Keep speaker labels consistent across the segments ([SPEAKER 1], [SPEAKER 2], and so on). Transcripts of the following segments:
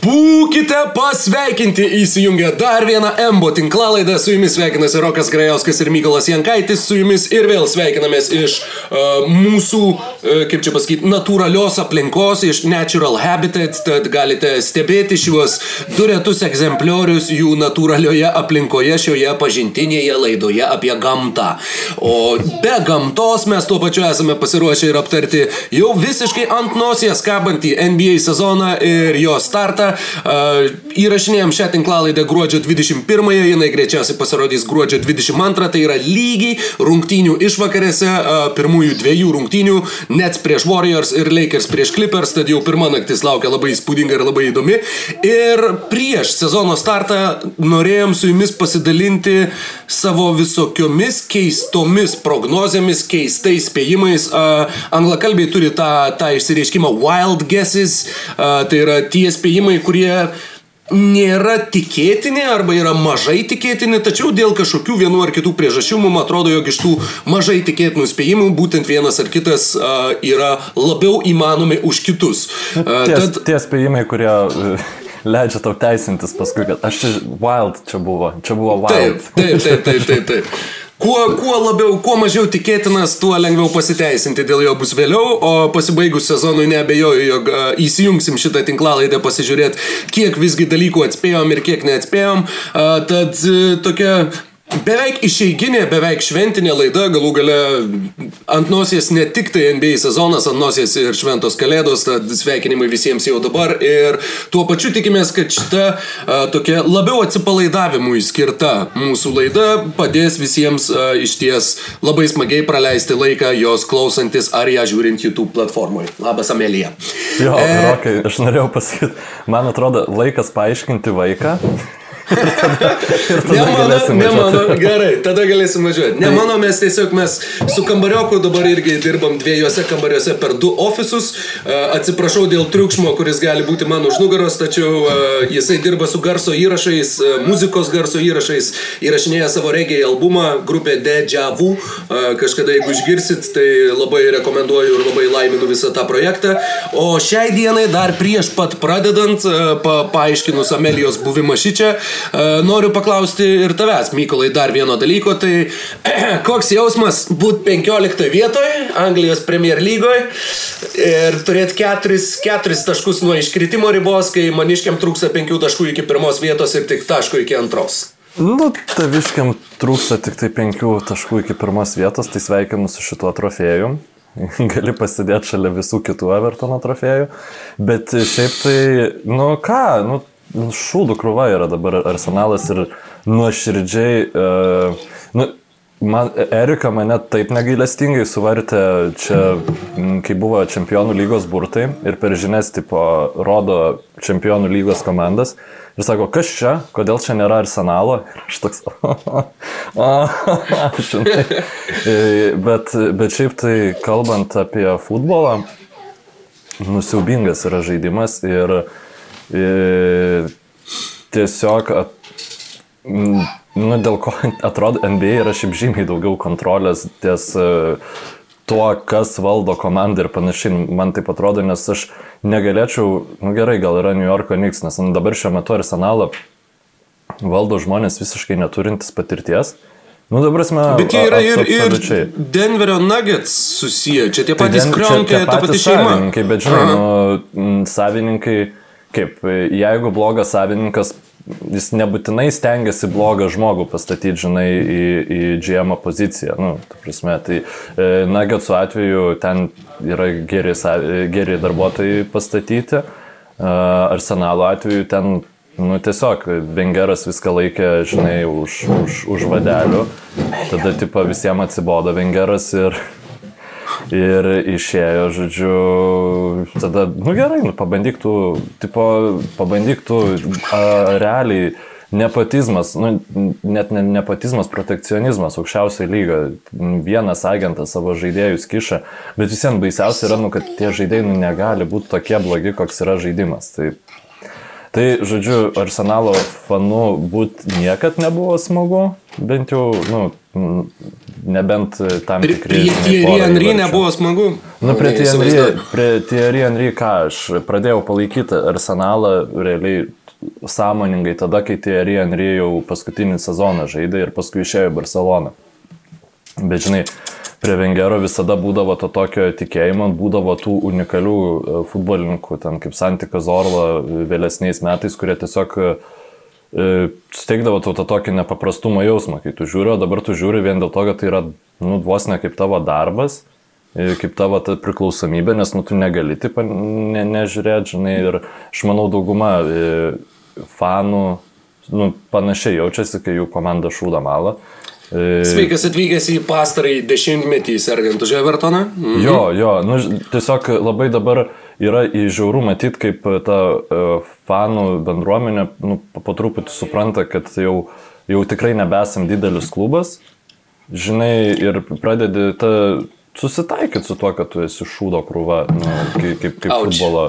[SPEAKER 1] Būkite pasveikinti įsijungę dar vieną Embo tinklalaidą. Su jumis sveikinasi Rokas Grajauskas ir Mykolas Jankaitis. Su jumis ir vėl sveikinamės iš uh, mūsų, uh, kaip čia pasakyti, natūralios aplinkos, iš Natural Habitat. Tad galite stebėti šiuos du retus egzempliorius jų natūralioje aplinkoje šioje pažintinėje laidoje apie gamtą. O be gamtos mes tuo pačiu esame pasiruošę ir aptarti jau visiškai ant nosies kabantį NBA sezoną ir jo startą. Įrašinėjom šią tinklalaidę gruodžio 21-ąją, jinai greičiausiai pasirodys gruodžio 22, tai yra lygiai rungtynių išvakarėse, pirmųjų dviejų rungtynių, Nets prieš Warriors ir Lakers prieš Clippers, tad jau pirma naktis laukia labai įspūdinga ir labai įdomi. Ir prieš sezono startą norėjom su jumis pasidalinti savo visokiomis keistomis prognozėmis, keistais spėjimais. Anglakalbiai turi tą, tą išsireiškimą wild guesses, tai yra tie spėjimai, kurie nėra tikėtini arba yra mažai tikėtini, tačiau dėl kažkokių vienų ar kitų priežasčių mums atrodo, jog iš tų mažai tikėtinų spėjimų būtent vienas ar kitas uh, yra labiau įmanomi už kitus.
[SPEAKER 2] Uh, tie, tad... tie spėjimai, kurie uh, leidžia tau teisintis paskui, kad aš čia wild čia buvo, čia buvo wild.
[SPEAKER 1] Taip, taip, taip, taip, taip. taip. Kuo, kuo labiau, kuo mažiau tikėtinas, tuo lengviau pasiteisinti dėl jo bus vėliau, o pasibaigus sezonui neabejoju, jog uh, įsijungsim šitą tinklalaidę pasižiūrėti, kiek visgi dalykų atspėjom ir kiek neatspėjom. Uh, tad uh, tokia Beveik išeiginė, beveik šventinė laida, galų gale ant nosies ne tik tai NBA sezonas, ant nosies ir šventos kalėdos, tad sveikinimai visiems jau dabar ir tuo pačiu tikimės, kad šita a, tokia labiau atsipalaidavimui skirta mūsų laida padės visiems a, iš ties labai smagiai praleisti laiką jos klausantis ar ją žiūrint YouTube platformoje. Labas, Amelija.
[SPEAKER 2] Jo, e... Rokai, aš norėjau pasakyti, man atrodo, laikas paaiškinti vaiką
[SPEAKER 1] ne mano, ne mano, gerai, tada galėsim važiuoti. Ne tai... mano, mes tiesiog mes su kambarioku dabar irgi dirbam dviejose kambariuose per du ofisus. Atsiprašau dėl triukšmo, kuris gali būti man už nugaros, tačiau jisai dirba su garso įrašais, muzikos garso įrašais, įrašinėja savo regijai albumą, grupė Dejavu. Uh, kažkada jeigu išgirsit, tai labai rekomenduoju ir labai laiminu visą tą projektą. O šiai dienai dar prieš pat pradedant, pa, paaiškinus Amelijos buvimą šį čia, noriu paklausti ir tavęs, Mykolai, dar vieno dalyko. Tai koks jausmas būti 15 vietoje Anglijos Premier lygoje ir turėti 4, 4 taškus nuo iškritimo ribos, kai maniškiam trūksta 5 taškų iki pirmos vietos ir tik taškų iki antros.
[SPEAKER 2] Nu, taviškiam trūksta tik tai 5 taškų iki pirmos vietos, tai sveikinu su šituo trofėjum. Gali pasidėti šalia visų kitų Evertono trofėjų. Bet šiaip tai, nu ką, Nu, šūdų krūva yra dabar arsenalas ir nuoširdžiai, uh, nu, man, Erika mane taip negailestingai suvartė čia, kai buvo čempionų lygos burtai ir per žinias tipo rodo čempionų lygos komandas ir sako, kas čia, kodėl čia nėra arsenalo. Aš toks, žinai. E, bet, bet šiaip tai kalbant apie futbolą, nusiaubingas yra žaidimas ir Ir tiesiog, at, nu, dėl ko atrodo, NBA yra šiaip žymiai daugiau kontrolės ties e, tuo, kas valdo komandą ir panašiai. Man taip atrodo, nes aš negalėčiau, nu gerai, gal yra New Yorko Knicks, nes nu, dabar šiuo metu arsenalą valdo žmonės visiškai neturintys patirties. Nu, dabar mes.
[SPEAKER 1] Bet jie yra ir, ir Denverio Nuggets susiję, čia tie tai patys tai Kronkė, ta pati šeima.
[SPEAKER 2] Savininkai, bet žinai, nu, savininkai kaip, jeigu blogas savininkas, jis nebūtinai stengiasi blogą žmogų pastatyti, žinai, į, į GM poziciją. Nu, prasme, tai e, Nuggetsų atveju ten yra geri, geri darbuotojai pastatyti, Arsenalo atveju ten Nu, tiesiog Vengeras viską laikė, žinai, už, už, už vadelių. Tada, tipo, visiems atsibodo Vengeras ir Ir išėjo, žodžiu, tada, nu gerai, nu, pabandyk tu, tipo, pabandyk tu a, realiai nepatizmas, nu, net ne nepatizmas, protekcionizmas aukščiausiai lyga. Vienas agentas savo žaidėjus kiša, bet visiems baisiausia yra, nu, kad tie žaidėjai nu, negali būti tokie blogi, koks yra žaidimas. Tai Tai, žodžiu, Arsenalo fanų būti niekad nebuvo smagu, bent jau, nu, nebent tam
[SPEAKER 1] Prie,
[SPEAKER 2] tikri...
[SPEAKER 1] prie Thierry Henry nebuvo smagu.
[SPEAKER 2] Nu, prie
[SPEAKER 1] Ne,
[SPEAKER 2] Thierry,
[SPEAKER 1] įsivaizduoju.
[SPEAKER 2] prie Thierry Henry ką, aš pradėjau palaikyti Arsenalą realiai sąmoningai tada, kai Thierry Henry jau paskutinį sezoną žaidė ir paskui išėjo į Barceloną. Bet žinai, prie Vengero visada būdavo to tokio tikėjimo, būdavo tų unikalių e, futbolininkų, ten kaip Santika Zorla e, vėlesniais metais, kurie tiesiog e, suteikdavo tau tą tokį nepaprastumo jausmą, kai tu žiūri, o dabar tu žiūri vien dėl to, kad tai yra, nu, vos ne kaip tavo darbas, e, kaip tavo ta priklausomybė, nes, nu, tu negali taip ne, nežiūrėti, žinai, ir aš manau dauguma e, fanų, nu, panašiai jaučiasi, kai jų komanda šūda malą. E,
[SPEAKER 1] Sveikas atvykęs į pastarąjį dešimtmetį sergant už Evertoną. Mhm.
[SPEAKER 2] Jo, jo, nu, tiesiog labai dabar yra įžiauru matyti, kaip ta uh, fanų bendruomenė nu, po- truputį supranta, kad jau, jau tikrai nebesam didelis klubas, žinai, ir pradedi tą susitaikyti su tuo, kad tu esi šūdo krūva, nu, kaip, kaip, kaip, futbolo,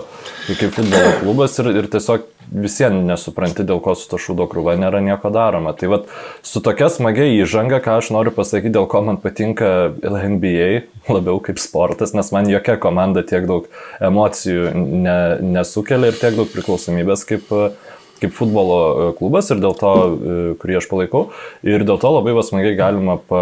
[SPEAKER 2] kaip futbolo klubas ir, ir tiesiog visiems nesupranti, dėl ko su to šūdo krūva nėra nieko daroma. Tai vad su tokia smagia įžanga, ką aš noriu pasakyti, dėl ko man patinka NBA labiau kaip sportas, nes man jokia komanda tiek daug emocijų ne, nesukelia ir tiek daug priklausomybės kaip, e, kaip futbolo e, klubas ir dėl to, e, kurį aš palaikau. Ir dėl to labai smagiai galima pa,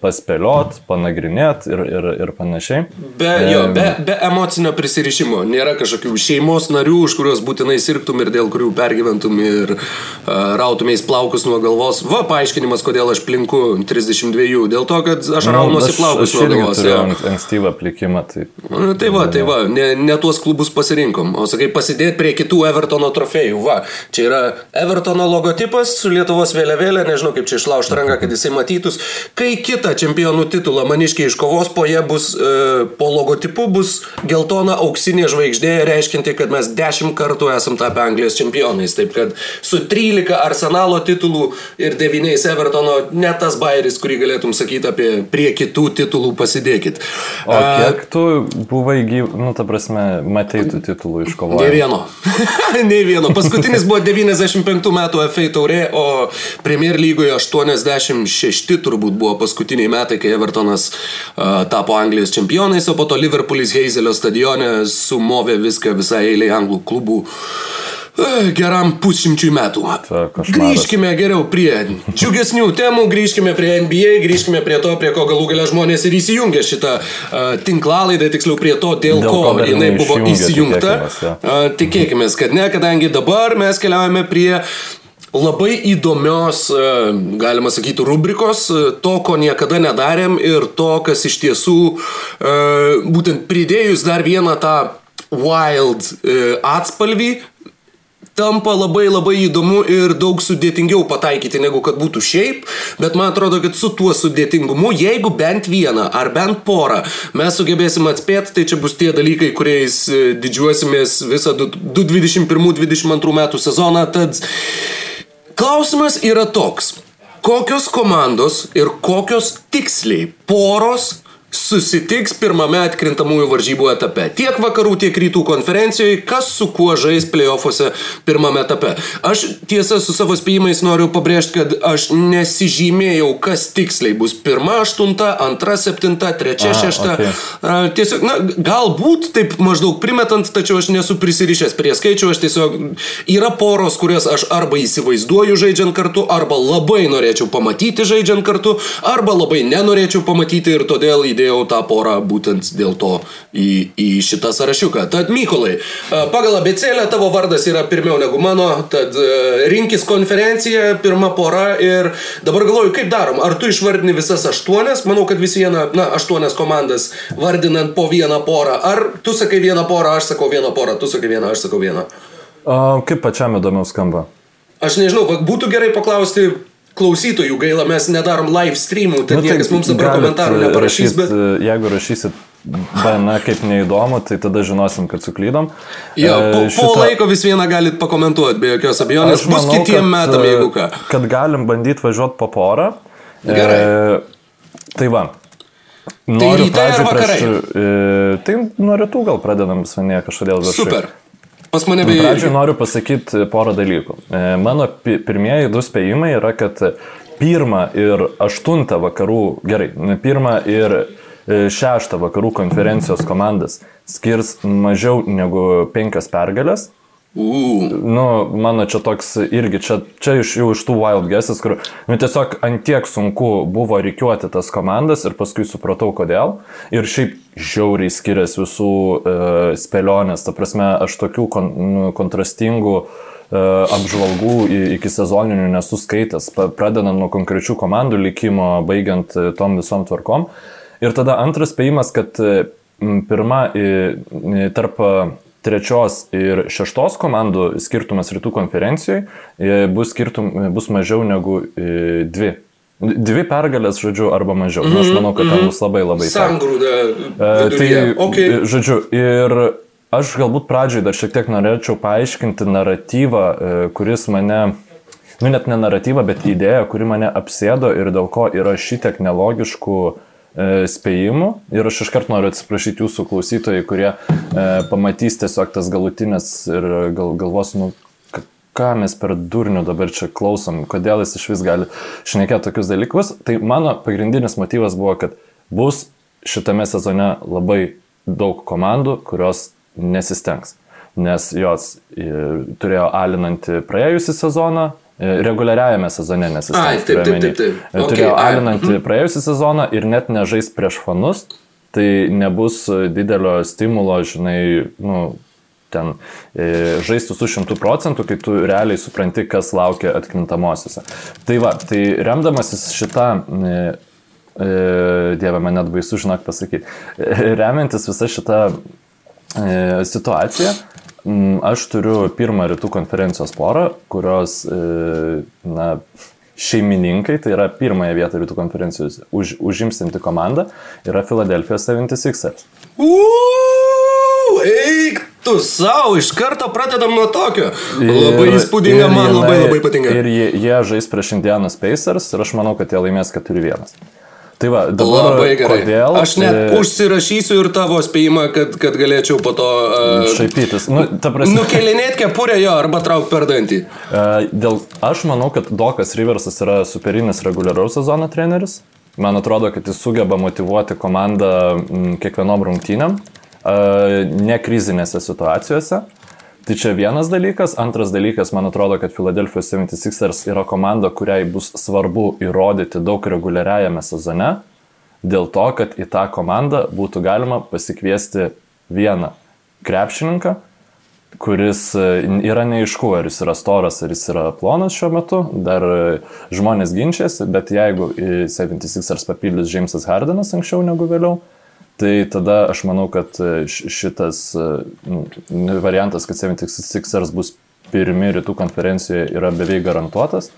[SPEAKER 2] paspėliot, panagrinėti ir, ir, ir panašiai.
[SPEAKER 1] Be, jo, be, be emocinio prisirišimo. Nėra kažkokių šeimos narių, už kuriuos būtinai sirgtum ir dėl kurių pergyventum ir uh, rautumės plaukus nuo galvos. Va, paaiškinimas, kodėl aš plinku 32. Dėl to, kad aš raunuosi plaukus nuo galvos.
[SPEAKER 2] turiu
[SPEAKER 1] jo.
[SPEAKER 2] ank- ankstyvą plikimą. Tai...
[SPEAKER 1] Nu, Tai va, tai va, ne, ne tuos klubus pasirinkom, o sakai, pasidėti prie kitų Evertono trofėjų. Va, čia yra Evertono logotipas su Lietuvos vėliavėlė, nežinau kaip čia išlaužti ranką, kad jisai matytus. Kai kitą čempionų titulą maniškiai iškovos, po jie bus, e, po logotipu bus geltona auksinė žvaigždė, reiškinti, kad mes dešimt kartų esam tapę Anglijos čempionais. Taip kad su 13 arsenalo titulų ir 9 Evertono ne tas bairis, kurį galėtum sakyti apie prie kitų titulų pasidėkit.
[SPEAKER 2] O kiek tu buvai gyv, nu, ta prasme, matei tų titulų
[SPEAKER 1] Ne
[SPEAKER 2] iškovojęs?
[SPEAKER 1] vieno. ne vieno. Paskutinis buvo 95 metų FA taurė, o Premier lygoje 86 turbūt buvo paskutiniai metai, kai Evertonas uh, tapo Anglijos čempionais, o po to Liverpoolis Heizelio stadione sumovė viską visai eiliai anglų klubų. e, Geram pusšimčiui metų. Grįžkime geriau prie džiugesnių temų, grįžkime prie NBA, grįžkime prie to, prie ko galų galia žmonės ir įsijungė šitą uh, tinklalaidą, tiksliau prie to, dėl,
[SPEAKER 2] Dėl
[SPEAKER 1] ko,
[SPEAKER 2] ko
[SPEAKER 1] jinai buvo įsijungta. Tikėkime, kad ne, kadangi dabar mes keliaujame prie labai įdomios, galima sakyti, rubrikos, to, ko niekada nedarėm ir to, kas iš tiesų, būtent pridėjus dar vieną tą wild e, atspalvį, tampa labai labai įdomu ir daug sudėtingiau pataikyti negu kad būtų šiaip, bet man atrodo, kad su tuo sudėtingumu, jeigu bent vieną ar bent porą mes sugebėsim atspėti, tai čia bus tie dalykai, kuriais e, didžiuosimės visą du- 2021-2022 metų sezoną. Tad klausimas yra toks. Kokios komandos ir kokios tiksliai poros susitiks pirmame atkrintamųjų varžybų etape. Tiek vakarų, tiek rytų konferencijoje, kas su kuo žais playoffuose pirmame etape. Aš tiesa su savo spėjimais noriu pabrėžti, kad aš nesižymėjau, kas tiksliai bus pirma, aštunta, antra, septinta, trečia,
[SPEAKER 2] A,
[SPEAKER 1] šešta. A, Tiesiog, na, galbūt taip maždaug primetant, tačiau aš nesu prisirišęs prie skaičių, aš tiesiog yra poros, kurias aš arba įsivaizduoju žaidžiant kartu, arba labai norėčiau pamatyti žaidžiant kartu, arba labai nenorėčiau pamatyti ir todėl įdėjau tą porą būtent dėl to į, į šitą sąrašiuką. Tad Mykolai, a, pagal abecėlę tavo vardas yra pirmiau negu mano, tad a, rinkis konferenciją, pirma pora ir dabar galvoju, kaip darom, ar tu išvardini visas aštuonias, manau, kad vis vieną, na, aštuonias komandas vardinant po vieną porą, ar tu sakai vieną porą, aš sakau vieną porą, tu sakai vieną, aš sakau vieną.
[SPEAKER 2] O kaip pačiam įdomiau skamba?
[SPEAKER 1] Aš nežinau, būtų gerai paklausti klausytojų, gaila, mes nedarom live streamų, nu,
[SPEAKER 2] tai
[SPEAKER 1] niekas mums dabar komentarų
[SPEAKER 2] e,
[SPEAKER 1] neparašys,
[SPEAKER 2] rašyt,
[SPEAKER 1] bet...
[SPEAKER 2] e, Jeigu rašysit na, kaip neįdomu, tai tada žinosim, kad suklydom.
[SPEAKER 1] Jo, po,
[SPEAKER 2] E,
[SPEAKER 1] po laiko vis vieną galit pakomentuoti, be jokios abejonės.
[SPEAKER 2] Aš
[SPEAKER 1] Bus
[SPEAKER 2] manau,
[SPEAKER 1] kitiem
[SPEAKER 2] kad,
[SPEAKER 1] metam,
[SPEAKER 2] e,
[SPEAKER 1] jeigu ką.
[SPEAKER 2] Kad galim bandyti važiuoti po porą.
[SPEAKER 1] Gerai.
[SPEAKER 2] E, tai va. Noriu
[SPEAKER 1] rytai ar
[SPEAKER 2] pradžioj
[SPEAKER 1] vakarai?
[SPEAKER 2] E, tai nuo rytų gal pradedam, Svanė, kažkodėl viršui.
[SPEAKER 1] Super. Pas mane beje.
[SPEAKER 2] Pradžioje noriu pasakyti porą dalykų. E, Mano pi- pirmieji du spėjimai yra, kad pirmą ir aštuntą vakarų, gerai, pirmą ir e, šeštą vakarų konferencijos komandas skirs mažiau negu penkias pergalės.
[SPEAKER 1] Uu.
[SPEAKER 2] Nu, mano čia toks irgi, čia, čia iš jų iš tų wild guesses, kur, nu, tiesiog antiek sunku buvo reikiuoti tas komandas ir paskui supratau, kodėl. Ir šiaip žiauriai skiriasi visų e, spėlionės, ta prasme, aš tokių kon, nu, kontrastingų e, apžvalgų iki sezoninių nesu skaitęs, pradedant nuo konkrečių komandų likimo, baigiant e, tom visom tvarkom. Ir tada antras spėjimas, kad e, pirma, i- tarp e, trečios ir šeštos komandų skirtumas rytų konferencijoje e, bus, skirtum, bus mažiau negu e, dvi. Dvi pergalės, žodžiu, arba mažiau. Mm -hmm, aš manau, kad ten bus labai labai.
[SPEAKER 1] Sangrūda.
[SPEAKER 2] E,
[SPEAKER 1] Tai, okay.
[SPEAKER 2] e, žodžiu, ir aš galbūt pradžioj dar šiek tiek norėčiau paaiškinti naratyvą, e, kuris mane, nu net ne naratyvą, bet idėją, kuri mane apsėdo ir dėl ko yra šitiek nelogiškų e, spėjimų. Ir aš iškart noriu atsiprašyti jūsų klausytojai, kurie e, pamatys tiesiog tas galutinės ir gal, galvos, nu, ką mes per durnių dabar čia klausom, kodėl jis iš vis gali šnekėti tokius dalykus. Tai mano pagrindinis motyvas buvo, kad bus šitame sezone labai daug komandų, kurios nesistengs. Nes jos e, turėjo alinantį praėjusią sezoną, e, reguliariajame sezone nesistengs.
[SPEAKER 1] Ai, taip, taip, taip, taip.
[SPEAKER 2] E,
[SPEAKER 1] Ok,
[SPEAKER 2] Turėjo
[SPEAKER 1] ai,
[SPEAKER 2] alinantį praėjusią sezoną ir net nežais prieš fanus, tai nebus e, didelio stimulo, žinai, nu, ten e, žaisti su šimtų procentų, kai tu realiai supranti, kas laukia atkrintamosiose. Tai va, tai remdamasis šitą, e, e, dieve, man net baisu, žinok, pasakyti, e, remiantis visą šitą e, situaciją, aš turiu pirmą rytų konferencijos porą, kurios, e, na, šeimininkai, tai yra pirmąją vietą rytų konferencijos už, užimsinti komanda, yra Philadelphia 76ers.
[SPEAKER 1] Uuu, eik tu savo, iš karto pradedam nuo tokio. Labai
[SPEAKER 2] Ir-
[SPEAKER 1] įspūdinga,
[SPEAKER 2] ir
[SPEAKER 1] man labai
[SPEAKER 2] jinai-
[SPEAKER 1] labai patinka.
[SPEAKER 2] Ir jie, jie žais prieš Indianas Pacers ir aš manau, kad jie laimės 4-1. Tai va, dabar
[SPEAKER 1] Labai gerai.
[SPEAKER 2] kodėl...
[SPEAKER 1] Aš net
[SPEAKER 2] e,
[SPEAKER 1] užsirašysiu ir tavo spėjimą, kad, kad galėčiau po to uh,
[SPEAKER 2] Šaipytis. Nu, prasme,
[SPEAKER 1] nukelinėti kepurę jo arba trauk per dantį.
[SPEAKER 2] e, dėl, aš manau, kad Dokas Riversas yra superinis reguliaraus sezono treneris. Man atrodo, kad jis sugeba motivuoti komandą kiekvienom rungtynėm, e, ne krizinėse situacijose. Tai čia vienas dalykas. Antras dalykas, man atrodo, kad Philadelphia 76ers yra komanda, kuriai bus svarbu įrodyti daug reguliariajame sezone, dėl to, kad į tą komandą būtų galima pasikviesti vieną krepšininką, kuris e, yra neaišku, ar jis yra storas, ar jis yra plonas šiuo metu, dar e, žmonės ginčiasi, bet jeigu į 76ers papildys Jamesas Hardenas anksčiau negu vėliau, tai tada aš manau, kad e, šitas e, nu, variantas, kad 76ers bus pirmi rytų konferencijoje yra beveik garantuotas,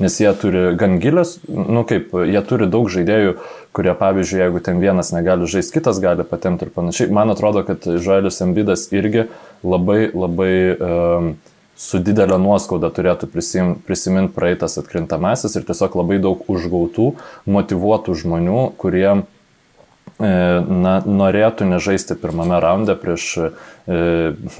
[SPEAKER 2] nes jie turi gan gilias, nu kaip, jie turi daug žaidėjų, kurie, pavyzdžiui, jeigu ten vienas negali žaisti, kitas gali patemti ir panašiai. Man atrodo, kad Žoelis Embidas irgi labai, labai um, su didelio nuoskauda turėtų prisim, prisiminti praeitas atkrintamasis ir tiesiog labai daug užgautų, motivuotų žmonių, kurie e, na, norėtų nežaisti pirmame raunde prieš e,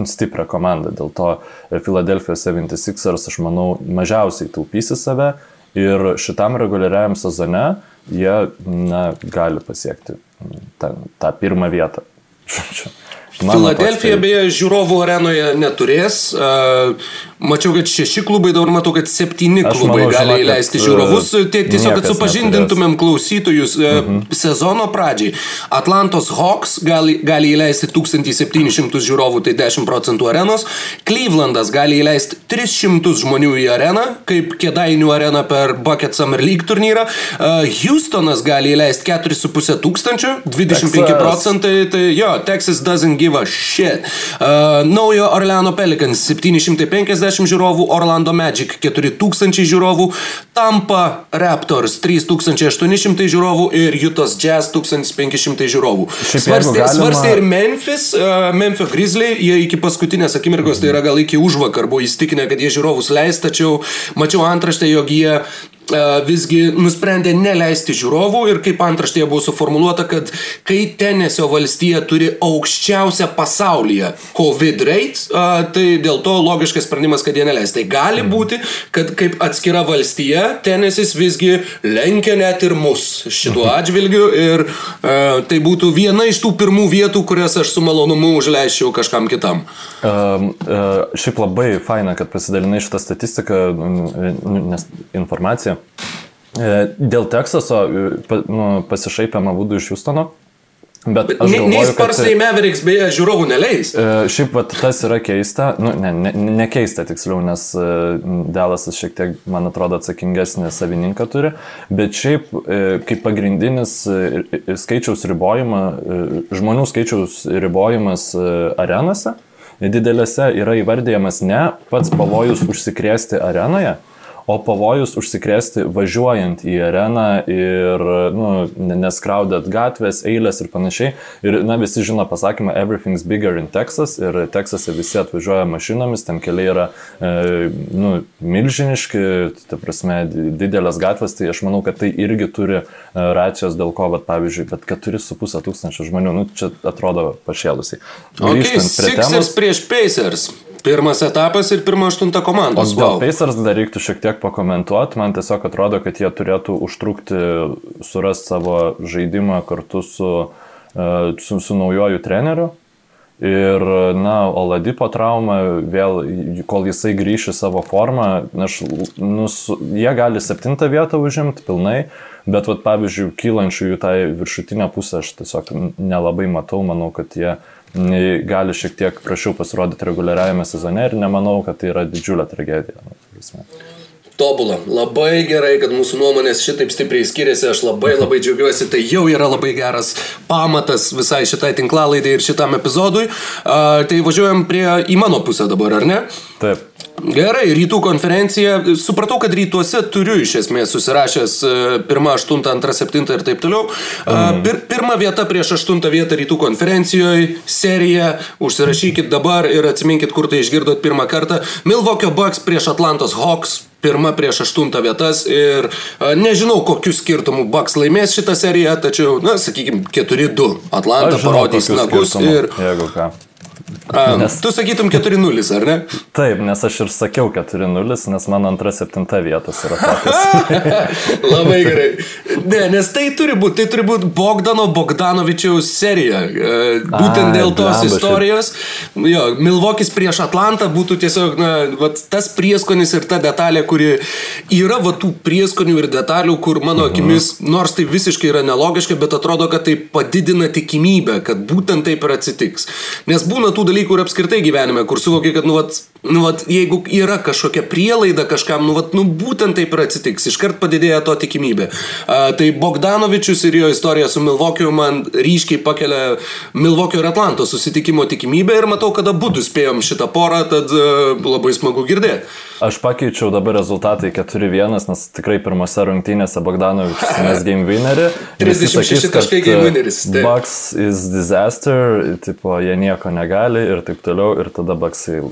[SPEAKER 2] stiprią komandą. Dėl to Philadelphia 76ers, aš manau, mažiausiai taupysi save ir šitam reguliariajam sezone jie na, gali pasiekti tą, tą pirmą vietą.
[SPEAKER 1] Filadelfija
[SPEAKER 2] tai-
[SPEAKER 1] beje žiūrovų arenoje neturės. Mačiau, kad šeši klubai, dabar matau, kad septyni
[SPEAKER 2] Aš
[SPEAKER 1] klubai
[SPEAKER 2] manau,
[SPEAKER 1] gali įleisti
[SPEAKER 2] e,
[SPEAKER 1] žiūrovus. Tai tiesiog, kad supažindintumėm klausytojus mhm. sezono pradžiai. Atlantos Hawks gali, gali įleisti 1700 žiūrovų, tai 10 procentų arenos. Clevelandas gali įleisti 300 žmonių į areną, kaip Kedainių arena per Bucket Summer League turnyrą. Houstonas gali įleisti 4,5 tūkstančio, 25
[SPEAKER 2] Texas.
[SPEAKER 1] procentai. Tai, tai jo, Texas doesn't give a shit. Uh, naujo Orleano Pelicans 750 žiūrovų, Orlando Magic 4000 žiūrovų, Tampa Raptors 3800 žiūrovų ir Utah's Jazz 1500 žiūrovų. Svarstė,
[SPEAKER 2] galima-
[SPEAKER 1] svarstė ir Memphis, uh, Memphis Grizzly, jie iki paskutinės akimirkos, tai yra gal iki užvakar buvo įstikinę, kad jie žiūrovus leis, tačiau mačiau antraštę, jog jie visgi nusprendė neleisti žiūrovų ir kaip antraštėje buvo suformuoluota, kad kai Tenesio valstija turi aukščiausią pasaulyje COVID rate, tai dėl to logiškas sprendimas, kad jie neleis. Tai gali mhm. būti, kad kaip atskira valstija Tenesis visgi lenkia net ir mus šituo mhm. atžvilgiu ir uh, tai būtų viena iš tų pirmų vietų, kurias aš su malonumu užleisčiau kažkam kitam.
[SPEAKER 2] Uh, uh, šiaip labai faina, kad pasidalinai šitą statistiką, nes informaciją. Dėl Teksaso nu, pasišaipėma būdų iš Houstono.
[SPEAKER 1] Bet aš galvoju, nei Sparsai. Mavericks beje žiūrovų neleis.
[SPEAKER 2] E, šiaip vat, tas yra keista, nu, ne, ne, ne keista tiksliau, nes e, Delasas šiek tiek, man atrodo, atsakingesnį savininką turi, bet šiaip e, kaip pagrindinis e, skaičiaus ribojimą, e, žmonių skaičiaus ribojimas e, arenose didelėse yra įvardyjamas ne pats pavojus užsikrėsti arenoje, o pavojus užsikrėsti važiuojant į areną ir nu, neskraudėt gatvės, eilės ir panašiai. Ir na, visi žino pasakymą Everything's bigger in Texas ir Teksase visi atvažiuoja mašinomis, ten keliai yra e, nu, milžiniški, ta prasme, didelės gatvės, tai aš manau, kad tai irgi turi e, racijos dėl ko, bet pavyzdžiui, bet 4,5 tūkstančio žmonių, nu, čia atrodo pašėlusiai.
[SPEAKER 1] Grįžtant okay, prie temos. prieš Pacers. Pirmas etapas ir pirma aštunta komandos.
[SPEAKER 2] O dėl wow. Pacers dar reiktų šiek tiek pakomentuoti. Man tiesiog atrodo, kad jie turėtų užtrukti surasti savo žaidimą kartu su, e, su, su naujoju treneriu. Ir, na, Oladipo trauma, vėl, kol jisai grįš į savo formą, aš, nus, jie gali septintą vietą užimti pilnai, bet, vat, pavyzdžiui, kylančių jų tai viršutinę pusę aš tiesiog nelabai matau, manau, kad jie uh, gali šiek tiek prašiau pasirodyti reguliariajame sezone ir nemanau, kad tai yra didžiulė tragedija. Nu,
[SPEAKER 1] Tobulą. Labai gerai, kad mūsų nuomonės šitaip stipriai skiriasi. Aš labai labai džiaugiuosi. Tai jau yra labai geras pamatas visai šitai tinklalaidai ir šitam epizodui. Uh, tai važiuojam prie į mano pusę dabar, ar ne?
[SPEAKER 2] Taip.
[SPEAKER 1] Gerai, rytų konferencija. Supratau, kad rytuose turiu iš esmės susirašęs e, pirmą, aštuntą, antrą, septintą ir taip toliau. Mm. Pir, pirma vieta prieš aštuntą vietą rytų konferencijoje, serija, užsirašykit dabar ir atsiminkit, kur tai išgirdot pirmą kartą. Milvokio Bucks prieš Atlantos Hawks. Pirma prieš aštuntą vietas ir a, nežinau, kokiu skirtumu Bucks laimės šitą seriją, tačiau, na, sakykime, 4-2. Atlanta žinau, parodys nagus ir...
[SPEAKER 2] Jeigu ką.
[SPEAKER 1] A, nes... Tu sakytum 4-0, ar ne?
[SPEAKER 2] Taip, nes aš ir sakiau 4-0, nes mano antra septinta vietas yra tokios.
[SPEAKER 1] Labai gerai. Ne, nes tai turi būti, tai turi būti Bogdano Bogdanovičiaus serija. E, būtent A, dėl tos blemba, istorijos. Šiaip. Jo, Milvokis prieš Atlantą būtų tiesiog, na, vat, tas prieskonis ir ta detalė, kuri yra va tų prieskonių ir detalių, kur mano mhm. akimis, nors tai visiškai yra nelogiška, bet atrodo, kad tai padidina tikimybę, kad būtent taip ir atsitiks. Nes būna tų dalykų ir apskritai gyvenime, kur suvoki, kad, nu, vat, nu, vat, jeigu yra kažkokia prielaida kažkam, nu, vat, nu, būtent taip ir atsitiks, iškart padidėja to tikimybė. A, tai Bogdanovičius ir jo istorija su Milvokiu man ryškiai pakelia Milvokio ir Atlanto susitikimo tikimybę ir matau, kad abu spėjom šitą porą, tad a, labai smagu girdėti.
[SPEAKER 2] Aš pakeičiau dabar rezultatai 4-1, nes tikrai pirmose rungtynėse Bogdanovičius mes game winnerį.
[SPEAKER 1] 36 taškai game winneris.
[SPEAKER 2] Bucks is disaster, tipo, jie nieko negali ir taip toliau, ir tada Bucksai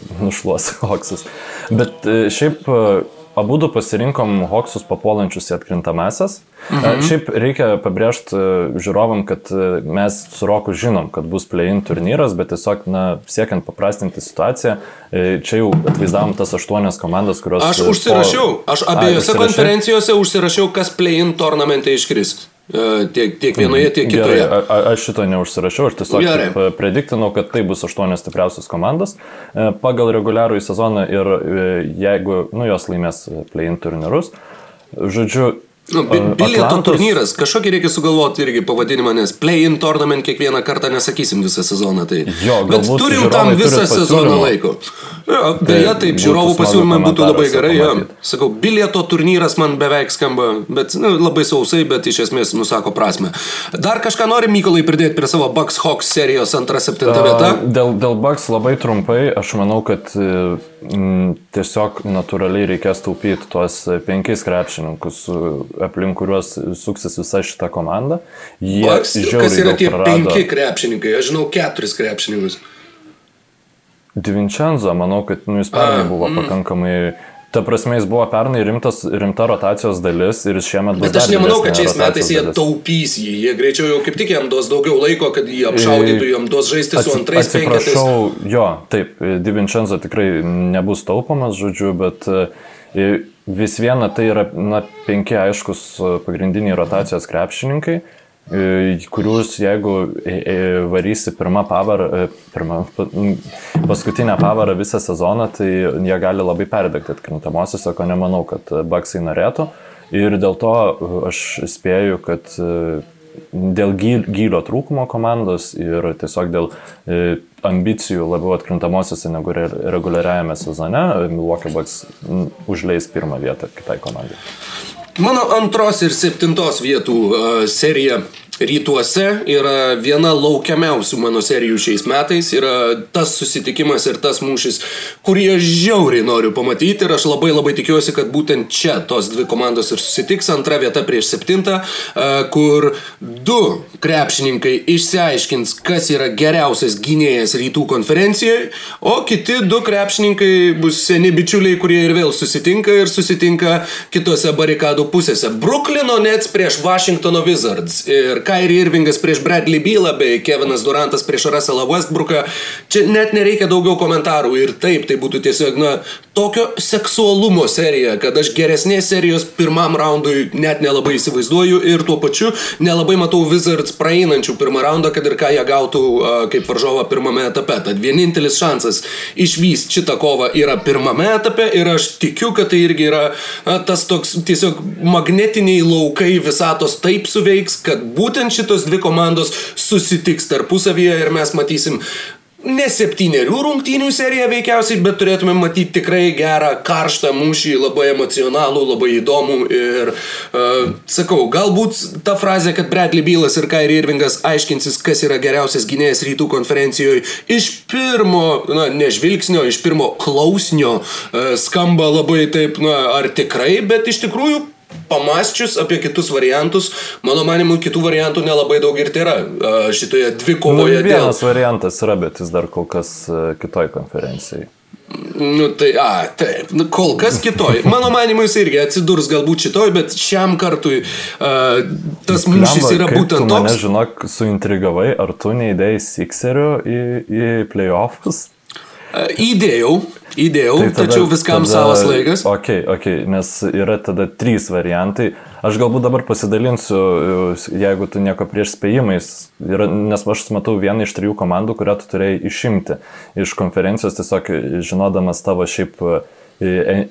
[SPEAKER 2] nušluos Hawksus. Bet e, šiaip e, abu du pasirinkom Hawksus papuolančius į atkrintamasias. E, mhm. Šiaip reikia pabrėžti žiūrovam, kad mes su Roku žinom, kad bus play-in turnyras, bet tiesiog, na, siekiant paprastinti situaciją, čia jau atvaizdavom tas aštuonias komandas, kurios...
[SPEAKER 1] Aš užsirašiau, po... aš abiejose A, konferencijose užsirašiau, kas play-in turnamente iškris. E, tiek, tiek vienoje, tiek kitoje.
[SPEAKER 2] Gerai, a, aš šito neužsirašiau, aš tiesiog. E, prediktinau, kad tai bus aštuonios stipriausios komandos e, pagal reguliarų į sezoną ir jeigu nu, jos laimės play-in turnyrus. Žodžiu,
[SPEAKER 1] Nu, bilieto Atlantos... turnyras, kažkokį reikia sugalvoti irgi pavadinimą, nes play-in tournament kiekvieną kartą nesakysim visą sezoną. Tai...
[SPEAKER 2] Jo, Bet
[SPEAKER 1] turim tam visą sezoną laiko. Ja, beje, taip, žiūrovų pasiūlymai būtų labai gerai. Ja. Sakau, bilieto turnyras man beveik skamba, bet nu, labai sausai, bet iš esmės nusako prasme. Dar kažką nori Mykolai pridėti prie savo Bucks Hawks serijos 2-7 vieta?
[SPEAKER 2] Dėl, dėl Bucks labai trumpai, aš manau, kad m, tiesiog natūraliai reikės taupyti tuos penkis krepšininkus aplink kuriuos suksis visa šita komanda.
[SPEAKER 1] Jie Baks, kas yra tie prarado... penki krepšininkai, aš žinau keturis krepšininkus.
[SPEAKER 2] Divincenzo, manau, kad nu, jis pernai buvo mm. pakankamai Ta prasme, jis buvo pernai rimtas, rimta rotacijos dalis ir šiemet bus.
[SPEAKER 1] Bet aš nemanau, kad šiais metais jie dalis. taupys jį. Jie greičiau jau kaip tik jam duos daugiau laiko, kad jį apšaudytų, jam duos žaisti su antrais penketais.
[SPEAKER 2] Atsiprašau, jo, taip, Divincenzo tikrai nebus taupomas, žodžiu, bet vis viena tai yra, na, penki aiškus pagrindiniai rotacijos krepšininkai kuriuos jeigu varysi pirmą pavarą, pirmą, paskutinę pavarą visą sezoną, tai jie gali labai perdegti atkrintamosiose, ko nemanau, kad Baksai norėtų. Ir dėl to aš spėju, kad dėl gylio trūkumo komandos ir tiesiog dėl ambicijų labiau atkrintamosiose negu reguliariajame sezone, Milwaukee Bucks užleis pirmą vietą kitai komandai.
[SPEAKER 1] Mano antros ir septintos vietų uh, serija rytuose yra viena laukiamiausių mano serijų šiais metais. Yra tas susitikimas ir tas mūšis, kurį aš žiauriai noriu pamatyti ir aš labai labai tikiuosi, kad būtent čia tos dvi komandos ir susitiks. Antra vieta prieš septintą, kur du krepšininkai išsiaiškins, kas yra geriausias gynėjas rytų konferencijoje, o kiti du krepšininkai bus seni bičiuliai, kurie ir vėl susitinka ir susitinka kitose barikadų pusėse. Bruklino Nets prieš Washingtono Wizards. Ir Kyrie Irvingas prieš Bradley Bylą bei Kevinas Durantas prieš Russellą Westbrooką. Čia net nereikia daugiau komentarų ir taip, tai būtų tiesiog, na, tokio seksualumo serija, kad aš geresnės serijos pirmam raundui net nelabai įsivaizduoju ir tuo pačiu nelabai matau Wizards praeinančių pirmą raundą, kad ir ką jie gautų kaip varžovą pirmame etape. Tad vienintelis šansas išvysti šitą kovą yra pirmame etape ir aš tikiu, kad tai irgi yra tas toks tiesiog magnetiniai laukai visatos taip suveiks, kad būtent šitos dvi komandos susitiks tarpusavyje ir mes matysim ne septyniarių rungtynių seriją veikiausiai, bet turėtume matyti tikrai gerą, karštą mūšį, labai emocionalų, labai įdomų ir, uh, sakau, galbūt ta frazė, kad Bradley Bylas ir Kairi Irvingas aiškinsis, kas yra geriausias gynėjas rytų konferencijoje, iš pirmo, na, nežvilgsnio, iš pirmo klausnio uh, skamba labai taip, na, ar tikrai, bet iš tikrųjų pamastčius apie kitus variantus, mano manimu, kitų variantų nelabai daug ir tai yra šitoje dvikovoje.
[SPEAKER 2] Nu, vienas dėl... variantas yra, bet jis dar kol kas kitoj konferencijai.
[SPEAKER 1] Nu tai, a, taip, nu, kol kas kitoj. Mano manimu, jis irgi atsidurs galbūt šitoj, bet šiam kartui uh, tas mūšis yra būtent toks.
[SPEAKER 2] Mane, žinok, suintrigavai, ar tu neįdėjai Sixerių į, į playoffs?
[SPEAKER 1] Uh, įdėjau, Įdėjau, tai tada, tačiau viskam tada, savas laikas.
[SPEAKER 2] Ok, ok, nes yra tada trys variantai. Aš galbūt dabar pasidalinsiu, jeigu tu nieko prieš spėjimais, yra, nes aš matau vieną iš trijų komandų, kurią tu turėjai išimti iš konferencijos, tiesiog žinodamas tavo šiaip e,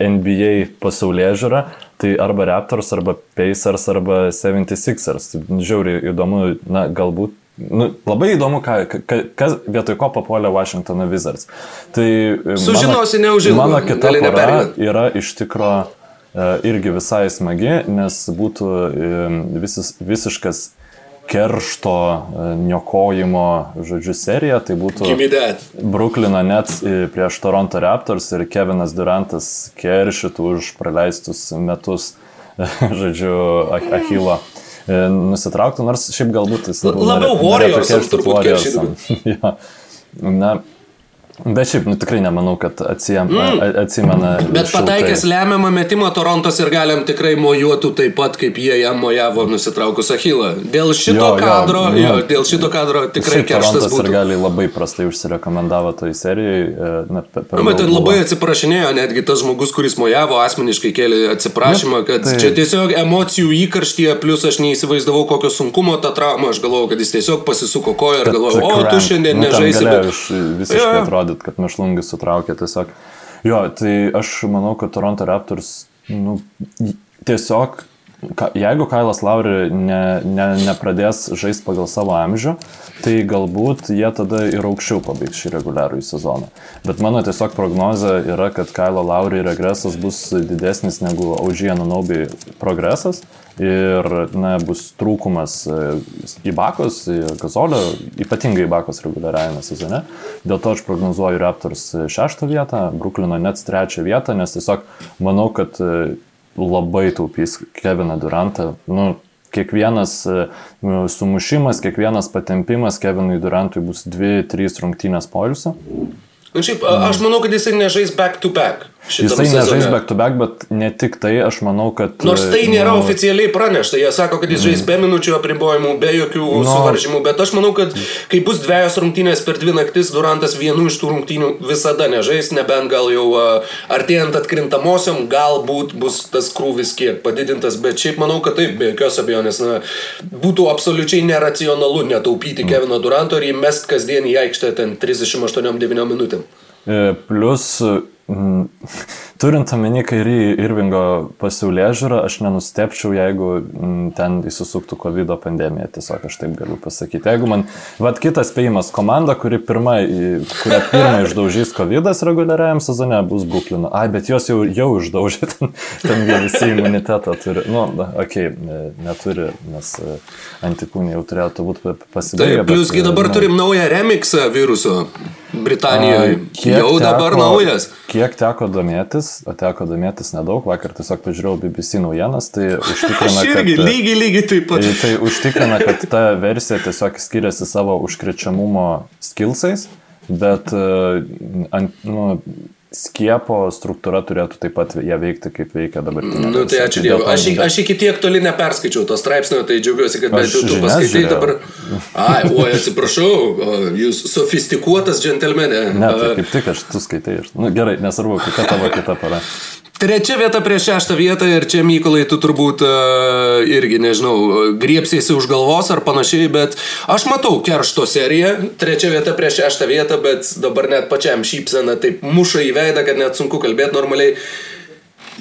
[SPEAKER 2] NBA pasaulyje žiūrą, tai arba Raptors, arba Pacers, arba 76ers. Tai žiauriai įdomu, na, galbūt Nu, labai įdomu, ką, ka, kas vietoj ko papuolė Washingtono Wizards. Tai
[SPEAKER 1] Sužinosi neužilgo.
[SPEAKER 2] Mano kita pora yra iš tikro e, irgi visai smagi, nes būtų e, visis, visiškas keršto e, niokojimo, žodžiu, serija, tai būtų Bruklino Nets prieš Toronto Raptors ir Kevinas Durantas keršytų už praleistus metus, žodžiu, Achilo. E, nusitrauktų, nors šiaip galbūt jis
[SPEAKER 1] labiau Warriors, turbūt
[SPEAKER 2] Warriors. ja. Na, Bet šiaip, nu tikrai nemanau, kad atsijam, mm. atsimena.
[SPEAKER 1] Bet pataikęs lemiamą metimą Torontos ir galim tikrai mojuotų taip pat, kaip jie jam mojavo nusitraukus Achilą. Dėl šito jo, kadro, jo, jo, dėl šito kadro tikrai kerštas būtų.
[SPEAKER 2] ir gali labai prastai užsirekomendavo toj serijai. E, na,
[SPEAKER 1] per Na, ten labai atsiprašinėjo, netgi tas žmogus, kuris mojavo, asmeniškai kėlė atsiprašymą, kad tai... čia tiesiog emocijų įkarštyje, plus aš neįsivaizdavau, kokio sunkumo ta trauma, aš galvojau, kad jis tiesiog pasisuko koją ir galvojau, o tu šiandien nu, nežaisi. Bet...
[SPEAKER 2] Visiškai atrodo parodyt, kad mešlungis sutraukė tiesiog. Jo, tai aš manau, kad Toronto Raptors nu, tiesiog, ka, jeigu Kailas Lauri ne, ne, nepradės žaisti pagal savo amžių, tai galbūt jie tada ir aukščiau pabaigs šį reguliarųjį sezoną. Bet mano tiesiog prognozė yra, kad Kailo Lauri regresas bus didesnis negu Aužieno Naubi progresas ir na, bus trūkumas į Bakos, į Gazolio, ypatingai į Bakos reguliariajame sezone. Dėl to aš prognozuoju Raptors šeštą vietą, Bruklino net trečią vietą, nes tiesiog manau, kad labai taupys Keviną Durantą. Nu, kiekvienas e, sumušimas, kiekvienas patempimas Kevinui Durantui bus 2-3 rungtynės poilsio.
[SPEAKER 1] Na nu, šiaip, aš manau, kad jisai nežais back to back.
[SPEAKER 2] Jisai nežais back to back, bet ne tik tai, aš manau, kad...
[SPEAKER 1] Nors tai nėra
[SPEAKER 2] nu,
[SPEAKER 1] oficialiai pranešta, jie sako, kad jis žais be minučių apribojimų, be jokių no. suvaržymų, bet aš manau, kad kai bus dviejos rungtynės per dvi naktis, Durantas vienų iš tų rungtynių visada nežais, nebent gal jau a, artėjant atkrintamosiom, galbūt bus tas krūvis kiek padidintas, bet šiaip manau, kad taip, be jokios abejonės, na, būtų absoliučiai neracionalu netaupyti Kevino Duranto ir įmest kasdien į aikštę ten 38-9 minutėm.
[SPEAKER 2] E, Plus, mm, turint omeny kairį Irvingo pasiūlė žiūrą, aš nenustepčiau, jeigu mm, ten įsisuktų COVID pandemija, tiesiog aš taip galiu pasakyti. Jeigu man, vad kitas spėjimas, komanda, kuri pirma, kurią pirmą išdaužys COVID reguliariajam sezone, bus Buklino. Ai, bet jos jau, jau išdaužė, ten, ten visi imunitetą turi. Nu, okei, okay, neturi, nes e, antikūniai jau turėtų būti pasibaigę.
[SPEAKER 1] Taip, plius
[SPEAKER 2] bet,
[SPEAKER 1] gi dabar
[SPEAKER 2] nu,
[SPEAKER 1] turim naują remixą viruso Britanijoje. Jau dabar
[SPEAKER 2] teko-
[SPEAKER 1] naujas.
[SPEAKER 2] Kiek teko domėtis, o teko domėtis nedaug, vakar tiesiog pažiūrėjau BBC naujienas, tai užtikrina,
[SPEAKER 1] irgi
[SPEAKER 2] kad...
[SPEAKER 1] lygiai, lygiai taip pat.
[SPEAKER 2] Tai, tai užtikrina, kad ta versija tiesiog skiriasi savo užkrečiamumo skilsais, bet uh, ant, nu, skiepo struktūra turėtų taip pat ją veikti, kaip veikia dabartinė.
[SPEAKER 1] Nu, tai ačiū Dievui. Aš, aš iki tiek toli neperskaičiau to straipsnio, tai džiaugiuosi, kad bent jau tu paskaitai
[SPEAKER 2] žiūrėjau.
[SPEAKER 1] dabar. Ai, oi, atsiprašau, jūs sofistikuotas džentelmenė.
[SPEAKER 2] Ne, tai kaip tik aš tu skaitai. Nu, gerai, nesvarbu, kita tavo kita para.
[SPEAKER 1] Trečia vieta prieš šeštą vietą ir čia Mykolai tu turbūt uh, irgi, nežinau, griepsiesi už galvos ar panašiai, bet aš matau keršto seriją, trečia vieta prieš šeštą vietą, bet dabar net pačiam šypsena taip muša į veidą, kad net sunku kalbėti normaliai.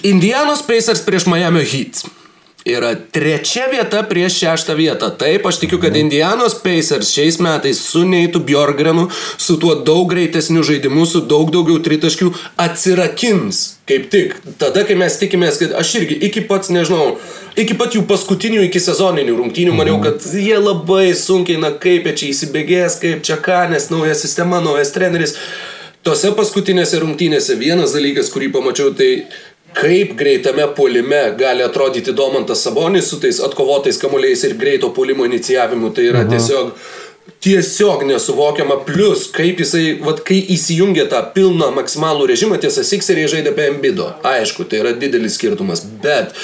[SPEAKER 1] Indianos Pacers prieš Miami Heat. Yra trečia vieta prieš šeštą vietą. Taip, aš tikiu, kad Indianos Pacers šiais metais su Neitu Bjorgrenu, su tuo daug greitesniu žaidimu, su daug daugiau tritaškių atsirakins. Kaip tik. Tada, kai mes tikimės, kad aš irgi iki pat, nežinau, iki pat jų paskutinių, iki sezoninių rungtynių maniau, kad jie labai sunkiai, na kaip čia įsibėgės, kaip čia ką, nes nauja sistema, naujas treneris. Tose paskutinėse rungtynėse vienas dalykas, kurį pamačiau, tai kaip greitame puolime gali atrodyti Domantas Sabonis su tais atkovotais kamuoliais ir greito puolimo inicijavimu. Tai yra tiesiog tiesiog nesuvokiama, plus kaip jisai, vad kai įsijungia tą pilną maksimalų režimą, tiesa, Sixeriai žaidė be Embido. Aišku, tai yra didelis skirtumas, bet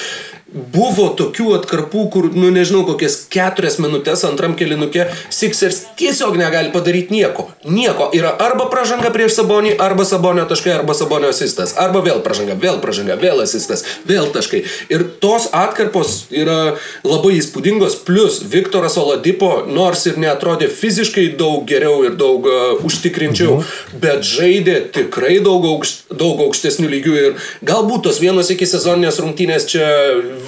[SPEAKER 1] buvo tokių atkarpų, kur, nu nežinau, kokias keturias minutės antram kelinukė Sixers tiesiog negali padaryti nieko. Nieko. Yra arba pražanga prieš Sabonį, arba Sabonio taškai, arba Sabonio asistas. Arba vėl pražanga, vėl pražanga, vėl asistas, vėl taškai. Ir tos atkarpos yra labai įspūdingos. Plus Viktoras Oladipo, nors ir neatrodė fiziškai daug geriau ir daug uh, užtikrinčiau, mhm. bet žaidė tikrai daug, aukšt, daug aukštesnių lygių. Ir galbūt tos vienos iki sezoninės rungtynės čia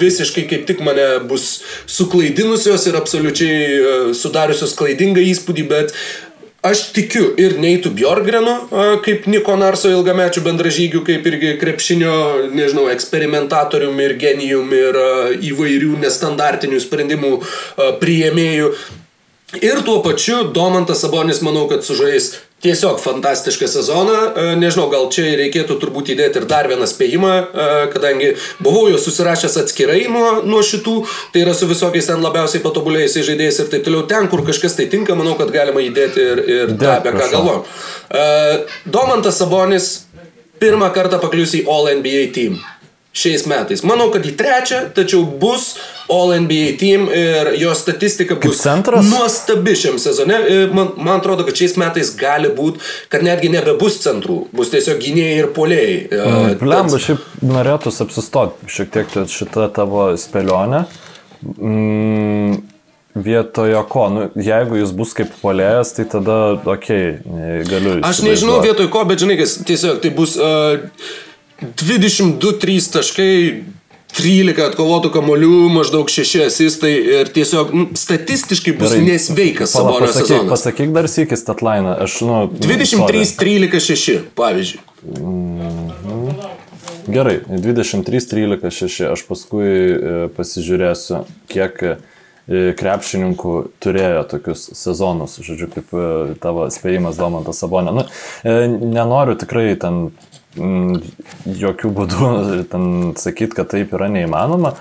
[SPEAKER 1] visiškai kaip tik mane bus suklaidinusios ir absoliučiai uh, sudariusios klaidingą įspūdį, bet Aš tikiu ir Neitų Bjorgrenu, a, kaip Niko Narso ilgamečių bendražygių, kaip irgi krepšinio, nežinau, eksperimentatorium ir genijum ir a, įvairių nestandartinių sprendimų priėmėjų. Ir tuo pačiu Domantas Sabonis, manau, kad sužais tiesiog fantastišką sezoną. E, Nežinau, gal čia reikėtų turbūt įdėti ir dar vieną spėjimą, e, kadangi buvau jo susirašęs atskirai nuo, nuo šitų, tai yra su visokiais ten labiausiai patobulėjusiais žaidėjais ir taip toliau. Ten, kur kažkas tai tinka, manau, kad galima įdėti ir, ir
[SPEAKER 2] Dėk,
[SPEAKER 1] apie ką galvojam. E, Domantas Sabonis pirmą kartą paklius į All NBA team. Šiais metais. Manau, kad į trečią, tačiau bus All NBA team ir jo statistika bus
[SPEAKER 2] centras?
[SPEAKER 1] nuostabi šiam sezone. Man, man atrodo, kad šiais metais gali būti, kad netgi nebebus centrų, bus tiesiog gynėjai ir polėjai. E,
[SPEAKER 2] Lemba, šiaip norėtųsi apsistoti šiek tiek šitą tavo spėlionę. Mm, vietojo ko, nu, jeigu jis bus kaip polėjas, tai tada, okei, okay, galiu.
[SPEAKER 1] Aš nežinau vietoj ko, bet žinai, kas tiesiog tai bus uh, 22-3 taškai. 13 atkovotų kamolių, maždaug 6 asistai ir tiesiog nu, statistiškai bus
[SPEAKER 2] Gerai.
[SPEAKER 1] nesveikas Sabonio
[SPEAKER 2] pasakyk,
[SPEAKER 1] sezonas.
[SPEAKER 2] pasakyk dar sėkis tatlainą. Aš, nu.
[SPEAKER 1] 23, 13, 6, pavyzdžiui.
[SPEAKER 2] Gerai, 23, 13, 6. Aš paskui e, pasižiūrėsiu, kiek e, krepšininkų turėjo tokius sezonus, žodžiu, kaip e, tavo spėjimas Domantas Sabonė. Nu, nenoriu tikrai ten mm, jokių būdų ten sakyti, kad taip yra neįmanoma.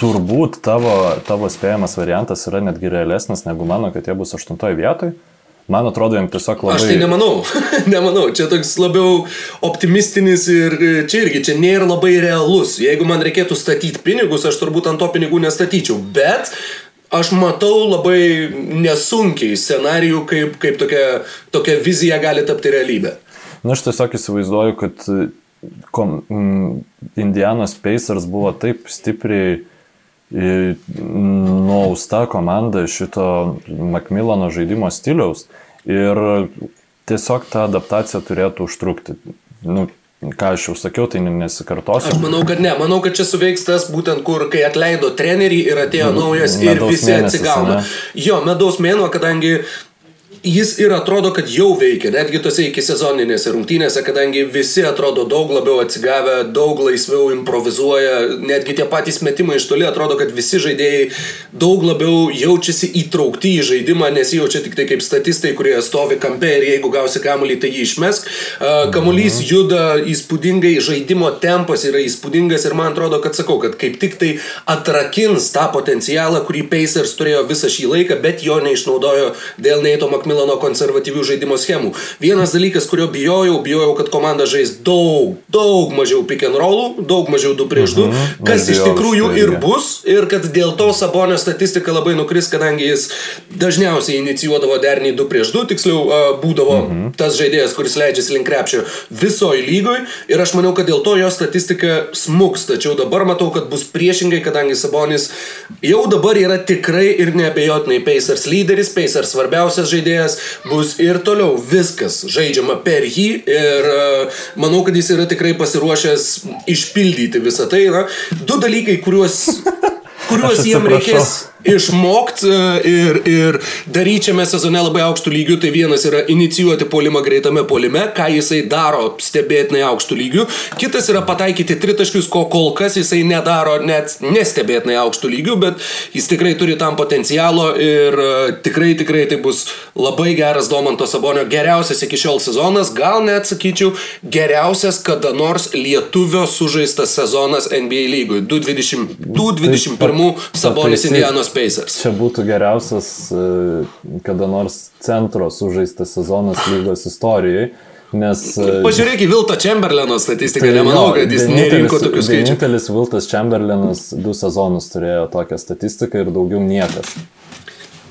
[SPEAKER 2] Turbūt tavo, tavo spėjamas variantas yra netgi realesnis negu mano, kad jie bus aštuntoje vietoje. Man atrodo, jam tiesiog labai...
[SPEAKER 1] Aš tai nemanau, nemanau, čia toks labiau optimistinis ir čia irgi, čia nėra labai realus. Jeigu man reikėtų statyti pinigus, aš turbūt ant to pinigų nestatyčiau, bet aš matau labai nesunkiai scenarijų, kaip, kaip tokia, tokia vizija gali tapti realybė.
[SPEAKER 2] Na, aš tiesiog įsivaizduoju, kad e, kom, Indianos Pacers buvo taip stipriai nuausta komanda šito Macmillano žaidimo stiliaus ir tiesiog ta adaptacija turėtų užtrukti. Nu, ką aš jau sakiau, tai nesikartosiu.
[SPEAKER 1] Aš manau, kad ne. Manau, kad čia suveiks tas būtent, kur kai atleido trenerį ir atėjo naujas ir visi mėnesis, atsigauna. Ne? Jo, medaus mėnuo, kadangi jis ir atrodo, kad jau veikia, netgi tose iki sezoninėse rungtynėse, kadangi visi atrodo daug labiau atsigavę, daug laisviau improvizuoja, netgi tie patys metimai iš toli atrodo, kad visi žaidėjai daug labiau jaučiasi įtraukti į žaidimą, nesijaučia tik tai kaip statistai, kurie stovi kampe ir jeigu gausi kamuolį, tai jį išmesk. Kamuolys mhm. juda įspūdingai, žaidimo tempas yra įspūdingas ir man atrodo, kad sakau, kad kaip tik tai atrakins tą potencialą, kurį Pacers turėjo visą šį laiką, bet jo neišnaudojo dėl Neito McMillan Milano konservatyvių žaidimo schemų. Vienas dalykas, kurio bijojau, bijojau, kad komanda žais daug, daug mažiau pick and rollų, daug mažiau 2 prieš 2, mhm. kas iš tikrųjų ir bus, ir kad dėl to Sabonio statistika labai nukris, kadangi jis dažniausiai inicijuodavo derniai 2 prieš 2, tiksliau būdavo mhm. tas žaidėjas, kuris leidžiasi link krepšio visoji lygoj ir aš manau, kad dėl to jo statistika smuks, tačiau dabar matau, kad bus priešingai, kadangi Sabonis jau dabar yra tikrai ir neabejotinai Pacers lyderis, Pacers svarbiausias žaidėjas žaidėjas bus ir toliau viskas žaidžiama per jį ir e, manau, kad jis yra tikrai pasiruošęs išpildyti visą tai. Na, du dalykai, kuriuos, kuriuos jiem reikės išmokti e, ir, ir daryti šiame sezone labai aukštų lygių, tai vienas yra inicijuoti polimą greitame polime, ką jisai daro stebėtinai aukštų lygių, kitas yra pataikyti tritaškius, ko kol kas jisai nedaro net nestebėtinai aukštų lygių, bet jis tikrai turi tam potencialo ir uh, tikrai, tikrai tai bus labai geras Domanto Sabonio geriausias iki šiol sezonas, gal net sakyčiau geriausias kada nors lietuvio sužaistas sezonas NBA lygui 2021 Sabonis Indianos Pacers.
[SPEAKER 2] Čia būtų geriausias e, kada nors centro sužaistas sezonas lygos istorijoje. Nes,
[SPEAKER 1] e, Pažiūrėk į Vilto Chamberlaino statistiką, tai nemanau, jo, kad jis nerinko tokių skaičių.
[SPEAKER 2] Vienintelis Viltas Chamberlainas du sezonus turėjo tokią statistiką ir daugiau niekas.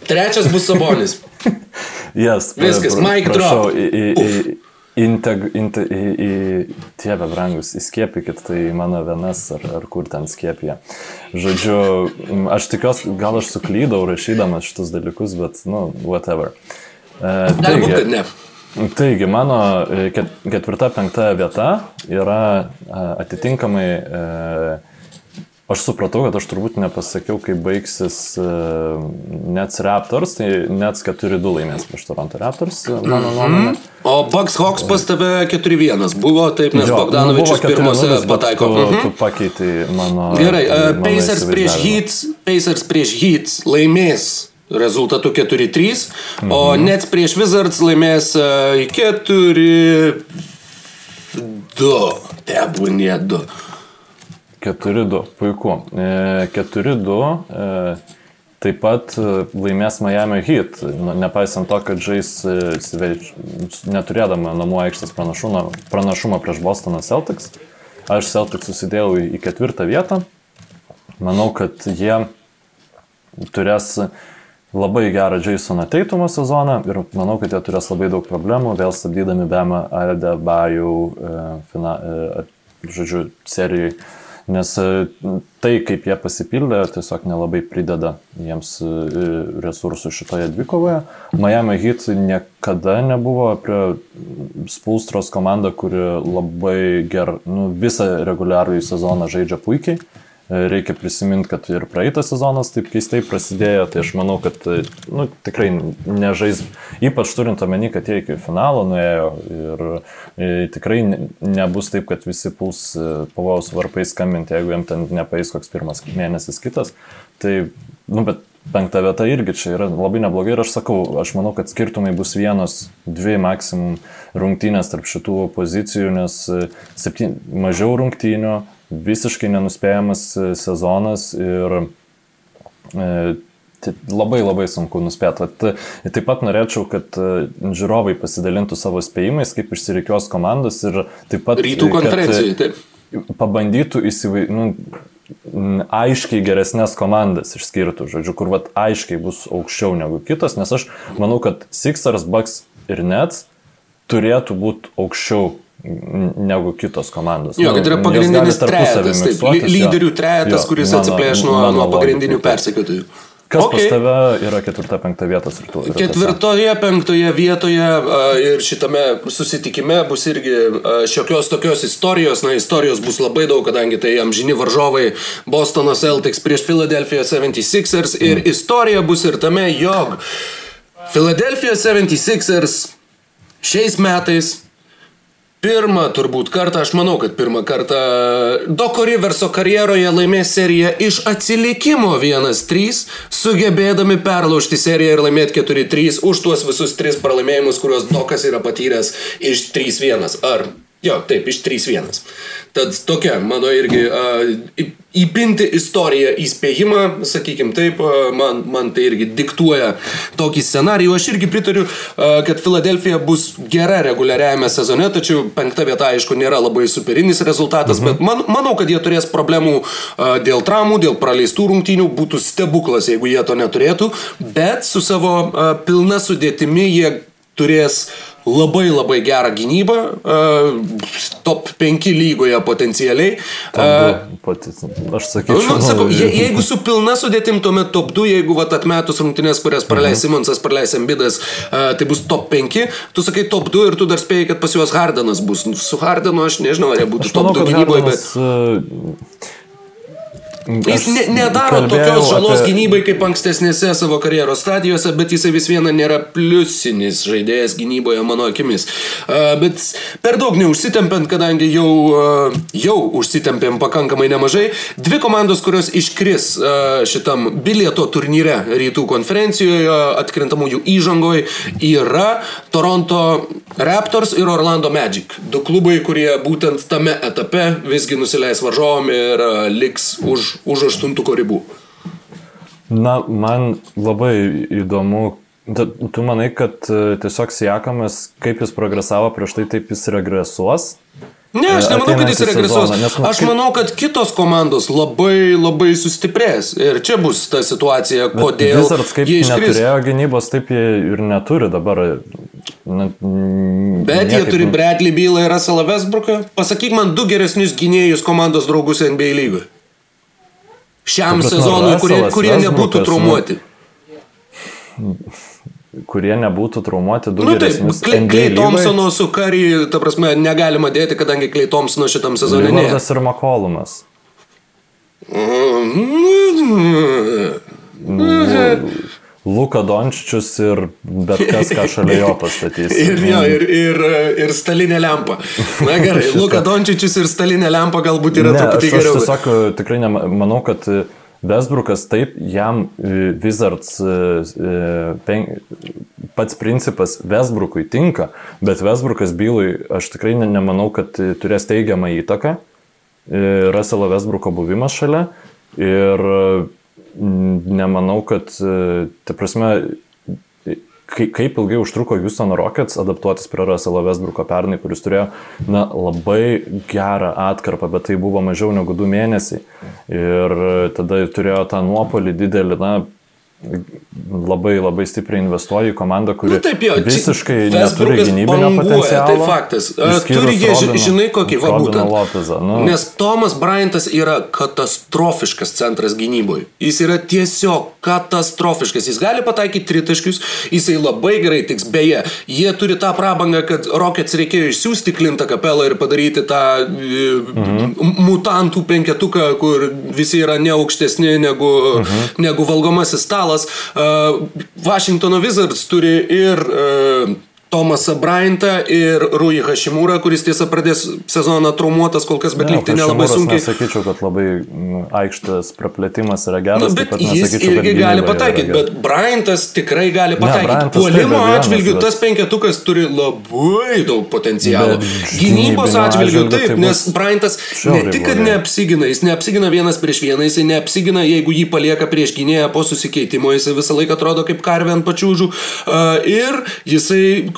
[SPEAKER 1] Trečias bus Sabonis.
[SPEAKER 2] yes,
[SPEAKER 1] Viskas, Mike Drop.
[SPEAKER 2] Į, į, į, Integ, inte, į, į Dievę brangus, įskiepykit tai mano vienas ar, ar kur ten skiepija. Žodžiu, aš tikiuosi, gal aš suklydau rašydamas šitus dalykus, bet, nu, whatever.
[SPEAKER 1] E, taigi, kad ne.
[SPEAKER 2] Taigi, mano e, ketvirta, penkta vieta yra e, atitinkamai e, Aš supratau, kad aš turbūt nepasakiau, kaip baigsis uh, Nets Raptors, tai Nets 4-2 laimės prieš Toronto Raptors, e, mano mhm. nuomonė. Mm -hmm.
[SPEAKER 1] O Bucks Hawks pas tave 4-1 buvo, taip, nes jo, Bogdanovičius nu, pirmose pataiko.
[SPEAKER 2] Tu, mm -hmm. tu pakeitai mano.
[SPEAKER 1] Gerai, uh, Pacers prieš Heat, Pacers prieš Heat laimės rezultatu 4-3, mm -hmm. o mhm. Nets prieš Wizards laimės uh, 4-2. Tebūnė 2.
[SPEAKER 2] 4-2, puiku. 4-2 e, e, taip pat e, laimės Miami Heat, nu, nepaisant to, kad žais neturėdama namų aikštės pranašumą, pranašumą prieš Bostoną Celtics. Aš Celtics susidėjau į ketvirtą vietą. Manau, kad jie turės labai gerą Jasoną Teitumo sezoną ir manau, kad jie turės labai daug problemų, vėl stabdydami Bemą Aldebajų, žodžiu, serijai Nes e, tai, kaip jie pasipildė, tiesiog nelabai prideda jiems e, resursų šitoje dvikovoje. Miami Heat niekada nebuvo prie Spulstros komanda, kuri labai ger, nu, visą reguliarųjį sezoną žaidžia puikiai. Reikia prisiminti, kad ir praeitas sezonas taip keistai prasidėjo, tai aš manau, kad nu, tikrai nežais, ypač turint omeny, kad jie iki finalo nuėjo ir e, tikrai nebus taip, kad visi puls e, pavojaus varpais skambinti, jeigu jam ten nepaės koks pirmas mėnesis kitas. Tai, nu, bet penkta vieta irgi čia yra labai neblogai ir aš sakau, aš manau, kad skirtumai bus vienos, dvi maksimum rungtynės tarp šitų pozicijų, nes e, septyn, mažiau rungtynių visiškai nenuspėjamas e, sezonas ir e, labai labai sunku nuspėti. Vat, taip pat norėčiau, kad žiūrovai pasidalintų savo spėjimais, kaip išsirikios komandos ir taip pat...
[SPEAKER 1] Rytų konferencijai, taip.
[SPEAKER 2] Pabandytų įsivaizduoti, nu, aiškiai geresnės komandas išskirtų, žodžiu, kur vat aiškiai bus aukščiau negu kitos, nes aš manau, kad Sixers, Bucks ir Nets turėtų būti aukščiau negu kitos komandos.
[SPEAKER 1] Jo, kad yra pagrindinis trejetas, taip, lyderių trejetas, kuris atsiplėš nuo, nuo pagrindinių persekiotojų.
[SPEAKER 2] Kas okay. pas tave yra ketvirta, penkta vietos rytų?
[SPEAKER 1] Ketvirtoje, penktoje vietoje ir šitame susitikime bus irgi šiokios tokios istorijos. Na, istorijos bus labai daug, kadangi tai amžini varžovai Bostono Celtics prieš Philadelphia 76ers. Ir mm. istorija bus ir tame, jog Philadelphia 76ers šiais metais Pirmą turbūt kartą, aš manau, kad pirmą kartą Doko Riverso karjeroje laimės seriją iš atsilikimo 1-3, sugebėdami perlaužti seriją ir laimėti 4-3 už tuos visus tris pralaimėjimus, kuriuos Dokas yra patyręs iš 3-1. Ar Jo, taip, iš 3-1. Tad tokia, mano irgi, uh, įpinti istoriją, įspėjimą, sakykim taip, uh, man, man tai irgi diktuoja tokį scenarijų. Aš irgi pritariu, uh, kad Filadelfija bus gera reguliariajame sezone, tačiau penkta vieta, aišku, nėra labai superinis rezultatas, mhm. bet man, manau, kad jie turės problemų uh, dėl traumų, dėl praleistų rungtynių, būtų stebuklas, jeigu jie to neturėtų, bet su savo uh, pilna sudėtimi jie turės labai labai gerą gynybą, uh, top 5 lygoje potencialiai.
[SPEAKER 2] Uh, aš sakyčiau. Nu,
[SPEAKER 1] sakau, je, jeigu su pilna sudėtim, tuomet top 2, jeigu vat, atmetus rungtynės, kurias praleis mhm. Simonsas, praleis Ambidas, uh, tai bus top 5, tu sakai top 2 ir tu dar spėjai, kad pas juos Hardanas bus. Nu, su Hardanu aš nežinau, ar jie būtų aš top manau, 2 gynyboje, bet... Uh Jis ne, nedaro tokios žalos apie... gynybai kaip ankstesnėse savo karjeros stadijose, bet jisai vis viena nėra pliusinis žaidėjas gynyboje mano akimis. Uh, bet per daug neužsitempiant, kadangi jau, uh, jau užsitempėm pakankamai nemažai, dvi komandos, kurios iškris uh, šitam bilieto turnyre rytų konferencijoje, atkrintamųjų įžangoje, yra Toronto Raptors ir Orlando Magic. Du klubai, kurie būtent tame etape visgi nusileis varžovom ir liks už už aštuntuko ribų?
[SPEAKER 2] Na, man labai įdomu, tu manai, kad e, tiesiog Siekamas, kaip jis progresavo prieš tai, taip jis regresuos?
[SPEAKER 1] Ne, aš e, nemanau, kad jis regresuos. Nes, aš kaip... manau, kad kitos komandos labai labai sustiprės. Ir čia bus ta situacija, kodėl.
[SPEAKER 2] Wizards kaip jie iškris. neturėjo gynybos, taip jie ir neturi dabar.
[SPEAKER 1] Na, Bet jie turi. Bradley Bylą ir Russell Westbrooką. Pasakyk man du geresnius gynėjus komandos draugus NBA lygoje šiam sezonui, kurie, kurie nebūtų traumuoti.
[SPEAKER 2] Kurie nebūtų traumuoti, du
[SPEAKER 1] nu, taip, Klei Thompsono su Kari, ta prasme, negalima dėti, kadangi Klei Thompsono šitam sezonui ne.
[SPEAKER 2] Livardas ir Makolumas. Luka Dončičius ir bet kas, ką šalia jo pastatys.
[SPEAKER 1] ir, jo, ir, ir, ir stalinė lempa. Na gerai, Luka Dončičius ir stalinė lempa galbūt yra ne, truputį geriau.
[SPEAKER 2] Aš tiesiog tikrai nemanau, kad Vesbrukas taip, jam e, Wizards e, e, pen, pats principas Vesbrukui tinka, bet Vesbrukas bylui aš tikrai nemanau, kad turės teigiamą įtaką. Russello Vesbruko buvimas šalia ir nemanau, kad, ta prasme, kaip ilgai užtruko Houston Rockets adaptuotis prie Russelo Westbrooko pernai, kuris turėjo na, labai gerą atkarpą, bet tai buvo mažiau negu du mėnesiai. Ir tada turėjo tą nuopolį didelį, na, labai labai stipriai investuoja į komandą, kuri nu, taip, jo, visiškai neturi gynybinio potencialo.
[SPEAKER 1] Tai faktas. Turi jie, Robino, žinai, kokį va būtent. Lopezą, nu. Nes Tomas Bryantas yra katastrofiškas centras gynyboje. Jis yra tiesiog katastrofiškas. Jis gali pataikyti tritaškius, jisai labai gerai tiks. Beje, jie turi tą prabangą, kad Rockets reikėjo išsiųsti Klintą kapelą ir padaryti tą mhm. mutantų penketuką, kur visi yra neaukštesni negu, mhm. negu valgomasis stalas finalas. Washingtono Wizards turi ir Tomasą Bryantą ir Rui Hashimūrą, kuris tiesa pradės sezoną traumuotas kol kas, bet
[SPEAKER 2] Ne,
[SPEAKER 1] likti nelabai
[SPEAKER 2] Hašimuras
[SPEAKER 1] sunkiai.
[SPEAKER 2] Nesakyčiau, kad labai mm, aikštės praplėtimas yra geras.
[SPEAKER 1] Nu,
[SPEAKER 2] taip
[SPEAKER 1] bet jis
[SPEAKER 2] kad
[SPEAKER 1] irgi
[SPEAKER 2] gynyba
[SPEAKER 1] gali pataikyti, bet Bryantas tikrai gali pataikyti.
[SPEAKER 2] Taip,
[SPEAKER 1] Puolimo atžvilgių
[SPEAKER 2] bet-
[SPEAKER 1] tas penketukas turi labai daug potencialo.
[SPEAKER 2] Bet
[SPEAKER 1] Gynybos
[SPEAKER 2] atžvilgiu
[SPEAKER 1] taip,
[SPEAKER 2] tai
[SPEAKER 1] nes Bryantas ne tik, kad neapsigina, jis neapsigina vienas prieš vieną, jis neapsigina, jeigu jį palieka prieš gynėją po susikeitimo, jis visą laiką atrodo kaip karvė ant pačiūžų. Uh, ir jisai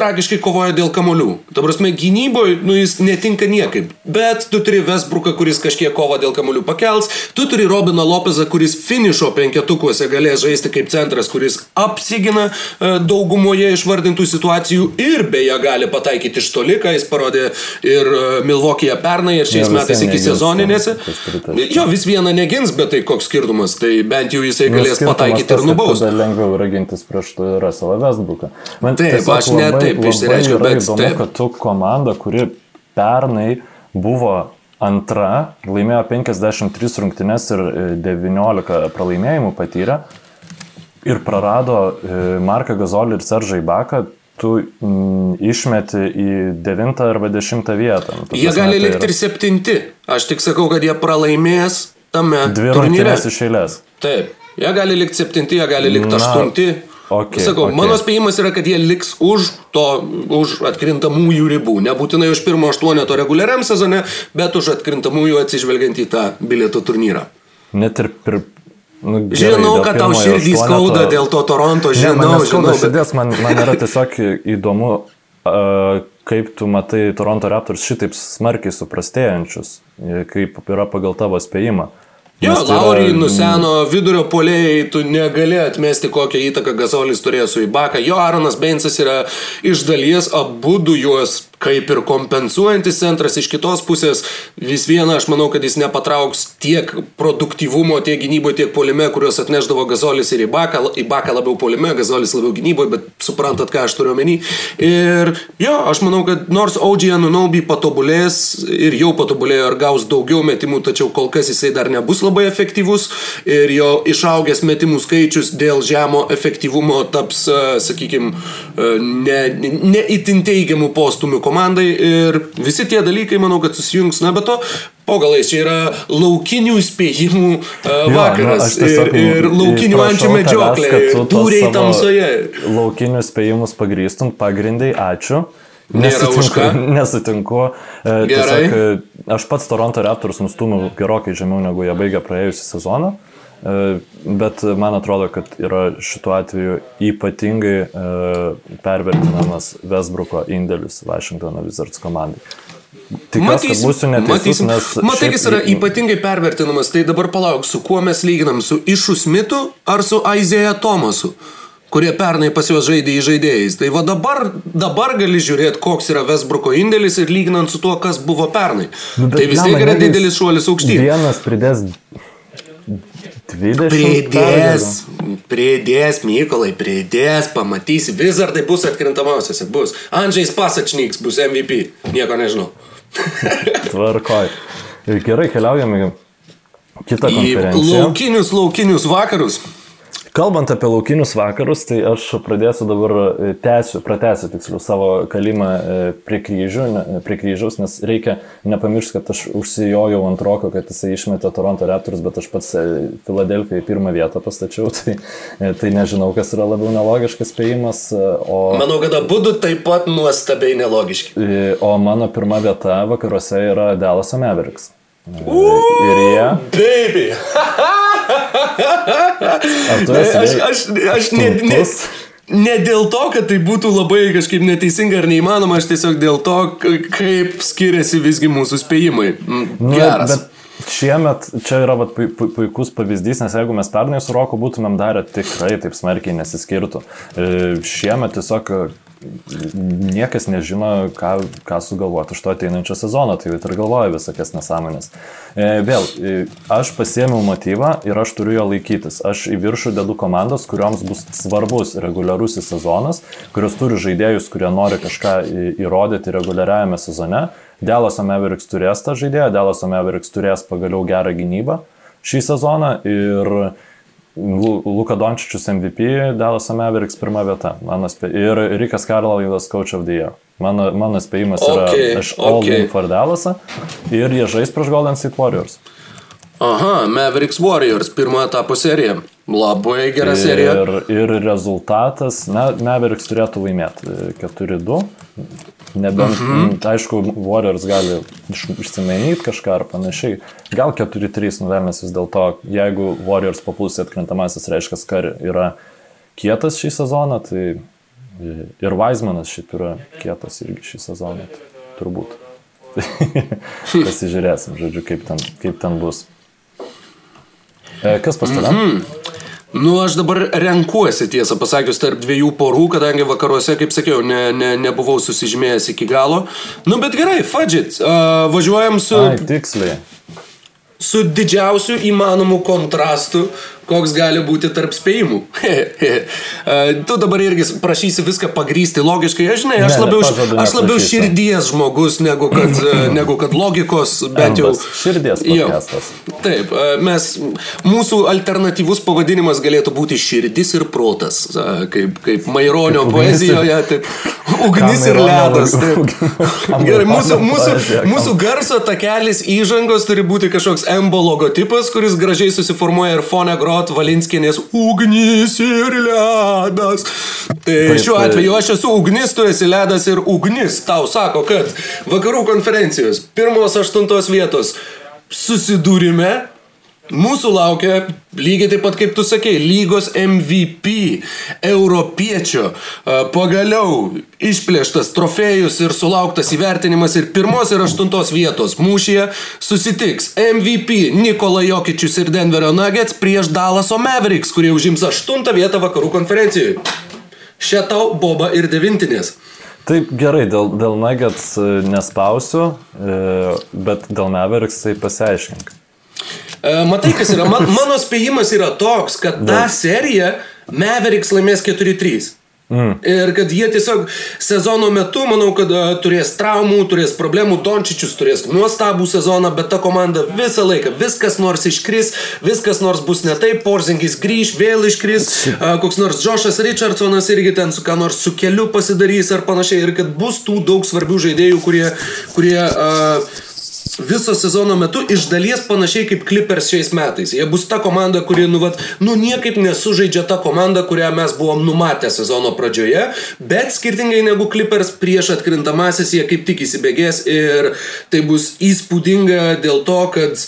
[SPEAKER 1] tragiškai kovoja dėl kamolių. Ta prasme, gynyboje, nu, jis netinka niekaip. Bet tu turi Vesbruką, kuris kažkiek kovą dėl kamolių pakels, tu turi Robiną Lopezą, kuris finišo penketukuose galės žaisti kaip centras, kuris apsigina e, daugumoje išvardintų situacijų ir beje gali pataikyti iš toli, ką jis parodė ir e, Milvokėje pernai, ir šiais
[SPEAKER 2] Jo,
[SPEAKER 1] metais iki sezoninėse. Jo, vis vieną negins, bet tai koks skirtumas, tai bent jau jisai
[SPEAKER 2] Nu,
[SPEAKER 1] galės
[SPEAKER 2] skirtumas
[SPEAKER 1] pataikyti ir nubausti.
[SPEAKER 2] Lengviau yra gintis prieš Russellą Westbrooką. Man
[SPEAKER 1] Taip,
[SPEAKER 2] tiesiog
[SPEAKER 1] aš ne taip išsireiškiau, bet
[SPEAKER 2] įdomu,
[SPEAKER 1] taip.
[SPEAKER 2] kad tu komanda, kuri pernai buvo antra, laimėjo 53 rungtynes ir e, 19 pralaimėjimų patyrė ir prarado e, Marką Gazolį ir Seržai Baką, tu mm, išmeti į 9 arba 10 vietą. Nu, tu
[SPEAKER 1] jie gali
[SPEAKER 2] tai
[SPEAKER 1] likti ir 7. Aš tik sakau, kad jie pralaimės tame.
[SPEAKER 2] Dvi rungtynės iš eilės.
[SPEAKER 1] Taip. Jie gali likti 7, jie gali likti
[SPEAKER 2] 8.
[SPEAKER 1] Okay,
[SPEAKER 2] nu,
[SPEAKER 1] Sakau,
[SPEAKER 2] okay.
[SPEAKER 1] mano spėjimas yra, kad jie liks už to, už atkrintamųjų ribų. Nebūtinai už pirmo aštuoneto reguliariam sezone, bet už atkrintamųjų atsižvelgiant į tą bilietų turnyrą.
[SPEAKER 2] Net ir pir... nu, gerai,
[SPEAKER 1] žinau, kad tau širdį skauda dėl to Toronto, žinau,
[SPEAKER 2] ne,
[SPEAKER 1] žinau. Bet...
[SPEAKER 2] Širdies, man, man yra tiesiog įdomu, uh, kaip tu matai Toronto Raptors šitaip smarkiai suprastėjančius, e, kaip yra pagal tavo spėjimą.
[SPEAKER 1] Uh,
[SPEAKER 2] Jo, tai yra-
[SPEAKER 1] Laurį nuseno vidurio polėjai, tu negali atmesti, kokią įtaką Gazolis turėjo su Ibaka. Jo, Aronas Beinsas yra iš dalies abu du juos kaip ir kompensuojantis centras iš kitos pusės. Vis viena, aš manau, kad jis nepatrauks tiek produktyvumo, tiek gynyboje, tiek polime, kuriuos atneždavo Gazolis ir Ibaka. Ibaka labiau polime, Gazolis labiau gynyboje, bet suprantat, ką aš turiu omeny. Ir jo, aš manau, kad nors OG Anunobi patobulės ir jau patobulėjo ir gaus daugiau metimų, tačiau kol kas jisai dar nebus labai efektyvus ir jo išaugęs metimų skaičius dėl žemo efektyvumo taps, sakykime, ne, ne itin teigiamų postumių komandai ir visi tie dalykai, manau, kad susijungs, na, bet to po galais čia yra laukinių spėjimų uh,
[SPEAKER 2] Jo,
[SPEAKER 1] vakaras
[SPEAKER 2] nu, aš tiesiog,
[SPEAKER 1] ir, ir laukinių ančių medžioklė,
[SPEAKER 2] savo
[SPEAKER 1] tamsoje.
[SPEAKER 2] Laukinius spėjimus pagrįstum, pagrindai, ačiū.
[SPEAKER 1] Ką.
[SPEAKER 2] Nesutinku. E,
[SPEAKER 1] Gerai.
[SPEAKER 2] Tiesiog, e, aš pats Toronto Raptors nustūmiau gerokai žemiau negu jie baigė praėjusią sezoną. E, Bet man atrodo, kad yra šituo atveju ypatingai e, pervertinamas Westbrooko indėlis Washington Wizards komandai. Tikiuosi, kad būsiu neteisus, nes...
[SPEAKER 1] Matai, jis yra ypatingai pervertinamas, tai dabar palauk, su kuo mes lyginam, su Išu Smitu ar su Aizėja Tomasu, kurie pernai pas juos žaidė į žaidėjais. Tai va dabar, dabar gali žiūrėti, koks yra Vesbruko indėlis ir lyginant su tuo, kas buvo pernai.
[SPEAKER 2] Nu,
[SPEAKER 1] tai vis tiek yra didelis šuolis aukštyn.
[SPEAKER 2] Vienas pridės 20.
[SPEAKER 1] Pridės, pridės, Mykolai, pridės, pamatysi, Vizardai bus atkrintamosiose, bus. Andžiais Pasačnyks bus MVP, nieko nežinau.
[SPEAKER 2] Tvarkoj. Ir Gerai, keliaujame į kitą
[SPEAKER 1] Į
[SPEAKER 2] konferenciją.
[SPEAKER 1] laukinius, laukinius vakarus.
[SPEAKER 2] Kalbant apie laukinius vakarus, tai aš pradėsiu dabar, e, tęsiu, pratęsiu tiksliau savo kalimą e, prie, kryžių, prie kryžiaus, nes reikia nepamiršti, kad aš užsijojau ant roko, kad jisai išmetė Toronto Raptors, bet aš pats e, Filadelfiją į pirmą vietą pastačiau, tai, tai nežinau, kas yra labiau nelogiškas spėjimas, o,
[SPEAKER 1] Manau, kad abu taip pat nuostabiai nelogiški.
[SPEAKER 2] o mano pirma vieta vakaruose yra Dallas Mavericks. E, Ir jie,
[SPEAKER 1] Baby. Aš, aš, aš ne, ne, ne dėl to, kad tai būtų labai kažkaip neteisinga ar neįmanoma, aš tiesiog dėl to, kaip skiriasi visgi mūsų spėjimai. Mm,
[SPEAKER 2] Nu,
[SPEAKER 1] Geras.
[SPEAKER 2] Bet šiemet čia yra vat, pu- pu- puikus pavyzdys, nes jeigu mes pernai su Roku būtumėm darę, tikrai taip smarkiai nesiskirtų. E, Šiemet tiesiog niekas nežino, ką, ką sugalvoti iš to ateinančio sezono, tai ir galvoja visokias nesąmonės. E, Vėl, e, aš pasiėmiau motyvą ir aš turiu jo laikytis. Aš į viršų dedu komandos, kurioms bus svarbus reguliarusis sezonas, kurios turi žaidėjus, kurie nori kažką įrodyti reguliariajame sezone. Delaso Mavericks turės tą žaidėją, Delaso Mavericks turės pagaliau gerą gynybą šį sezoną ir Lu- Luka Dončičius MVP, Dallas Mavericks pirma vieta. Spė... Ir Rikas Karlavas Coach of the Year. Mano, mano spėjimas yra
[SPEAKER 1] Okay,
[SPEAKER 2] aš all
[SPEAKER 1] okay.
[SPEAKER 2] in for Dallasą ir jie žais prieš Golden State Warriors.
[SPEAKER 1] Aha, Mavericks Warriors, pirmo etapo serija. Labai gera serija.
[SPEAKER 2] Ir, ir rezultatas, na, Mavericks turėtų laimėti e, 4-2. Nebent, mhm. aišku, Warriors gali iš, išsimainyti kažką ar panašiai. Gal 4-3 nuvelnės vis dėlto, jeigu Warriors papuls į atkrintamasis, reiškia, kad yra kietas šį sezoną, tai ir Weizmanas šiaip yra kietas irgi šį sezoną, turbūt. Pasižiūrėsim, žodžiu, kaip ten, kaip ten bus. Kas pas tave? Mm -hmm.
[SPEAKER 1] Nu, aš dabar renkuosi, tiesą pasakius, tarp dviejų porų, kadangi vakaruose, kaip sakiau, ne, ne, nebuvau susižymėjęs iki galo. Nu, bet gerai, fadžit, uh, važiuojam su,
[SPEAKER 2] Ai, tiksliai.
[SPEAKER 1] su didžiausiu įmanomu kontrastu, koks gali būti tarp spėjimų. Tu dabar irgi prašysi viską pagrysti logiškai, aš žinai, aš
[SPEAKER 2] Ne,
[SPEAKER 1] labiau,
[SPEAKER 2] nepažadu,
[SPEAKER 1] aš labiau
[SPEAKER 2] neprašysiu.
[SPEAKER 1] širdies žmogus negu kad, negu kad logikos, bent jau.
[SPEAKER 2] Širdies podcastas.
[SPEAKER 1] Taip, e, mes, mūsų alternatyvus pavadinimas galėtų būti širdis ir protas, kaip, kaip Maironio
[SPEAKER 2] Kaip
[SPEAKER 1] poezijoje, taip, ugnis ir ledas. Taip. Gerai, mūsų, mūsų, mūsų garso takelis įžangos turi būti kažkoks embo logotipas, kuris gražiai susiformuoja ir fone grot Valinskinės ugnis ir ledas. Tai
[SPEAKER 2] Taip,
[SPEAKER 1] šiuo atveju aš esu ugnis, tu esi ledas ir ugnis. Tau sako, kad vakarų konferencijos pirmos aštuntos vietos susidūrime Mūsų laukia lygiai taip pat kaip tu sakei, lygos MVP, europiečio, pagaliau išplėštas trofėjus ir sulauktas įvertinimas ir pirmos ir aštuntos vietos mūšyje susitiks MVP Nikola Jokičius ir Denverio Nuggets prieš Dallaso Mavericks, kurie užims aštuntą vietą vakarų konferencijoje. Šia tau boba ir devintinės.
[SPEAKER 2] Taip, gerai, dėl, dėl Nuggets e, nespausiu, e, bet dėl Mavericks tai pasiaiškink.
[SPEAKER 1] E, Matai, kas yra, man, mano spėjimas yra toks, kad tą seriją Mavericks laimės 4-3. Mm. Ir kad jie tiesiog sezono metu, manau, kad uh, turės traumų, turės problemų, Dončičius turės nuostabų sezoną, bet ta komanda visą laiką, viskas nors iškris, viskas nors bus ne taip, Porzingis grįž, vėl iškris, uh, koks nors Džošas Richardsonas irgi ten su ką nors su keliu pasidarys ar panašiai, ir kad bus tų daug svarbių žaidėjų, kurie, kurie uh, viso sezono metu iš dalies panašiai kaip Clippers šiais metais. Jie bus ta komanda, kuri, nu, vat, nu niekaip nesužaidžia ta komanda, kurią mes buvom numatę sezono pradžioje, bet skirtingai negu Clippers prieš atkrintamasis jie kaip tik įsibėgės ir tai bus įspūdinga dėl to, kad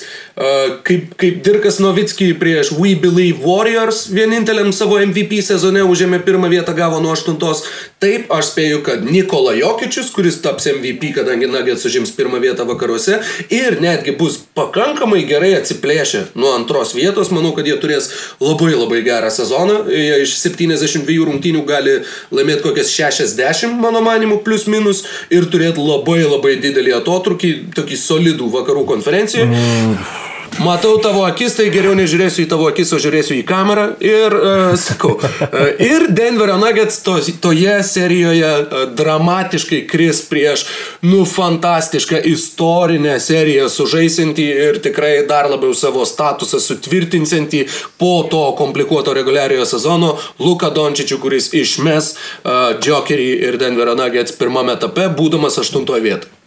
[SPEAKER 1] kaip, kaip Dirkas Novitski prieš We Believe Warriors vieninteliam savo MVP sezone užėmė pirmą vietą, gavo nuo aštuntos. Taip, aš spėju, kad Nikola Jokičius, kuris taps MVP, kadangi Nuggets užims pirmą vietą vakaruose ir netgi bus pakankamai gerai atsiplėšę nuo antros vietos, manau, kad jie turės labai labai gerą sezoną. Jie iš 72 rungtynių gali laimėti kokias 60, mano manimu, plus minus ir turėti labai labai didelį atotrukį, tokį solidų vakarų konferencijoje. Mm. Matau tavo akis, tai geriau nežiūrėsiu į tavo akis, o žiūrėsiu į kamerą. Ir, uh, sakau, uh, ir Denverio Nuggets to, toje serijoje uh, dramatiškai kris prieš, nu, fantastišką istorinę seriją sužaisinti ir tikrai dar labiau savo statusą sutvirtinsianti po to komplikuoto reguliariojo sezono Luka Dončičių, kuris išmes uh, Jokerį ir Denverio Nuggets pirmame etape, būdamas aštuntoje vietoje.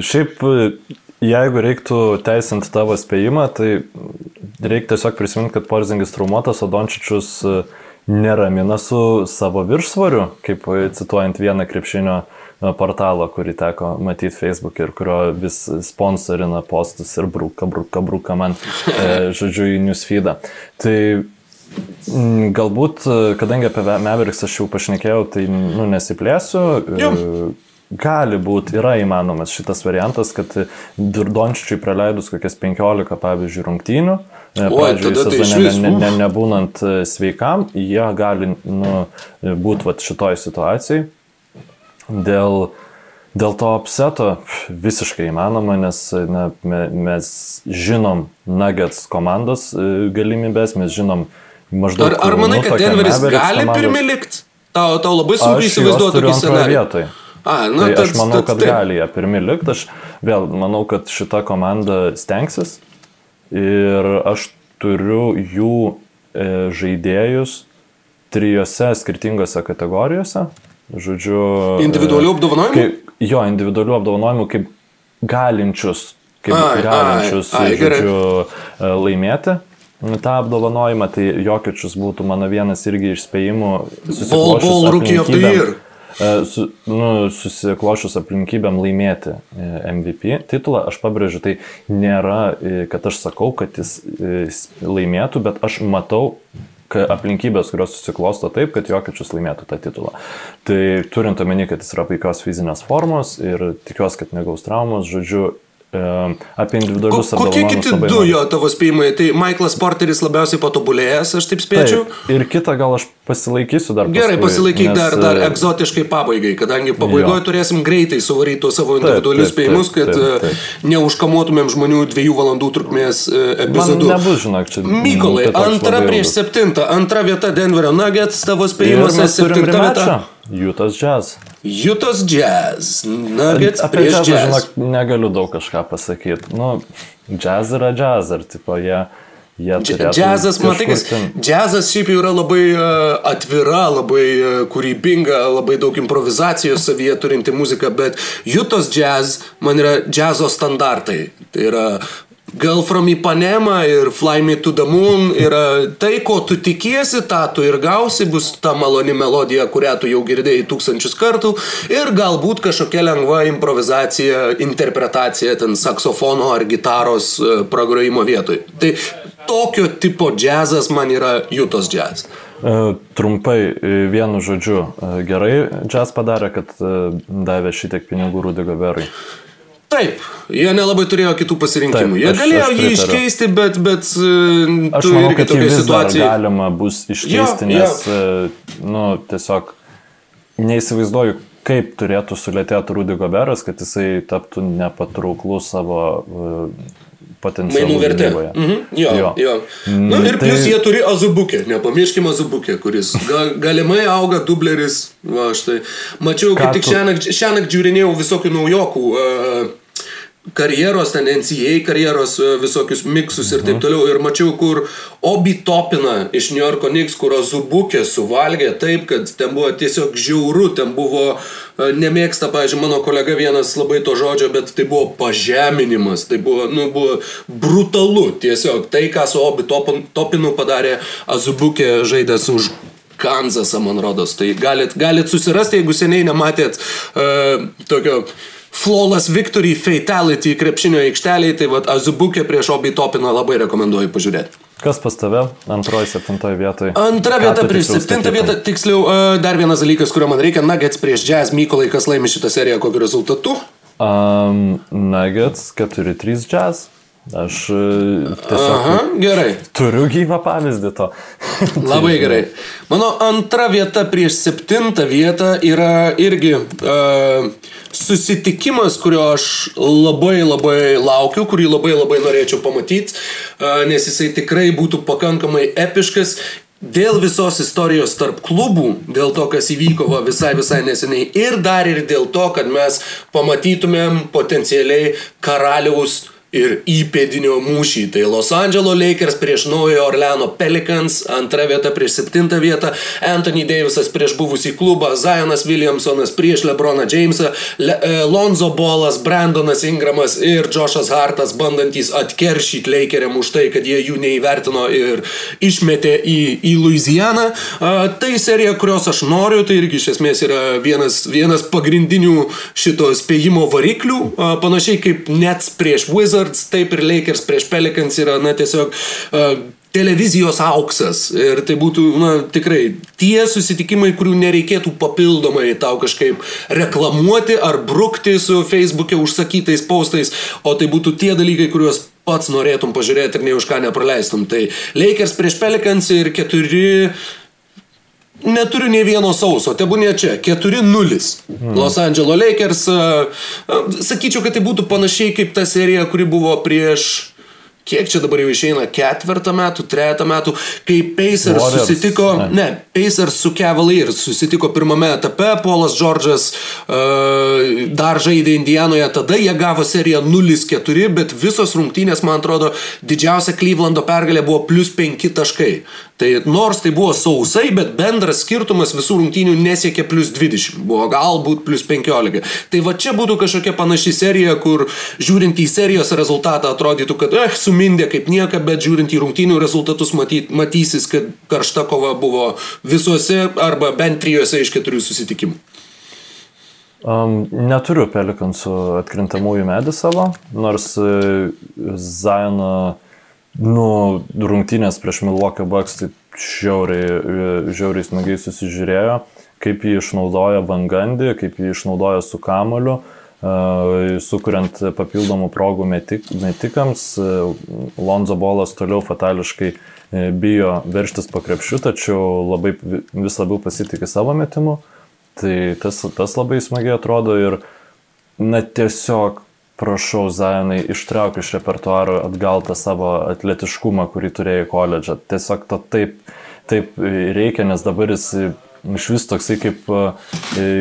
[SPEAKER 2] Šiaip, jeigu reiktų teisinti tavo spėjimą, tai reikia tiesiog prisiminti, kad Porzingis traumuotas, o Dončičius e, neramina su savo viršsvoriu, kaip cituojant vieną krepšinio e, portalą, kurį teko matyti Facebook ir kurio vis sponsorina postus ir bruka, bruka, bruka man, e, žodžiu, į newsfeedą. Tai mm, galbūt, kadangi apie Mavericks aš jau pašnekėjau, tai nu, nesiplėsiu.
[SPEAKER 1] Jo.
[SPEAKER 2] Gali būti, yra įmanomas šitas variantas, kad Durdončičiui praleidus kokias 15, pavyzdžiui, rungtynių, e,
[SPEAKER 1] tada tai
[SPEAKER 2] sezone
[SPEAKER 1] išvis,
[SPEAKER 2] ne, ne,
[SPEAKER 1] uf.
[SPEAKER 2] nebūnant e, sveikam, jie gali nu, būti šitoj situacijai. Dėl, dėl to apseto visiškai įmanoma, nes na, me, mes žinom Nuggets komandos e, galimybės, mes žinom maždaug...
[SPEAKER 1] Ar, ar manai, kad
[SPEAKER 2] nutuokiam
[SPEAKER 1] Denveris gali pirmi likti? Tau, tau labai sunku įsivaizduoti tokį scenarijų.
[SPEAKER 2] vietoje.
[SPEAKER 1] A, nu,
[SPEAKER 2] tai aš manau, kad gali jie pirmi likti. Aš vėl manau, kad šita komanda stengsis ir aš turiu jų e, žaidėjus trijose skirtingose kategorijose. Žodžiu.
[SPEAKER 1] Individualių apdovanojimų?
[SPEAKER 2] Kaip, jo, individualių apdovanojimų kaip galinčius, kaip
[SPEAKER 1] Ai,
[SPEAKER 2] galinčius,
[SPEAKER 1] ai, ai, gerai.
[SPEAKER 2] žodžiu, e, laimėti tą apdovanojimą, tai Jokiečius būtų mano vienas irgi iš spėjimų.
[SPEAKER 1] Ball, ball Rookie of the Year.
[SPEAKER 2] E, Su, nu, susiklošius aplinkybėm laimėti e, MVP titulą, aš pabrėžiu, tai nėra, e, kad aš sakau, kad jis laimėtų, bet aš matau aplinkybės, kurios susiklosto taip, kad Jokiečius laimėtų tą titulą. Tai turint omeny, kad jis yra puikios fizinės formos ir tikiuosi, kad negaus traumos, žodžiu, apie individualius
[SPEAKER 1] kokie
[SPEAKER 2] apdovanojimus
[SPEAKER 1] kiti
[SPEAKER 2] labai
[SPEAKER 1] du
[SPEAKER 2] noriu.
[SPEAKER 1] jo tavo spėjimai? Tai Michaelas Porteris labiausiai patobulėjęs, aš taip spėčiau.
[SPEAKER 2] Taip, ir kitą gal aš pasilaikysiu dar.
[SPEAKER 1] Gerai,
[SPEAKER 2] paskui,
[SPEAKER 1] pasilaikyk
[SPEAKER 2] nes,
[SPEAKER 1] dar, dar
[SPEAKER 2] e,
[SPEAKER 1] egzotiškai pabaigai, kadangi pabaigoje
[SPEAKER 2] Jo.
[SPEAKER 1] turėsim greitai suvaryti tuos savo individualius spėjimus, kad
[SPEAKER 2] taip,
[SPEAKER 1] e,
[SPEAKER 2] taip.
[SPEAKER 1] neužkamuotumėm žmonių dviejų valandų trukmės e,
[SPEAKER 2] Man
[SPEAKER 1] epizodų.
[SPEAKER 2] nebus, žinok, čia.
[SPEAKER 1] Mykolai, antra prieš septintą, antra vieta Denverio Nuggets, tavo spėjimas, septinta vieta.
[SPEAKER 2] remačą. Jutas Jazz.
[SPEAKER 1] Jutos Jazz, Nuggets
[SPEAKER 2] Apie
[SPEAKER 1] prieš
[SPEAKER 2] jazzą,
[SPEAKER 1] Jazz.
[SPEAKER 2] žinok, negaliu daug kažką pasakyti. Nu, jazz yra jazz, ar tipo jie, jie.
[SPEAKER 1] Džiazas, matai, kas, džiazas šiaip jau yra labai e, atvira, labai e, kūrybinga, labai daug improvizacijos savyje turinti muzika, bet Jutos jazz man yra džiazo standartai. Tai yra Girl from Ipanema ir Fly Me to the Moon yra tai, ko tu tikiesi, tą tu ir gausi, bus ta maloni melodija, kurią tu jau girdėjai tūkstančius kartų ir galbūt kažkokia lengva improvizacija, interpretacija ten saksofono ar gitaros e, pragrojimo vietoj. Tai tokio tipo džiazas man yra Jutos džiaz.
[SPEAKER 2] E, Trumpai, e, vienu žodžiu, gerai jazz padarė, kad davė šitiek pinigų Rudy Goberui.
[SPEAKER 1] Taip, jie nelabai turėjo kitų pasirinkimų.
[SPEAKER 2] Taip,
[SPEAKER 1] jie
[SPEAKER 2] aš-
[SPEAKER 1] galėjo
[SPEAKER 2] aš
[SPEAKER 1] jį iškeisti, bet, bet e,
[SPEAKER 2] Aš
[SPEAKER 1] tu
[SPEAKER 2] manau,
[SPEAKER 1] irgi tokia situacija.
[SPEAKER 2] galima bus iškeisti,
[SPEAKER 1] Jo, jo.
[SPEAKER 2] nes, e, nu, tiesiog neįsivaizduoju, kaip turėtų sulėtėti Rudy Goberas, kad jisai taptų nepatrauklus savo e, potencialų
[SPEAKER 1] Mainų vertė.
[SPEAKER 2] gynyboje.
[SPEAKER 1] Mhm, jo, jo. jo. Na
[SPEAKER 2] Mm,
[SPEAKER 1] ir plus
[SPEAKER 2] tai-
[SPEAKER 1] jie turi Azubukę, nepamirškime Azubukę, kuris ga, galimai auga dubleris. Va, štai. Mačiau, kaip
[SPEAKER 2] Ką
[SPEAKER 1] tik
[SPEAKER 2] tu-
[SPEAKER 1] šiandien, šiandien žiūrinėjau visokių naujokų. Uh, karjeros, ten NCA karjeros e, visokius miksus ir
[SPEAKER 2] Mhm.
[SPEAKER 1] taip toliau. Ir mačiau, kur Obi Topina iš New Yorko Knicks, kur Azubukė suvalgė taip, kad ten buvo tiesiog žiauru, ten buvo, e, nemėgsta, pažiūrėjau, mano kolega vienas labai to žodžio, bet tai buvo pažeminimas, tai buvo, nu, buvo brutalu tiesiog. Tai, ką su Obi Topin- Topinu padarė Azubukė žaidęs už Kanzasą, man rodos. Tai galit, galit susirasti, jeigu seniai nematėt uh, tokio Flawless Victory Fatality krepšinio aikšteliai, tai vad Azubukė prieš Obi Topiną labai rekomenduoju pažiūrėti.
[SPEAKER 2] Kas pas tave antroji, septintoji vietoje?
[SPEAKER 1] Antra vieta prieš septintą vietą, tiksliau, uh, dar vienas dalykas, kurio man reikia, Nuggets prieš Jazz, Mykolai, kas laimi šitą seriją, kokiu rezultatu?
[SPEAKER 2] Um, nuggets 4-3 jazz. Aš e, tiesiog
[SPEAKER 1] Aha, gerai.
[SPEAKER 2] turiu gyvą pavyzdį to.
[SPEAKER 1] Labai gerai. Mano antra vieta prieš septintą vietą yra irgi uh, susitikimas, kurio aš labai labai laukiu, kurį labai labai norėčiau pamatyti, uh, nes jisai tikrai būtų pakankamai epiškas. Dėl visos istorijos tarp klubų, dėl to, kas įvyko va, visai visai neseniai ir dar ir dėl to, kad mes pamatytumėm potencialiai karaliaus ir įpėdinio mūšį. Tai Los Angeles Lakers prieš Naujojo Orleano Pelicans, antra vieta prieš septintą vietą, Anthony Davisas prieš buvusį klubą, Zionas Williamsonas prieš Lebroną Jamesą, Le e, Lonzo Bolas, Brandonas Ingramas ir Joshas Hartas bandantys atkeršyti Lakeriam už tai, kad jie jų neįvertino ir išmetė į, į Louisianą. A, tai serija, kurios aš noriu, tai irgi iš esmės yra vienas, vienas pagrindinių šito spėjimo variklių, a, panašiai kaip Nets prieš Wizards, taip ir Lakers prieš Pelicans yra, na, tiesiog uh, televizijos auksas. Ir tai būtų, na, tikrai tie susitikimai, kurių nereikėtų papildomai tau kažkaip reklamuoti ar brukti su Facebook'e užsakytais postais, o tai būtų tie dalykai, kuriuos pats norėtum pažiūrėti ir nei už ką nepraleistum. Tai Lakers prieš Pelicans ir keturi Neturiu nei vieno sauso, tebūnė čia, 4-0. Mm. Los Angeles Lakers, uh, uh, sakyčiau, kad tai būtų panašiai kaip ta serija, kuri buvo prieš kiek čia dabar jau išeina, ketvirtą metų, trejatą metų, kai Pacers Warriors, susitiko, ne. ne, Pacers su Cavaliers susitiko pirmame etape, Polas Džordžas uh, dar žaidė Indijanoje, tada jie gavo seriją 0-4, bet visos rungtynės, man atrodo, didžiausia Clevelando pergalė buvo plus 5 taškai. Tai nors tai buvo sausai, bet bendras skirtumas visų rungtynių nesiekė plus 20, buvo galbūt plus 15. Tai va čia būtų kažkokia panaši serija, kur žiūrint į serijos rezultatą atrodytų, kad eh, sumindė kaip nieka, bet žiūrint į rungtynių rezultatus matyt, matysis, kad karšta kova buvo visuose arba bent trijose iš keturių susitikimų.
[SPEAKER 2] Um, neturiu pelikansų atkrintamųjų medį savo, nors uh, Zaino uh, Nu, rungtynės prieš Milwaukee Bucks tai žiauriai, žiauriai smagiai susižiūrėjo, kaip jį išnaudoja Vangandį, kaip jį išnaudoja su kamoliu, sukuriant papildomų progų metik, metikams. Lonzo Bolas toliau fatališkai e, bijo verštis po krepšiu, tačiau labai, vis labiau pasitikė savo metimu. Tai tas, tas labai smagiai atrodo ir na tiesiog prašau, Zajonai, ištrauk iš repertuaro atgal tą savo atletiškumą, kurį turėjai koledžą. Tiesiog to taip, taip reikia, nes dabar jis iš vis toksai kaip e,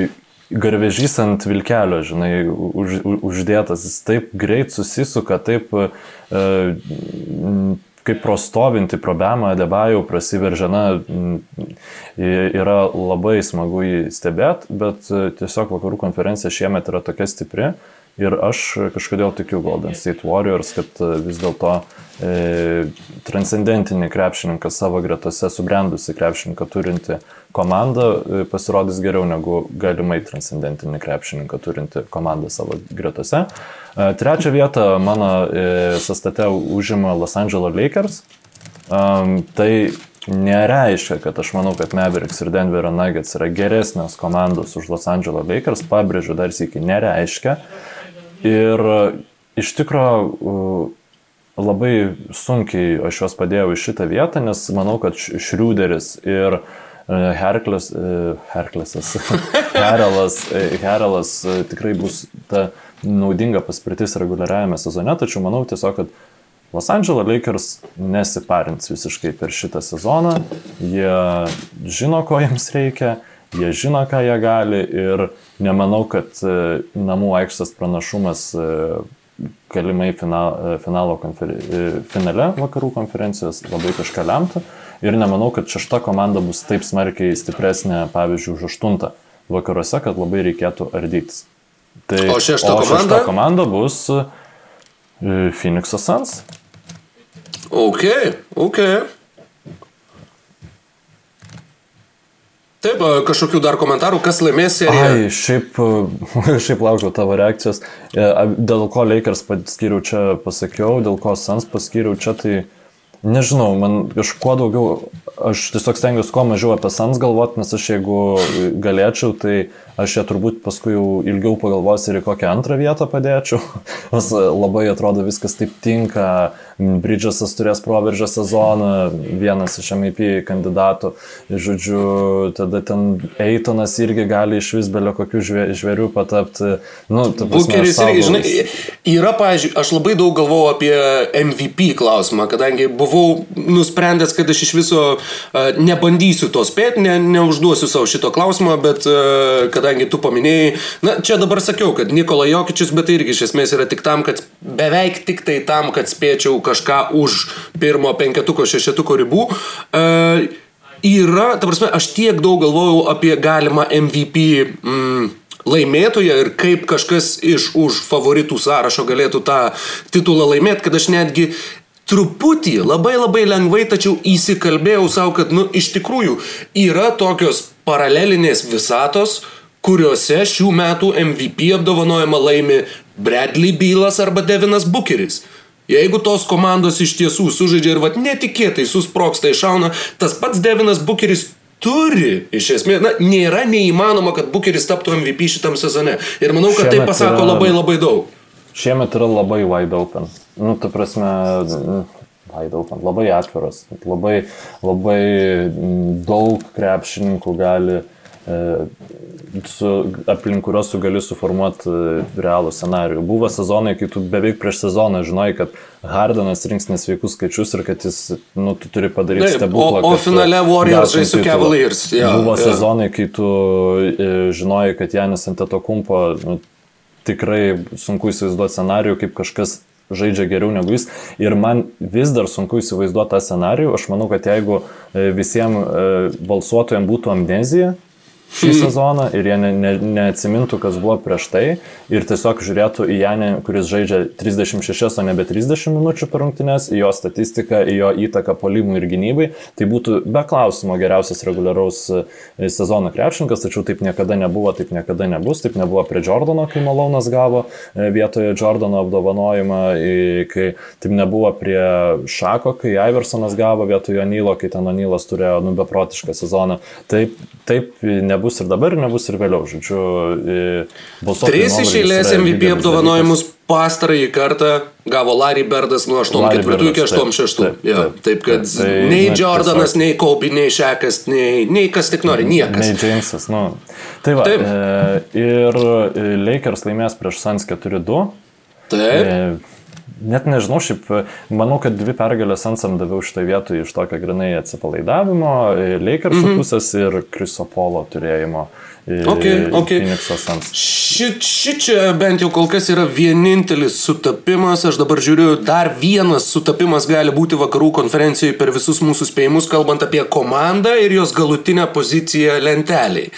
[SPEAKER 2] garvežys ant vilkelio, žinai, už, uždėtas, jis taip greit susisuka, taip e, kaip prostovinti problemą debajų prasiveržia, na, yra labai smagu jį stebėti, bet tiesiog vakarų konferencija šiemet yra tokia stipri, Ir aš kažkodėl tikiu Golden State Warriors, kad e, vis dėlto e, transcendentinį krepšininką savo gretose, subrendusi krepšininką turinti komanda e, pasirodys geriau negu galimai transcendentinį krepšininką turinti komanda savo gretose. E, trečią vietą mano e, sastate užima Los Angeles Lakers. Um, tai nereiškia, kad aš manau, kad Mavericks ir Denverio Nuggets yra geresnės komandos už Los Angeles Lakers, pabrėžiu dar sėki, nereiškia. Uh, Ir iš tikrųjų labai sunkiai aš juos padėjau į šitą vietą, nes manau, kad Šriuderis ir e, Herkles, e, Herklesas, Herelas, e, Herelas tikrai bus ta naudinga paspirtis reguliariajame sezone, tačiau manau tiesiog, kad Los Angeles Lakers nesiparins visiškai per šitą sezoną, jie žino, ko jiems reikia, jie žino, ką jie gali ir nemanau, kad e, namų aikštės pranašumas e, galimai final, e, finalo konfer... finale vakarų konferencijos labai kažką lemtų. Ir nemanau, kad šešta komanda bus taip smarkiai stipresnė, pavyzdžiui, už aštuntą vakaruose, kad labai reikėtų ardytis.
[SPEAKER 1] Tai, o šešta
[SPEAKER 2] o
[SPEAKER 1] komanda?
[SPEAKER 2] Šešta komanda bus Phoenix Suns.
[SPEAKER 1] Ok, ok. Taip, kažkokių dar komentarų, kas laimės seriją?
[SPEAKER 2] Ai, šiaip, šiaip laukiu tavo reakcijos. E, dėl ko Lakers paskiriau čia pasakiau, dėl ko Sans paskiriau čia, tai nežinau, man kažkuo daugiau, aš tiesiog stengiuosi kuo mažiau apie Sans galvoti, nes aš jeigu galėčiau, tai aš ją turbūt paskui jau ilgiau pagalvosiu ir į kokią antrą vietą padėčiau. Nes labai atrodo viskas taip tinka. Bridžasas turės proveržę sezoną, vienas iš MIP kandidatų. Žodžiu, tada ten Eitonas irgi gali iš vis belio kokių žvėrių patapti. Nu,
[SPEAKER 1] Bukeris irgi, žinai, yra, pažiūrėjau, aš labai daug galvojau apie MVP klausimą, kadangi buvau nusprendęs, kad aš iš viso nebandysiu to spėti, ne, neužduosiu savo šito klausimo, bet kadangi tu paminėjai, na, čia dabar sakiau, kad Nikola Jokičius, bet tai irgi iš esmės yra tik tam, kad beveik tik tai tam, kad spėčiau kažką už pirmo penketuko, šešetuko ribų. Yra, ta prasme, aš tiek daug galvojau apie galimą MVP mm, laimėtoją ir kaip kažkas iš už favoritų sąrašo galėtų tą titulą laimėti, kad aš netgi truputį, labai labai lengvai, tačiau įsikalbėjau savo, kad, nu, iš tikrųjų yra tokios paralelinės visatos, kuriuose šių metų MVP apdovanojimą laimi Bradley Bylas arba Devinas Bucheris. Jeigu tos komandos iš tiesų sužaidžia ir vad netikėtai susproksta iššauna, tas pats Devinas Bucheris turi, iš esmės, na, nėra neįmanoma, kad Bucheris taptų MVP šitam sezone. Ir manau, kad tai Šiemet tai pasako yra, labai labai daug.
[SPEAKER 2] Šiemet yra labai wide open. Nu, ta prasme, wide open, labai atviras, labai, labai daug krepšininkų gali uh, su, aplink kuriuos tu gali suformuoti realų scenarių. Buvo sezonai, kai tu beveik prieš sezoną žinojai, kad Hardenas rinks nesveikus skaičius ir kad jis, nu, tu turi padaryti stebuklą.
[SPEAKER 1] O, o finale Warriors žais su Cavaliers.
[SPEAKER 2] Ja, Buvo ja. sezonai, kai tu žinojai, kad Janis ant to kumpo nu, tikrai sunku įsivaizduoti scenarijų, kaip kažkas žaidžia geriau negu jis. Ir man vis dar sunku įsivaizduoti tą scenarijų. Aš manau, kad jeigu e, visiems e, balsuotojams būtų amnezija, šį mm. sezoną ir jie ne, ne, neatsimintų, kas buvo prieš tai ir tiesiog žiūrėtų į Janį, kuris žaidžia 36, o nebe 30 minučių per rungtynes, į jo statistiką, į jo įtaką polimui ir gynybai, tai būtų be klausimo geriausias reguliaraus e, sezono krepšininkas, tačiau taip niekada nebuvo, taip niekada nebus, taip nebuvo prie Jordano, kai Malonas gavo e, vietoje Jordano apdovanojimą, kai taip nebuvo prie Šako, kai Iversonas gavo vietoje Onylo, kai ten Onylas turėjo nu, beprotišką sezoną. Taip, taip nebuvo nebus ir dabar, nebus ir vėliau. Žodžiu,
[SPEAKER 1] balsuoti. Tris iš eilės MVP apdovanojimus pastarąjį kartą gavo Larry Birdas nuo 84 iki 86. Taip, taip, ja, taip kad taip, tai, nei na, Jordanas, tiesiog... nei Kobe, nei Šekas, nei, nei kas tik nori, niekas.
[SPEAKER 2] Nei Jamesas, nu. Tai va, taip. E, ir e, Lakers laimės prieš Suns 4-2.
[SPEAKER 1] Taip. E,
[SPEAKER 2] Net nežinau, šiaip manau, kad dvi pergalės Sansam daviau šitoje vietoje iš tokio grinai atsipalaidavimo, Lakersų mm -hmm. pusės ir Krisopolo turėjimo.
[SPEAKER 1] Okay, okay. Šit, šit čia bent jau kol kas yra vienintelis sutapimas, aš dabar žiūriu, dar vienas sutapimas gali būti vakarų konferencijoje per visus mūsų spėjimus, kalbant apie komandą ir jos galutinę poziciją lenteliai.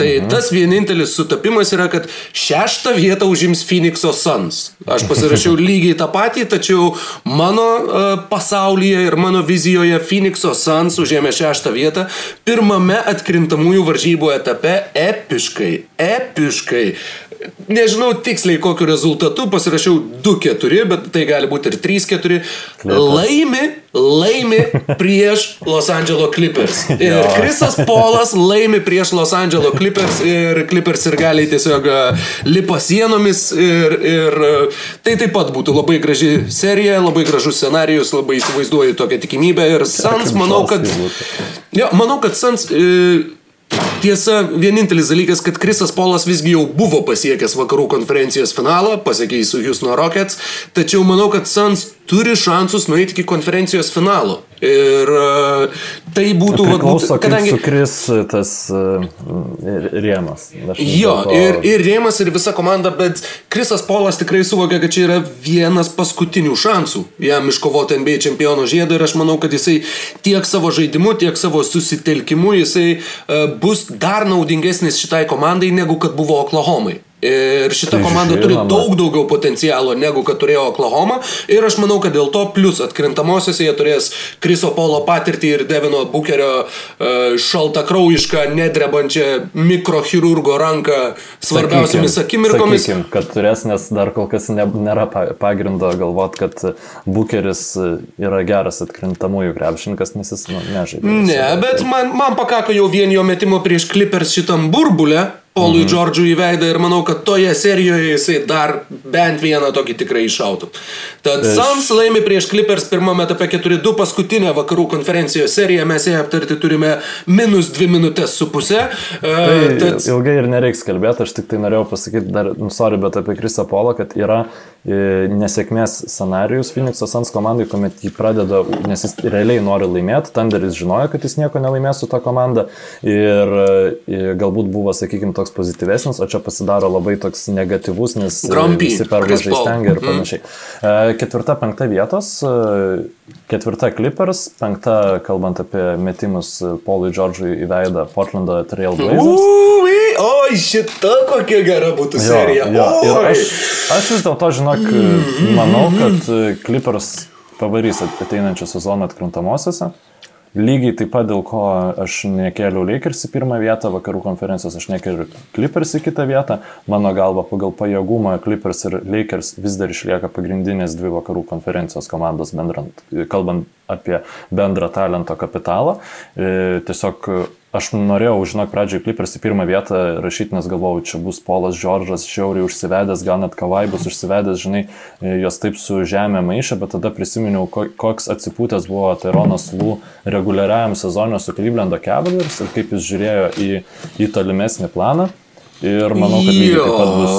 [SPEAKER 1] Tai mhm. tas vienintelis sutapimas yra, kad šeštą vietą užims Phoenix'o Suns. Aš pasirašiau lygiai tą patį, tačiau mano uh, pasaulyje ir mano vizijoje Phoenix'o Suns užėmė šeštą vietą pirmame atkrintamųjų varžybų etape epiškai, epiškai. Nežinau tiksliai kokiu rezultatu, pasirašiau 2-4, bet tai gali būti ir 3-4, laimi, laimi prieš Los Angeles Clippers. Ir Krisas Polas laimi prieš Los Angeles Clippers ir Clippers ir gali tiesiog e, lipa sienomis ir, ir e, tai taip pat būtų labai graži serija, labai gražus scenarijus, labai įsivaizduoju tokią tikimybę. Ir Sans, manau, kad... Jo, manau, kad Sans... E, Tiesa, vienintelis dalykas, kad Krisas Polas visgi jau buvo pasiekęs vakarų konferencijos finalą, pasiekė su Houston Rockets, tačiau manau, kad Suns turi šansus nueiti iki konferencijos finalo. Ir uh, tai būtų...
[SPEAKER 2] Priklauso, vat, kadangi... Sukris tas uh, rėmas.
[SPEAKER 1] Jo, to... ir, ir rėmas, ir visa komanda, bet Krisas Polas tikrai suvokia, kad čia yra vienas paskutinių šansų jam iškovoti NBA čempionų žiedą ir aš manau, kad jisai tiek savo žaidimu, tiek savo susitelkimu jisai bus dar naudingesnis šitai komandai, negu kad buvo Oklahomai. Ir šita tai komanda turi daug daugiau potencialo negu kad turėjo Oklahoma. Ir aš manau, kad dėl to plus atkrintamosiose jie turės Kriso Polo patirtį ir Devino Bukerio uh, šaltakraujišką, nedrebančią mikrochirurgo ranką svarbiausiamis sakykim, akimirkomis.
[SPEAKER 2] Sakykim, kad turės, nes dar kol kas ne, nėra pagrindo galvot, kad Bukeris yra geras atkrintamųjų krepšininkas, nes jis nu, nežaidė.
[SPEAKER 1] Ne, bet man, man pakako jau vien jo metimo prieš Clippers šitam burbulę Polui mhm. Džordžui į veidą ir manau, kad toje serijoje jisai dar bent vieną tokį tikrai iššautų. Tad Aš... Suns laimi prieš Clippers pirmame etape 4-2, paskutinę vakarų konferencijos seriją mes ją aptarti turime minus 2 minutės su pusė.
[SPEAKER 2] E, tai uh, tad... Ilgai ir nereiks kalbėti, aš tik tai norėjau pasakyti dar, nu, sorry, bet apie Krisą Polą, kad yra E, nesėkmės scenarius Phoenix'o Suns komandai, kuomet jį pradeda, nes jis realiai nori laimėti, Thunderis žinojo, kad jis nieko nelaimės su ta komanda ir, e, galbūt buvo, sakykime, toks pozityvesnis, o čia pasidaro labai toks negatyvus, nes
[SPEAKER 1] Grumpy,
[SPEAKER 2] visi per mažai stengia ir mhm. panašiai. Mm. Ketvirta, penkta vietos, ketvirta Clippers, penkta, kalbant apie metimus Paului Džordžui į veidą Portlando Trail Blazers.
[SPEAKER 1] Oi, šita kokia gera būtų serija. Jo, jo.
[SPEAKER 2] Aš, aš vis dėlto žinok, manau, kad e, Clippers pavarys ateinančią sezoną atkrintamosiose. Lygiai taip pat dėl ko aš nekėliau Lakers į pirmą vietą, vakarų konferencijos aš nekėliau Clippers į kitą vietą. Mano galva, pagal pajėgumą Clippers ir Lakers vis dar išlieka pagrindinės dvi vakarų konferencijos komandos bendrant, kalbant apie bendrą talento kapitalą. E, tiesiog aš norėjau, žinok, pradžioje Clippers į pirmą vietą rašyti, nes galvojau, čia bus Polas Džordžas, žiauriai užsivedęs, gal net Kavai bus užsivedęs, žinai, jos taip su žemė maišė, bet tada prisiminiau, koks atsipūtęs buvo Tyronas Lū reguliariajam sezonui su Clevelando Cavaliers ir kaip jis žiūrėjo į, į tolimesnį planą. Ir manau, kad lygiai taip, pat bus,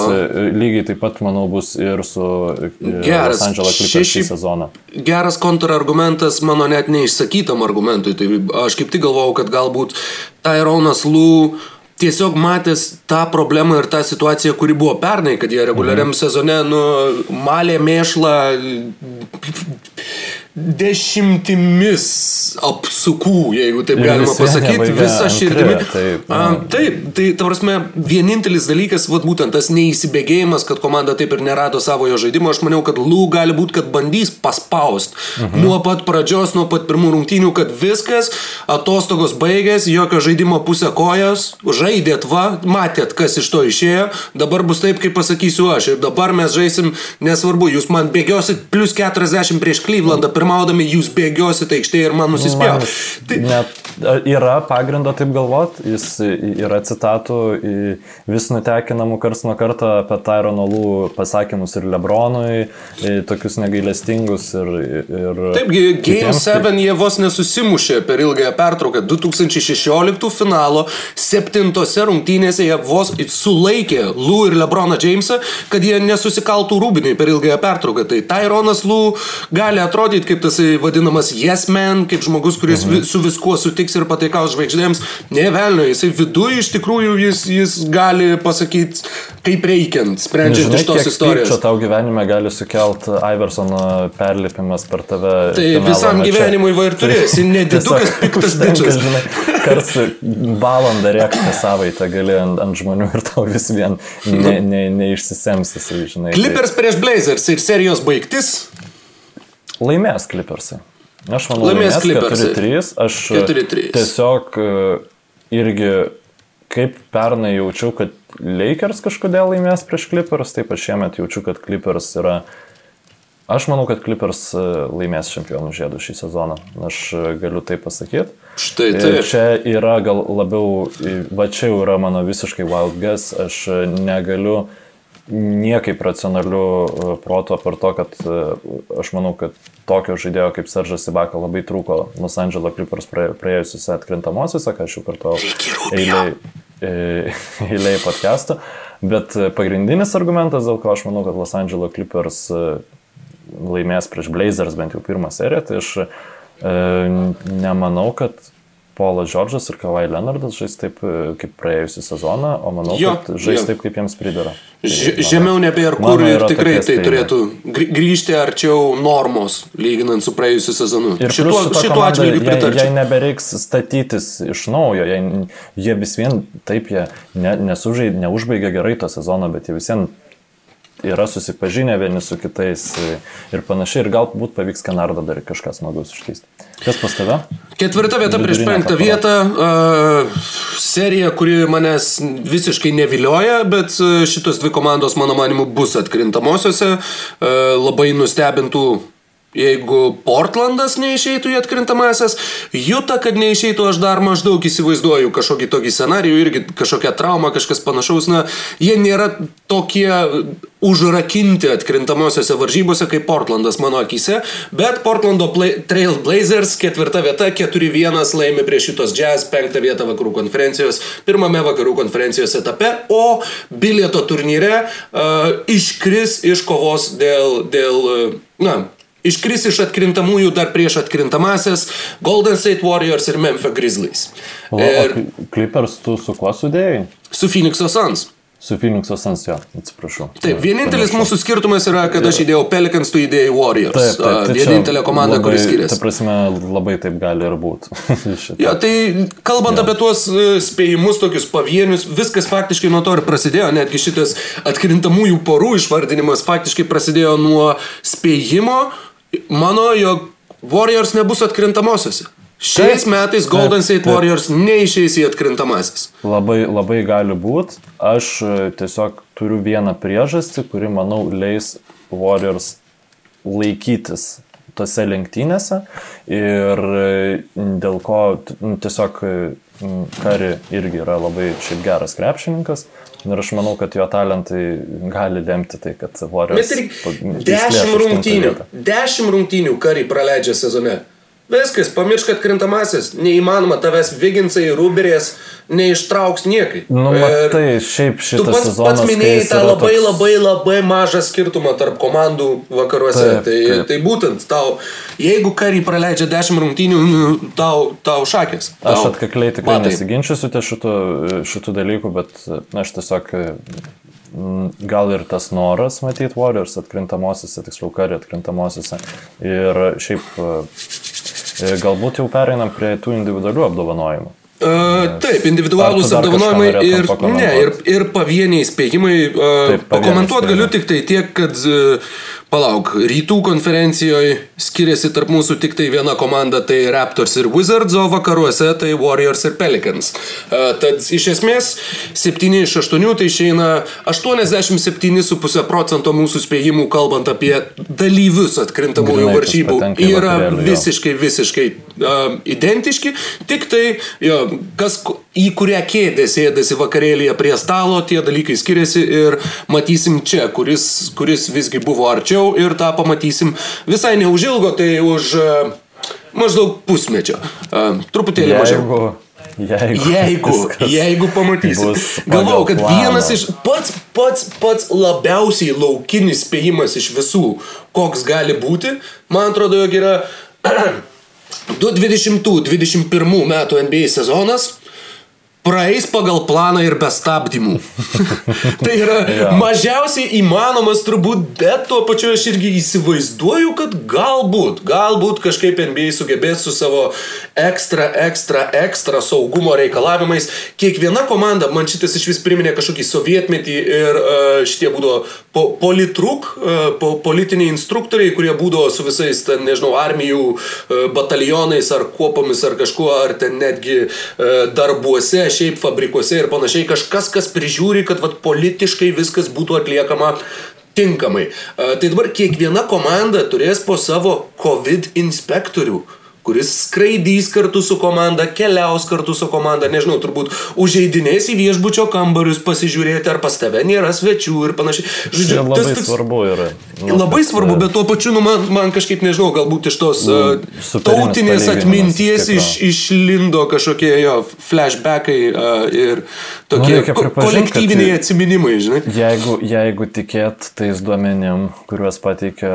[SPEAKER 2] lygiai taip pat, manau, bus ir su e, geras, Los Angeles Clippers šį sezoną.
[SPEAKER 1] Geras kontrargumentas mano net neišsakytam argumentui. Tai aš kaip tik galvojau, kad galbūt Tyronas Lū tiesiog matęs tą problemą ir tą situaciją, kuri buvo pernai, kad jie reguliariam mhm. sezone nu, malė mėšlą dešimtimis apsukų, jeigu taip galima pasakyti, visą širdimi. Taip, A, taip, tai ta prasme, vienintelis dalykas, vat, būtent tas neįsibėgėjimas, kad komanda taip ir nerado savo jo žaidimo, aš maniau, kad Lū gali būti, kad bandys paspaust mhm. nuo pat pradžios, nuo pat pirmų rungtynių, kad viskas, atostogos baigės, jokio žaidimo pusę kojas, žaidėt va, matėt, kas iš to išėjo, dabar bus taip, kaip pasakysiu aš ir dabar mes žaisim, nesvarbu, jūs man bėgiosit plus 40 prieš Klyvlandą pirmaudami jūs bėgiosite aikštėje ir man nusispjaus.
[SPEAKER 2] Tai... Net yra pagrindo taip galvot, jis yra citatų vis nutekinamų kars nuo karto apie Tyrono Lų pasakymus ir Lebronui, tokius negailestingus ir... ir
[SPEAKER 1] Taipgi, Game 7 jie vos nesusimušė per ilgąją pertrauką. 2016 finalo septintose rungtynėse jie vos sulaikė Lų ir Lebroną Jamesą, kad jie nesusikaltų rūbiniai per ilgąją pertrauką. Tai Tyronas Lų gali atrodyti kaip tas vadinamas yes man, kaip žmogus, kuris mhm. su viskuo sutiks ir pataikaus žvaigždėms. Ne velnio, jisai viduje iš tikrųjų jis, jis gali pasakyti, kaip reikiant, sprendžiant iš tos istorijos.
[SPEAKER 2] Čia tau gyvenime gali sukelt Iversono perlipimas per tave.
[SPEAKER 1] Tai visam gyvenimui va ir turėsi, nedidukas piktas bičias.
[SPEAKER 2] Kars valandą reakciją savaitę gali ant, ant žmonių ir tau vis vien neišsisemsi, ne, ne, ne žinai.
[SPEAKER 1] Clippers tai... prieš Blazers ir serijos baigtis
[SPEAKER 2] Laimės klipersai. Aš manau, laimės, laimės klipersai. 4-3. Aš 4-3. tiesiog e, irgi kaip pernai jaučiau, kad Lakers kažkodėl laimės prieš Clippers, taip aš šiemet jaučiu, kad Clippers yra... Aš manau, kad Clippers e, laimės čempionų žiedų šį sezoną. Aš e, galiu tai pasakyti.
[SPEAKER 1] Štai tai.
[SPEAKER 2] Čia yra gal labiau, va čia jau yra mano visiškai wild guess, aš negaliu niekaip racionaliu e, protu apar to, kad e, aš manau, kad tokio žaidėjo kaip Seržas Ibaka labai trūko Los Angeles Clippers praėjusiuose atkrintamosiuose, ką aš jau kartuoju eiliai, e, eiliai podcast'ą. Bet pagrindinis argumentas, dėl ko aš manau, kad Los Angeles Clippers laimės prieš Blazers bent jau pirmą seriją, tai aš e, nemanau, kad Polas Džordžas ir Kavai Leonardas žais taip e, kaip praėjusią sezoną, o manau, jo, kad žais jo. taip, kaip jiems pridara.
[SPEAKER 1] Tai, žemiau nebėra kur ir tikrai tai turėtų grįžti arčiau normos, lyginant su praėjusiu sezonu.
[SPEAKER 2] Ir šituo, šituo atžvilgiu pritarčiau. Jei nebereiks statytis iš naujo, jei, jie vis vien taip, jie ne, nesužai, neužbaigė gerai to sezono, bet jie vis vien yra susipažinę vieni su kitais ir panašiai. Ir galbūt pavyks Kanardą dar kažką smagaus iškeisti. Kas pas tave?
[SPEAKER 1] Ketvirta vieta prieš penktą vietą. Uh, serija, kuri manęs visiškai nevilioja, bet šitos dvi komandos, mano manimu, bus atkrintamosiose. Uh, labai nustebintų Jeigu Portlandas neišeitų į atkrintamasias, Juta, kad neišeitų, aš dar maždaug įsivaizduoju kažkokį tokį scenarijų, irgi kažkokią traumą, kažkas panašaus, na, jie nėra tokie užrakinti atkrintamosiose varžybose kaip Portlandas mano akise, bet Portlando play, Trail Blazers ketvirta vieta, 4-1 laimi prieš šitos Jazz, penktą vietą vakarų konferencijos, pirmame vakarų konferencijos etape, o bilieto turnyre uh, iškris iš kovos dėl, dėl uh, na, Iškris iš atkrintamųjų dar prieš atkrintamasias Golden State Warriors ir Memphis Grizzlies.
[SPEAKER 2] O, ir... o Clippers tu su kuo sudėjai?
[SPEAKER 1] Su Phoenix Suns.
[SPEAKER 2] Su Phoenix'o Suns, jo, atsiprašau.
[SPEAKER 1] Taip, vienintelis Panašu. mūsų skirtumas yra, kad aš įdėjau Pelicans, tu įdėjai Warriors. Taip, taip, tai Vienintelė komanda, labai, kuri skiriasi.
[SPEAKER 2] Ta prasme, labai taip gali ir būti.
[SPEAKER 1] jo, tai kalbant jo. apie tuos e, spėjimus, tokius pavienius, viskas faktiškai nuo to ir prasidėjo. Netgi šitas atkrintamųjų porų išvardinimas faktiškai prasidėjo nuo spėjimo, mano, jog Warriors nebus atkrintamosiose. Šiais metais Golden State Warriors neišeis į atkrintamasis.
[SPEAKER 2] Labai, labai gali būti. Aš e, tiesiog turiu vieną priežastį, kuri, manau, leis Warriors laikytis tose lenktynėse ir e, dėl ko nu, tiesiog e, Kari irgi yra labai šiaip geras krepšininkas. Ir aš manau, kad jo talentai gali lemti tai, kad Warriors.
[SPEAKER 1] Bet ir dešimt rungtynių. Dešimt rungtynių kariai praleidžia sezone. Viskas, pamiršk atkrintamasis, neįmanoma tavęs Viginsai, Ruberės neištrauks niekai.
[SPEAKER 2] Nu, tai šiaip šitas
[SPEAKER 1] tu pats,
[SPEAKER 2] sezonas.
[SPEAKER 1] pats minėjai tą labai
[SPEAKER 2] toks-
[SPEAKER 1] labai labai mažą skirtumą tarp komandų vakaruose.
[SPEAKER 2] Taip,
[SPEAKER 1] tai,
[SPEAKER 2] taip.
[SPEAKER 1] tai būtent tau, jeigu kariai praleidžia 10 rungtynių, nu, tau, tau šakės.
[SPEAKER 2] Aš
[SPEAKER 1] Tau.
[SPEAKER 2] atkakliai tikrai
[SPEAKER 1] Matai.
[SPEAKER 2] nesiginčiusiu ties šitų, šitų dalykų, bet aš tiesiog mm, gal ir tas noras matyti Warriors atkrintamosiose, tiksliau karį atkrintamosiose. Ir šiaip galbūt jau pereinam prie tų individualių apdovanojimų.
[SPEAKER 1] Uh, taip, individualūs apdovanojimai ir, ne, ir, ir pavieniai spėjimai. Uh,
[SPEAKER 2] Taip, pavieniai
[SPEAKER 1] pakomentuot galiu tik tai tiek, kad, uh, palauk, rytų konferencijoje skiriasi tarp mūsų tik tai viena komanda, tai Raptors ir Wizards, o vakaruose tai Warriors ir Pelicans. Uh, tad iš esmės 7 iš 8 tai išeina 87,5 procento mūsų spėjimų, kalbant apie dalyvius atkrintamųjų varžybų, yra visiškai, visiškai uh, identiški, tik tai jo, kas į kurią kėdę sėdasi vakarėlėje prie stalo, tie dalykai skiriasi ir matysim čia, kuris, kuris visgi buvo arčiau ir tą pamatysim visai neužilgo, tai už uh, maždaug pusmečio. Uh, truputėlį mažiau.
[SPEAKER 2] Jeigu, jeigu,
[SPEAKER 1] Jeigu, jeigu pamatysim. Galvau, kad
[SPEAKER 2] planą.
[SPEAKER 1] vienas iš pats, pats, pats labiausiai laukinis spėjimas iš visų, koks gali būti, man atrodo, jog yra 2020-2021 metų NBA sezonas. Praeis pagal planą ir be stabdymų. tai yra
[SPEAKER 2] Jo.
[SPEAKER 1] mažiausiai įmanomas turbūt, bet tuo pačiu aš irgi įsivaizduoju, kad galbūt, galbūt kažkaip NBA sugebės su savo ekstra, ekstra, ekstra saugumo reikalavimais. Kiekviena komanda, man šitas iš vis priminė kažkokį sovietmetį ir uh, šitie būdavo po, politruk, uh, po, politiniai instruktoriai, kurie būdavo su visais, ten, nežinau, armijų uh, batalionais ar kuopomis ar kažkuo, ar ten netgi uh, darbuose, šiaip fabrikuose ir panašiai. Kažkas, kas prižiūri, kad vat, politiškai viskas būtų atliekama tinkamai. Tai dabar kiekviena komanda turės po savo COVID inspektorių kuris skraidys kartu su komanda, keliaus kartu su komanda, nežinau, turbūt užeidinės į viešbučio kambarius pasižiūrėti, ar pas tave nėra svečių ir panašiai.
[SPEAKER 2] Čia labai svarbu yra. Nu,
[SPEAKER 1] Labai svarbu,
[SPEAKER 2] e,
[SPEAKER 1] bet tuo pačiu, nu, man, man kažkaip, nežinau, galbūt iš tos
[SPEAKER 2] superinis
[SPEAKER 1] tautinės atminties
[SPEAKER 2] iš
[SPEAKER 1] išlindo kažkokie jo flashbackai uh, ir tokie
[SPEAKER 2] reikia
[SPEAKER 1] ko kolektyviniai
[SPEAKER 2] kad-
[SPEAKER 1] atsiminimai, žinai.
[SPEAKER 2] Jeigu, jeigu tikėt tais duomenim, kuriuos pateikia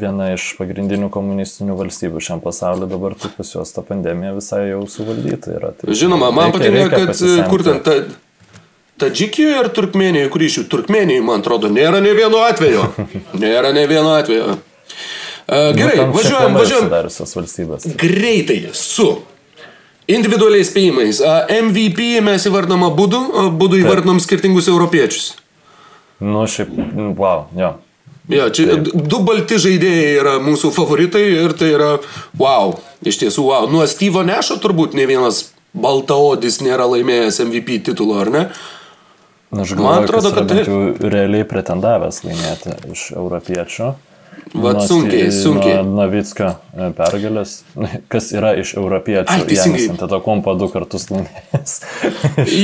[SPEAKER 2] viena iš pagrindinių komunistinių valstybių šiam pasauliu, dabar tai pas juos ta pandemija visai jau suvaldyta yra. Tai
[SPEAKER 1] Žinoma, man
[SPEAKER 2] reikia-
[SPEAKER 1] patinka,
[SPEAKER 2] reikia
[SPEAKER 1] kad
[SPEAKER 2] pasisemti.
[SPEAKER 1] kur ten ta... Tadžikijoje ar Turkmenijoje, kur iš jų Turkmenijoje, man atrodo, nėra ne vieno atvejo. Nėra ne vieno atvejo. Uh, gerai,
[SPEAKER 2] Nu,
[SPEAKER 1] važiuojam, važiuojam greitai su individualiais spėjimais. MVP mes įvardom abudu, abudu įvardom skirtingus europiečius.
[SPEAKER 2] Nu, šiaip, wow, jo.
[SPEAKER 1] Jo, čia du balti žaidėjai yra mūsų favoritai ir tai yra wow, iš tiesų wow. Nuo Steve'o Nešo turbūt ne vienas baltaodis nėra laimėjęs MVP titulo, ar ne?
[SPEAKER 2] Aš
[SPEAKER 1] Man
[SPEAKER 2] galvoju,
[SPEAKER 1] atrodo,
[SPEAKER 2] kad
[SPEAKER 1] tai-
[SPEAKER 2] realiai pretendavęs laimėti iš europiečių.
[SPEAKER 1] Vat
[SPEAKER 2] Nuo-
[SPEAKER 1] sunkiai, sunkiai.
[SPEAKER 2] Nuo Navickio e, pergalės, kas yra iš europiečių.
[SPEAKER 1] Ai, teisingai.
[SPEAKER 2] Tada kompa du kartus laimėjęs.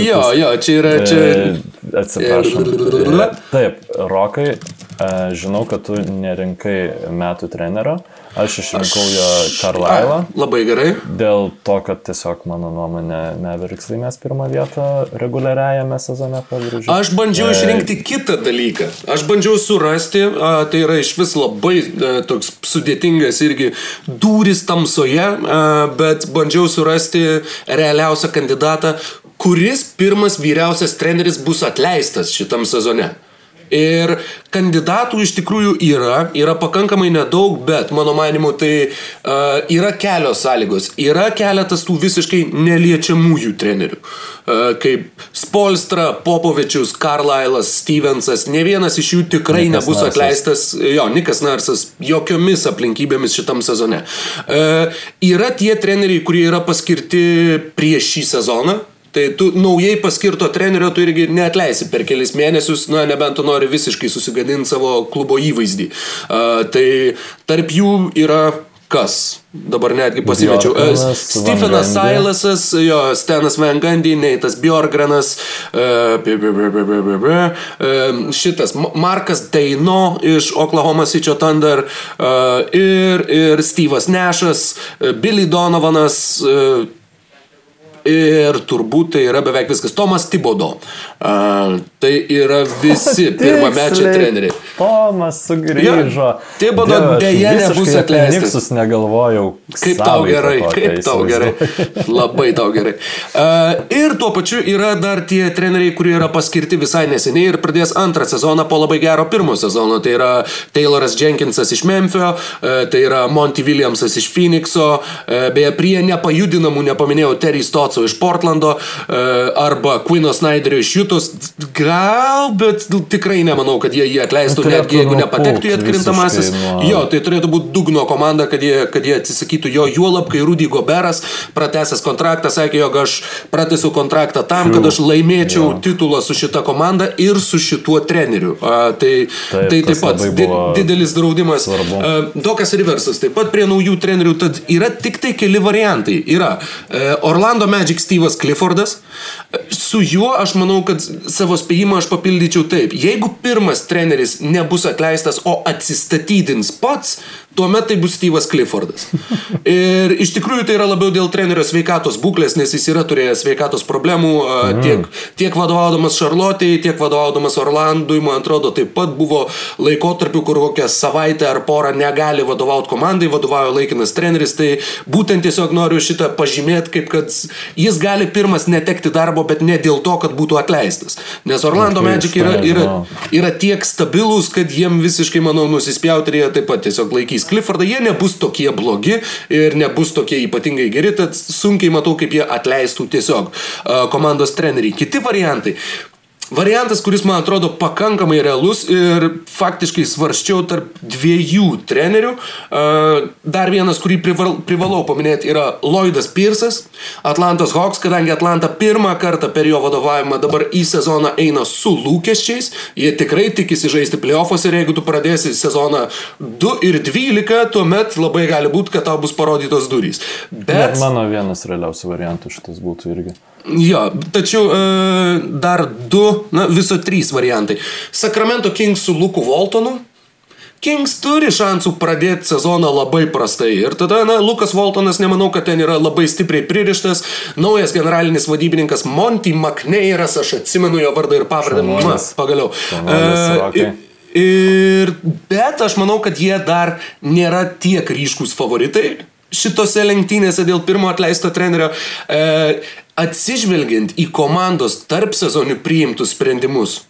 [SPEAKER 1] Jo, jo, čia yra čia.
[SPEAKER 2] E, Atsiprašau.
[SPEAKER 1] Ir-
[SPEAKER 2] E, Taip, Rokai, žinau, kad tu nerinkai metų trenerio. Aš išrinkau jo Karlailą.
[SPEAKER 1] Labai gerai.
[SPEAKER 2] Dėl to, kad tiesiog mano nuomonė Meveriks laimės pirmą vietą reguliariajame sezone pavyzdžiui.
[SPEAKER 1] Aš bandžiau išrinkti kitą dalyką. Aš bandžiau surasti, a, tai yra iš vis labai a, toks sudėtingas irgi dūris tamsoje, a, bet bandžiau surasti realiausią kandidatą, kuris pirmas vyriausias treneris bus atleistas šitam sezone. Ir kandidatų iš tikrųjų yra, yra pakankamai nedaug, bet mano manimu tai uh, yra kelios sąlygos. Yra keletas tų visiškai neliečiamųjų trenerių. Uh, kaip Spolstra, Popovičius, Carlisle'as, Stevensas. Ne vienas iš jų tikrai
[SPEAKER 2] Nikas
[SPEAKER 1] nebus
[SPEAKER 2] Narsas.
[SPEAKER 1] atleistas. Jo, Nikas Narsas jokiomis aplinkybėmis šitam sezone. Uh, yra tie treneriai, kurie yra paskirti prieš šį sezoną. Tai tu naujai paskirto trenerio tu irgi neatleisi per kelis mėnesius, na, nebent tu nori visiškai susigadinti savo klubo įvaizdį. Uh, tai tarp jų yra kas? Dabar netgi pasimečiau.
[SPEAKER 2] Gundy.
[SPEAKER 1] Silasas, jo, Stenas Van Gundy, Neitas Bjorgranas, šitas Ma- Markas Deino iš Oklahoma City Thunder ir, ir Steve'as Nešas, Billy Donovanas, e, Ir turbūt tai yra beveik viskas. Tomas Tibodo. Uh, tai yra visi
[SPEAKER 2] Tiksliai.
[SPEAKER 1] treneriai.
[SPEAKER 2] Tomas sugrįžo. Dieve, aš
[SPEAKER 1] deja
[SPEAKER 2] visiškai
[SPEAKER 1] nebus atleistas.
[SPEAKER 2] Niksus negalvojau.
[SPEAKER 1] Kaip tau gerai,
[SPEAKER 2] tokią
[SPEAKER 1] kaip tau gerai. Labai tau gerai. Uh, ir tuo pačiu yra dar tie treneriai, kurie yra paskirti visai neseniai ir pradės antrą sezoną po labai gero pirmo sezono. Tai yra Tayloras Jenkinsas iš Memphio, uh, tai yra Monty Williamsas iš Phoenixo, uh, beje, prie nepajudinamų nepaminėjau Terry Stotso iš Portlando uh, arba Quino Snyderio iš Jutos. Gal, bet tikrai nemanau, kad jie jį atleistų,
[SPEAKER 2] Turėtų
[SPEAKER 1] netgi jeigu nepatektų į atkrintamasis. Jo, tai turėtų būti dugno komanda, kad jie, kad jie atsisakytų jo juolab, kai Rudy Goberas pratęsęs kontraktą sakė, jog aš pratęsiu kontraktą tam, kad aš laimėčiau
[SPEAKER 2] Jo.
[SPEAKER 1] titulą su šita komanda ir su šituo treneriu. A, tai,
[SPEAKER 2] Taip,
[SPEAKER 1] tai taip pat di, didelis draudimas.
[SPEAKER 2] svarbu.
[SPEAKER 1] A, Dokas Riversas taip pat prie naujų trenerių, tad yra tik tai keli variantai. Yra e, Orlando Magic Steve'as Cliffordas. E, Su juo aš manau, kad savo spėjimą aš papildyčiau taip. Jeigu pirmas treneris nebus atleistas, o atsistatydins pats, tuomet tai bus Steve'as Cliffordas. Ir iš tikrųjų tai yra labiau dėl trenerio sveikatos būklės, nes jis yra turėjęs sveikatos problemų mm. tiek, tiek vadovaudamas Šarlotėjai, tiek vadovaudamas Orlandui, man atrodo, taip pat buvo laikotarpių, kur kokią savaitę ar porą negali vadovauti komandai, vadovauja laikinas treneris, tai būtent tiesiog noriu šitą pažymėti, kaip kad jis gali pirmas netekti darbo, bet ne dėl to, kad būtų atleistas. Nes Orlando Magic yra, yra,
[SPEAKER 2] žinau.
[SPEAKER 1] yra tiek stabilus, kad jiem visiškai, manau, nusispjauti ir jie taip pat tiesiog laikys Cliffordą, jie nebus tokie blogi ir nebus tokie ypatingai geri, tad sunkiai matau, kaip jie atleistų tiesiog komandos treneriai. Kiti variantai. Variantas, kuris man atrodo pakankamai realus ir faktiškai svarščiau tarp dviejų trenerių. Uh, Dar vienas, kurį prival, privalau paminėti, yra Lloydas Piersas, Atlantos Hawks, kadangi Atlanta pirmą kartą per jo vadovavimą dabar į sezoną eina su lūkesčiais. Jie tikrai tikisi žaisti playoffuose ir jeigu tu pradėsi sezoną 2 ir 12, tuomet labai gali būti, kad tau bus parodytos durys.
[SPEAKER 2] Net
[SPEAKER 1] Bet...
[SPEAKER 2] mano vienas realiausių variantų šitas būtų irgi.
[SPEAKER 1] Jo, tačiau e, dar du, na viso trys variantai. Sacramento Kings su Luku Voltonu. Kings turi šansų pradėti sezoną labai prastai. Ir tada, na, Lukas Voltonas, nemanau, kad ten yra labai stipriai pririštas. Naujas generalinis vadybininkas Monty McNeiras, aš atsimenu jo vardą ir pavardę. Ma, Pagaliau.
[SPEAKER 2] Šaunuolis,
[SPEAKER 1] E. Ir, bet aš manau, kad jie dar nėra tiek ryškus favoritai šitose lenktynėse dėl pirmo atleisto trenerio. E, atsižvelgiant į komandos tarp sezonių priimtus sprendimus,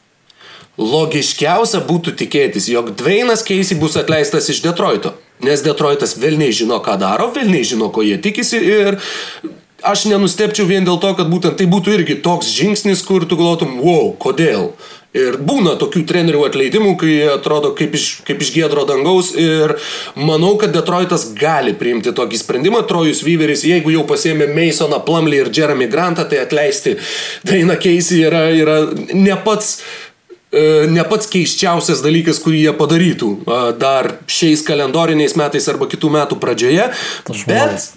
[SPEAKER 1] logiškiausia būtų tikėtis, jog Dvainas Keisi bus atleistas iš Detroito. Nes Detroitas vėlniai žino, ką daro, vėlniai žino, ko jie tikisi ir aš nenustepčiau vien dėl to, kad būtent tai būtų irgi toks žingsnis, kur tu galvotum, wow, kodėl. Ir būna tokių trenerių atleidimų, kai atrodo kaip iš, kaip iš gėdro dangaus ir manau, kad Detroitas gali priimti tokį sprendimą. Trojus Vyveris, jeigu jau pasėmė Masoną, Plumley ir Jeremy Grantą, tai atleisti Daina Keisi yra, yra ne pats e, ne pats keiščiausias dalykas, kurį jie padarytų a, dar šiais kalendoriniais metais arba kitų metų pradžioje. Bet,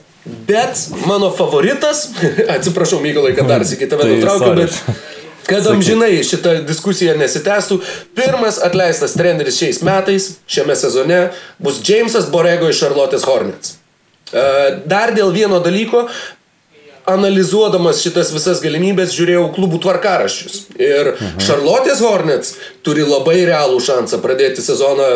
[SPEAKER 1] bet mano favoritas, atsiprašau, Mykolai, kad dar sakyti tave
[SPEAKER 2] Tai
[SPEAKER 1] nutraukiau,
[SPEAKER 2] sorry.
[SPEAKER 1] bet kad amžinai šitą diskusiją nesitęstų, pirmas atleistas treneris šiais metais, šiame sezone, bus Jamesas Borego iš Charlotte's Hornets. E, Dar dėl vieno dalyko, analizuodamas šitas visas galimybės, žiūrėjau klubų tvarkaraščius. Ir Charlotte's Hornets turi labai realų šansą pradėti sezoną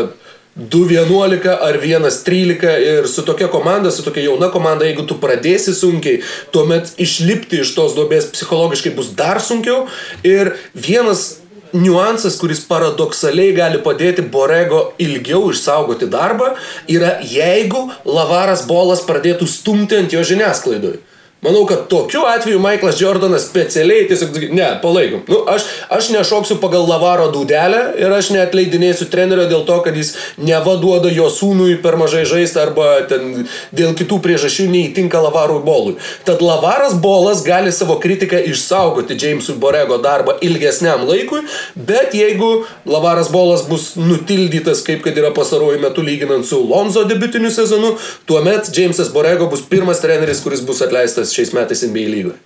[SPEAKER 1] 2-11 ar 1-13 ir su tokia komanda, su tokia jauna komanda, jeigu tu pradėsi sunkiai, tuomet išlipti iš tos duobės psichologiškai bus dar sunkiau. Ir vienas niuansas, kuris paradoksaliai gali padėti Borego ilgiau išsaugoti darbą, yra jeigu Lavaras Bolas pradėtų stumti ant jo žiniasklaidoj. Manau, kad tokiu atveju Michaelas Jordanas specialiai tiesiog, ne, palaikom. Nu, aš, aš nešoksiu pagal Lavaro dūdelę ir aš neatleidinėsiu trenerio dėl to, kad jis nevaduoda jo sūnui per mažai žaisti arba ten dėl kitų priežasčių neįtinka Lavarui bolui. Tad Lavaras bolas gali savo kritiką išsaugoti Jamesui Borego darbą ilgesniam laikui, bet jeigu Lavaras bolas bus nutildytas, kaip kad yra pastaruoju metu lyginant su Lonzo debutiniu sezonu, tuomet Jamesas Borego bus pirmas treneris, kuris bus atleistas Pircas šiais metais NBA lygoje?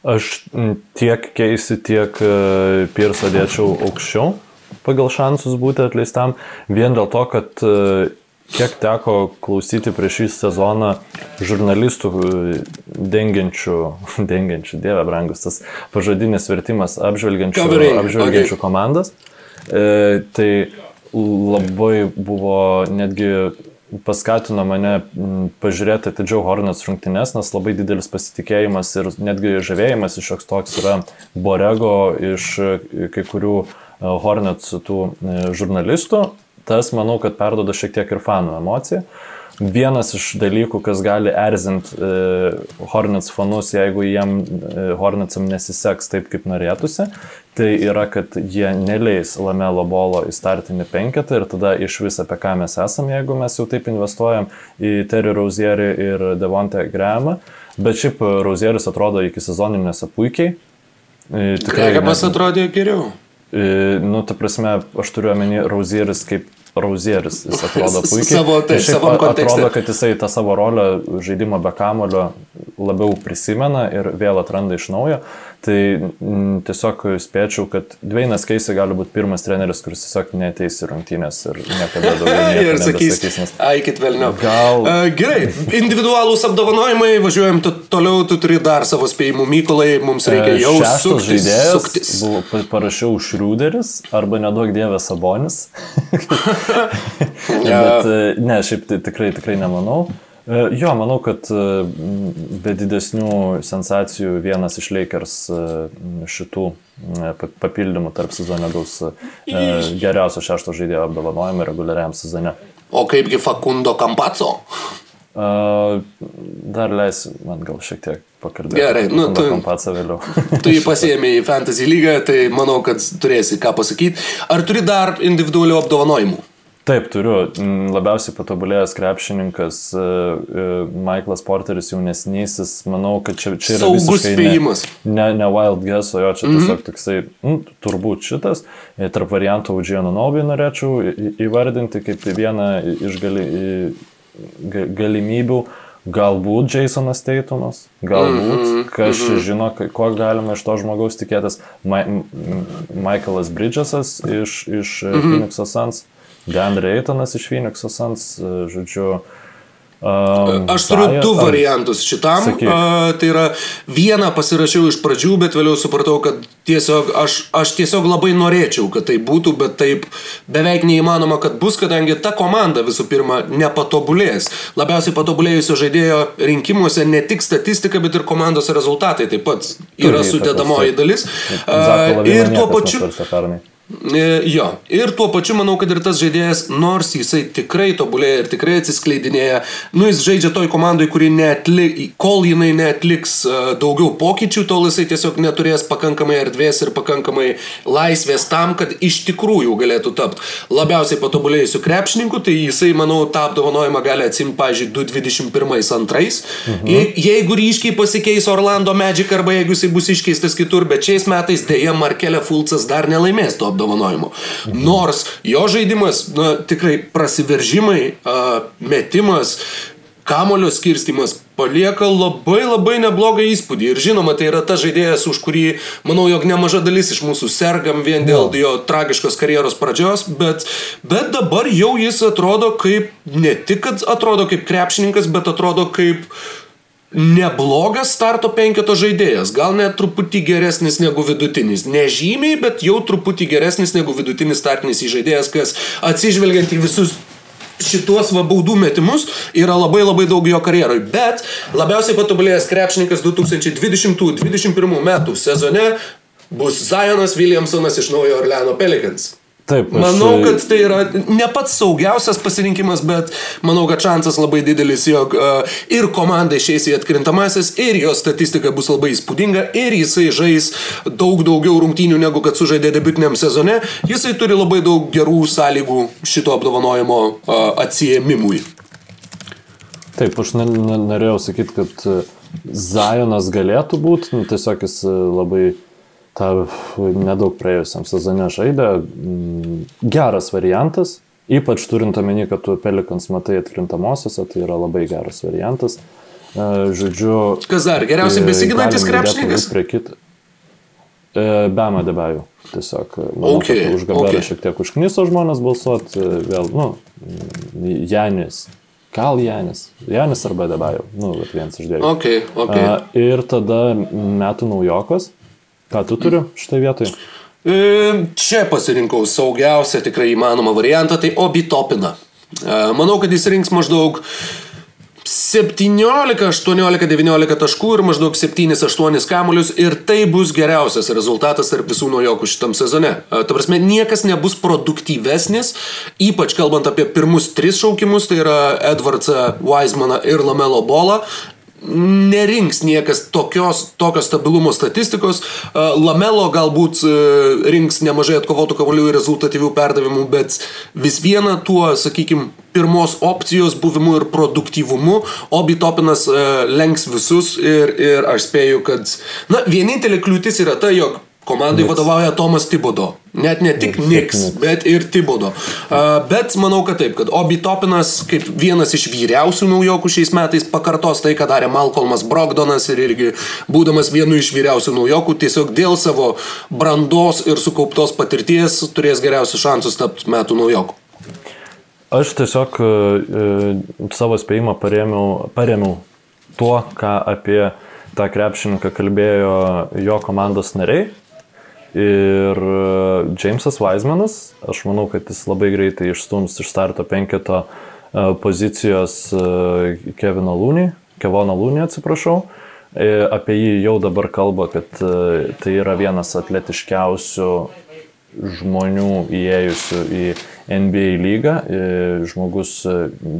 [SPEAKER 2] Aš tiek keisi, tiek e, Pirsą dėčiau aukščiau pagal šansus būti atleistam, vien dėl to, kad e, kiek teko klausyti prieš šį sezoną žurnalistų e, dengiančių, dengiančių, dieve brangus, tas pažadinis vertimas apžvelgiančių, apžvelgiančių okay. komandas, e, tai labai buvo netgi paskatino mane pažiūrėti atidžiau Hornets rungtynes, nes labai didelis pasitikėjimas ir netgi žavėjimas iš šioks toks yra Borego iš kai kurių e, Hornets tų e, žurnalistų. Tas, manau, kad perdoda šiek tiek ir fanų emociją. Vienas iš dalykų, kas gali erzinti e, Hornets fanus, jeigu jiem e, Hornetsam nesiseks taip, kaip norėtųsi, tai yra, kad jie neleis Lamelo bolo į startinį penketą ir tada iš vis apie ką mes esam, jeigu mes jau taip investuojam į Terry Rozierį ir Devonte Grahamą. Bet šiaip Rozieris atrodo iki sezoninėse puikiai.
[SPEAKER 1] E, tikrai Grahamas atrodė geriau.
[SPEAKER 2] E, nu, ta prasme, aš turiu omeny Rozieris kaip Rozieris, jis atrodo puikiai.
[SPEAKER 1] Savo, tai, savo kontekste.
[SPEAKER 2] Atrodo, kad jisai tą savo rolę žaidimo be kamulio labiau prisimena ir vėl atranda iš naujo. Tai m, mm, tiesiog spėčiau, kad Dvainas Keisai gali būti pirmas treneris, kuris tiesiog neteis į rungtynės ir niekada daugiau
[SPEAKER 1] ir sakys, nes... aikit vėliau. Gal. Uh, gerai, individualūs apdovanojimai, važiuojam tu, toliau, tu turi dar savo spėjimų, Mykolai, mums reikia jau uh, suktis.
[SPEAKER 2] Žaidėjas, suktis. Buvo, parašiau Šriuderis arba nedaug dievės Sabonis. ja. Bet ne, šiaip tai tikrai, tikrai nemanau. E, jo, manau, kad e, be didesnių sensacijų vienas iš Lakers e, šitų papildymų tarp sezonė gaus geriausio šešto žaidėjo apdovanojimą reguliariam sezone.
[SPEAKER 1] O kaipgi Fakundo Kampaco?
[SPEAKER 2] Dar leis man gal šiek tiek pakalbėti.
[SPEAKER 1] Gerai, nu tu.
[SPEAKER 2] Kampacą vėliau.
[SPEAKER 1] tu jį pasiemi į Fantasy lygą, tai manau, kad turėsi ką pasakyti. Ar turi dar individualių apdovanojimų?
[SPEAKER 2] Taip, turiu. Mm, labiausiai patobulėjęs krepšininkas uh, uh, Michaelas Porteris jaunesnysis. Manau, kad čia, čia yra
[SPEAKER 1] Saugus spėjimas.
[SPEAKER 2] Ne, ne, ne wild guess, o jo čia mm -hmm. tiesiog toksai, nu, turbūt šitas. E, tarp variantų Udžiano Nobi norėčiau įvardinti kaip vieną iš gali, galimybių. Galbūt Jasonas Teitumas, galbūt, mm -hmm, kas mm -hmm. žino, ko galima iš to žmogaus tikėtis. Ma Michaelas Bridgesas iš, iš mm -hmm. Phoenix'o Suns. Deandre Eitonas iš Phoenix Suns, e, žodžiu,
[SPEAKER 1] Um, Aš turiu Zaja, du variantus šitam. Uh, tai yra vieną pasirašiau iš pradžių, bet vėliau supratau, kad tiesiog aš, aš tiesiog labai norėčiau, kad tai būtų, bet taip beveik neįmanoma, kad bus, kadangi ta komanda visų pirma nepatobulės. Labiausiai patobulėjusio žaidėjo rinkimuose ne tik statistika, bet ir komandos rezultatai taip pat yra sudėdamoji dalis. Uh, ir tuo pačiu... E, jo, ir tuo pačiu manau, kad ir tas žaidėjas, nors jisai tikrai tobulėja ir tikrai atsiskleidinėja, nu jis žaidžia toj komandai, kuri neatlik, kol jinai neatliks uh, daugiau pokyčių, tol jisai tiesiog neturės pakankamai erdvės ir pakankamai laisvės tam, kad iš tikrųjų galėtų tapti labiausiai patobulėjusiu krepšininku, tai jisai, manau, tą apdovanojimą gali atsimti, pažiūrėjau, 2021-2022. Mhm. Je, jeigu ryškiai pasikeis Orlando Magic arba jeigu jisai bus iškeistas kitur, bet šiais metais dėja Markelė Fulcas dar nelaimės to apdovanojimo apdovanojimų. Nors jo žaidimas, na, tikrai prasiveržimai, metimas, kamulio skirstimas palieka labai labai neblogą įspūdį. Ir žinoma, tai yra ta žaidėjas, už kurį, manau, jog nemaža dalis iš mūsų sergam vien dėl jo tragiškos karjeros pradžios, bet, bet dabar jau jis atrodo kaip, ne tik, kad atrodo kaip krepšininkas, bet atrodo kaip neblogas starto penketo žaidėjas, gal net truputį geresnis negu vidutinis. Nežymiai, bet jau truputį geresnis negu vidutinis startinis žaidėjas, kas atsižvelgiant į visus šituos va baudų metimus yra labai labai daug jo karjeroj. Bet labiausiai patobulėjęs krepšininkas 2020-2021 metų sezone bus Zionas Williamsonas iš Naujo Orleano Pelicans.
[SPEAKER 2] Taip, aš-
[SPEAKER 1] Manau, kad tai yra ne pats saugiausias pasirinkimas, bet manau, kad šansas labai didelis, jog uh, ir komanda išeis į atkrintamasis, ir jo statistika bus labai įspūdinga, ir jisai žais daug daugiau rungtynių negu kad sužaidė debutiniam sezone. Jisai turi labai daug gerų sąlygų šito apdovanojimo uh, atsiemimui.
[SPEAKER 2] Taip, aš norėjau sakyti, kad e, Zajonas galėtų būti, nu, tiesiog jis e, labai tą nedaug praėjusiam sezone žaidė. Mm, Geras variantas, ypač turint omeny, kad tu Pelikans matai atkrintamosiose, tai yra labai geras variantas. E, Žodžiu.
[SPEAKER 1] Kas dar? Geriausiai
[SPEAKER 2] e,
[SPEAKER 1] besiginantis krepšininkas?
[SPEAKER 2] Prie kito. Bema debajų. Tiesiog, e, manau,
[SPEAKER 1] Okay,
[SPEAKER 2] už Gaberą
[SPEAKER 1] okay.
[SPEAKER 2] šiek tiek užkniso žmonės balsuoti, vėl, nu, mm, Janis. Gal Janis. Janis arba Debajų. Nu, bet vienas iš dviejų.
[SPEAKER 1] Ok, ok.
[SPEAKER 2] A, ir tada metų naujokas. Ką tu turi šitai vietoj?
[SPEAKER 1] E, Čia pasirinkau saugiausią tikrai įmanomą variantą, tai Obi Topina. E, Manau, kad jis rinks maždaug 17, 18, 19 taškų ir maždaug 7-8 kamuolius ir tai bus geriausias rezultatas tarp visų naujokų šitam sezone. E, Ta prasme, niekas nebus produktyvesnis, ypač kalbant apie pirmus tris šaukimus, tai yra Edwardsą, Weismaną ir Lamelo Bolą nerinks niekas tokios, tokio stabilumo statistikos. E, Lamelo galbūt e, rinks nemažai atkovotų kavalių ir rezultatyvių perdavimų, bet vis viena tuo, sakykime, pirmos opcijos buvimu ir produktyvumu, Obi Topinas e, lenks visus ir, ir aš spėju, kad, na, vienintelė kliūtis yra ta, jog komandai vadovauja Tomas Tibodo. Net ne tik Niks, bet ir Tibodo. Uh, bet manau, kad taip, kad Obi Topinas kaip vienas iš vyriausių naujokų šiais metais pakartos tai, ką darė Malcolmas Brogdonas ir irgi būdamas vienu iš vyriausių naujokų, tiesiog dėl savo brandos ir sukauptos patirties turės geriausius šansus tapti metų naujoku.
[SPEAKER 2] Aš tiesiog e, e, savo spėjimą paremiau, paremiau tuo, ką apie tą krepšininką kalbėjo jo komandos nariai. Ir e, Jamesas Weismanas, aš manau, kad jis labai greitai išstums iš starto penketo e, pozicijos e, Kevino Lūnį, Kevono Lūnį, atsiprašau. Apie jį jau dabar kalba, kad tai yra vienas atletiškiausių žmonių įėjusių į NBA lygą, žmogus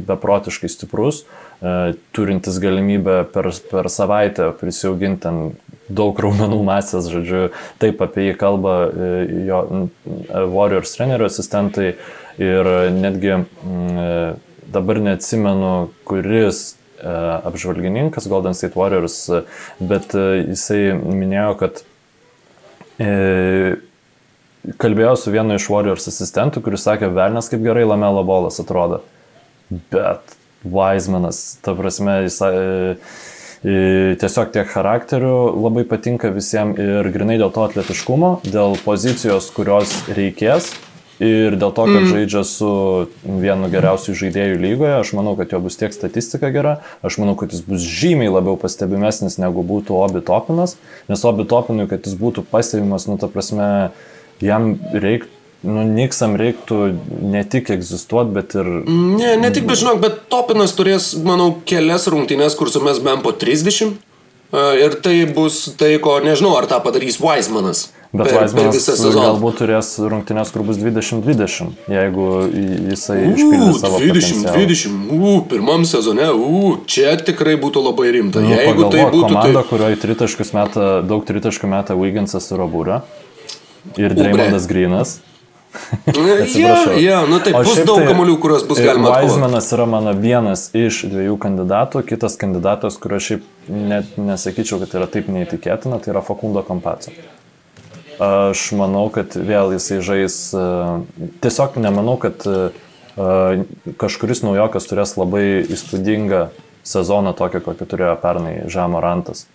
[SPEAKER 2] beprotiškai stiprus, turintis galimybę per, per savaitę prisiauginti ten daug raumenų masės, žodžiu, taip apie jį kalba e, jo n- Warriors trenerių asistentai ir netgi e, dabar neatsimenu, kuris e, apžvalgininkas Golden State Warriors, e, bet e, jisai minėjo, kad e, kalbėjau su vienu iš Warriors asistentų, kuris sakė, velnas kaip gerai Lamelo bolas atrodo. Bet Weizmanas, ta prasme, jis e, e, tiesiog tiek charakterių labai patinka visiems ir grinai dėl to atletiškumo, dėl pozicijos, kurios reikės ir dėl to, kad mm. žaidžia su vienu geriausių žaidėjų lygoje, aš manau, kad jo bus tiek statistika gera, aš manau, kad jis bus žymiai labiau pastebimesnis negu būtų Obi Topinas, nes Obi Topinui, kad jis būtų pastebimas, nu, ta prasme, jam reiktų, nu, Niksam reiktų ne tik egzistuoti, bet ir...
[SPEAKER 1] Ne, ne tik, bet žinok, bet Topinas turės, manau, kelias rungtynes, kur sumes bent po 30. e, Ir tai bus tai, ko nežinau, ar tą padarys Weismanas.
[SPEAKER 2] Bet
[SPEAKER 1] per, per visą sezoną.
[SPEAKER 2] galbūt turės rungtynės, kur bus 20-20, jeigu jisai išpildys savo
[SPEAKER 1] 20,
[SPEAKER 2] potencialą.
[SPEAKER 1] 20, u, pirmam sezone, u, čia tikrai būtų labai rimta.
[SPEAKER 2] Nu,
[SPEAKER 1] Jeigu tai
[SPEAKER 2] pagalvok,
[SPEAKER 1] būtų,
[SPEAKER 2] komanda,
[SPEAKER 1] tai...
[SPEAKER 2] kurioje tritaškius meta, daug tritaškių meta Wigginsas ir Obūra. Ir
[SPEAKER 1] Ubre.
[SPEAKER 2] Dreymondas Grinas. Atsiprašau.
[SPEAKER 1] ja, nu tai
[SPEAKER 2] O
[SPEAKER 1] bus daug
[SPEAKER 2] tai,
[SPEAKER 1] kamolių, kuriuos bus galima.
[SPEAKER 2] Weizmanas yra mano vienas iš dviejų kandidatų, kitas kandidatas, kurio šiaip net nesakyčiau, kad yra taip neįtikėtina, tai yra Fakundo Kampaco. Aš manau, kad vėl jisai žais, e, tiesiog nemanau, kad e, e, kažkuris naujokas turės labai įspūdingą sezoną tokį, kokį turėjo pernai Žemo Rantas.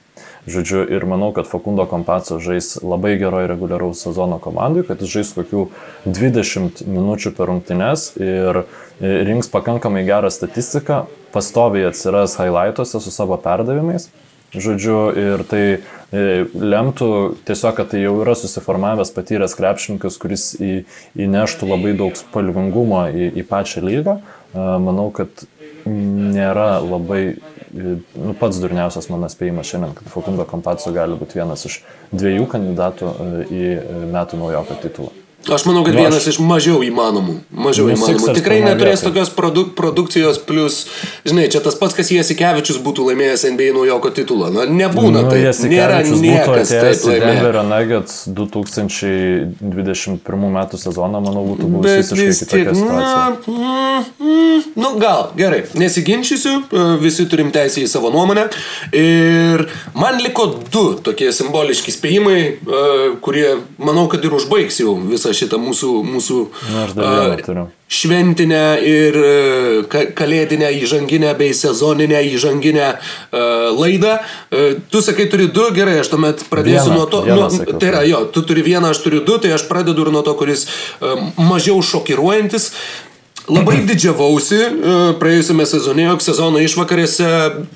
[SPEAKER 2] Žodžiu, ir manau, kad Fakundo Kompaco žais labai geroje reguliaraus sezono komandai, kad jis žais kokių 20 minučių per rungtynes ir e, rinks pakankamai gerą statistiką, pastoviai atsiras highlightuose su savo perdavimais. Žodžiu, ir tai e, lemtų tiesiog, kad tai jau yra susiformavęs patyręs krepšininkas, kuris į, įneštų labai daug spalvingumo į, į pačią lygą. E, Manau, kad nėra labai, e, nu, pats durniausias mano spėjimas šiandien, kad Fakundo Kampaco gali būti vienas iš dviejų kandidatų e, į e, metų naujoko titulą.
[SPEAKER 1] Aš manau, kad
[SPEAKER 2] Nu,
[SPEAKER 1] vienas
[SPEAKER 2] aš-
[SPEAKER 1] iš mažiau įmanomų. Mažiau
[SPEAKER 2] Nu,
[SPEAKER 1] įmanomų. Tikrai neturės
[SPEAKER 2] vietoj.
[SPEAKER 1] tokios produ produkcijos, plus, žinai, čia tas pats, kas Jasikevičius būtų laimėjęs NBA naujoko titulą. Na, nebūna
[SPEAKER 2] Nu,
[SPEAKER 1] tai. Nėra niekas taip laimėjęs.
[SPEAKER 2] Denverio Nuggets 2021 metų sezoną, manau, būtų
[SPEAKER 1] Bet
[SPEAKER 2] visiškai kitokia
[SPEAKER 1] na,
[SPEAKER 2] situacija.
[SPEAKER 1] mm, mm, nu gal, gerai, nesiginčysiu, e, visi turim teisę į savo nuomonę. Ir man liko du tokie simboliški spėjimai, e, kurie, manau, kad ir užbaigs jau visą šitą mūsų, mūsų
[SPEAKER 2] Na,
[SPEAKER 1] e, šventinę ir e, ka- kalėdinę įžanginę bei sezoninę įžanginę uh, laidą. Uh, tu sakai, turi du, gerai, aš tuomet pradėsiu
[SPEAKER 2] Vieną,
[SPEAKER 1] nuo to.
[SPEAKER 2] vieną
[SPEAKER 1] Nu,
[SPEAKER 2] sakiau.
[SPEAKER 1] tai yra, jo, tu turi vieną, aš turiu du, tai aš pradedu ir nuo to, kuris mažiau šokiruojantis. Labai didžiavausi praėjusiame sezone, jog sezono išvakarėse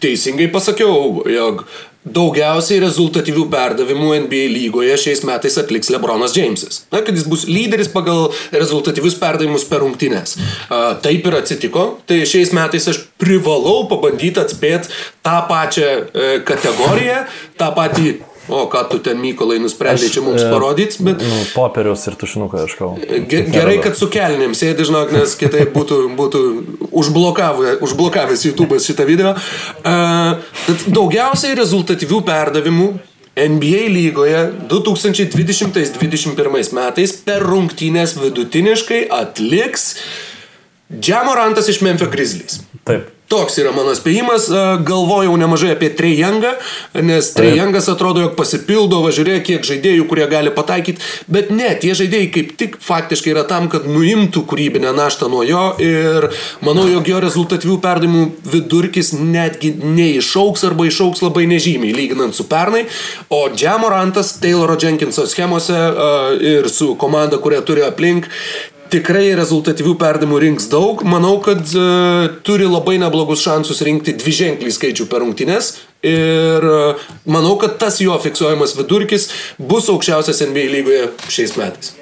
[SPEAKER 1] teisingai pasakiau, jog daugiausiai rezultatyvių perdavimų NBA lygoje šiais metais atliks Lebronas Jamesas. Na, kad jis bus lyderis pagal rezultatyvius perdavimus per rungtynes. Uh, taip ir atsitiko. Tai šiais metais aš privalau pabandyti atspėti tą pačią uh, kategoriją, tą patį, o ką tu ten Mykolai nusprendai čia mums
[SPEAKER 2] e,
[SPEAKER 1] parodyti, bet...
[SPEAKER 2] Nu, popieriaus ir tušinuką ieškau.
[SPEAKER 1] Ge- Gerai, kad su kelnėm sėdi, žinok, nes kitaip būtų, būtų užblokavę, užblokavęs YouTube'as šitą video. Uh, daugiausiai rezultatyvių perdavimų NBA lygoje 2020-2021 metais per rungtynės vidutiniškai atliks Džamorantas iš Memphis Grizzlies.
[SPEAKER 2] Taip.
[SPEAKER 1] Toks yra mano spėjimas, a, galvojau nemažai apie Trejangą, nes Trejangas atrodo, jog pasipildo, važiuoja kiek žaidėjų, kurie gali pataikyti, bet ne, tie žaidėjai kaip tik faktiškai yra tam, kad nuimtų kūrybinę naštą nuo jo ir manau, jog jo rezultatyvių perdimų vidurkis netgi neišauks arba išauks labai nežymiai, lyginant su pernai, o Džamorantas Tayloro Jenkinso schemose a, ir su komanda, kurią turi aplink, tikrai rezultatyvių perdimų rinks daug. Manau, kad uh, turi labai neblogus šansus rinkti dvi ženklį skaičių per rungtynes. Ir uh, manau, kad tas jo fiksuojamas vidurkis bus aukščiausias NBA lygoje šiais metais.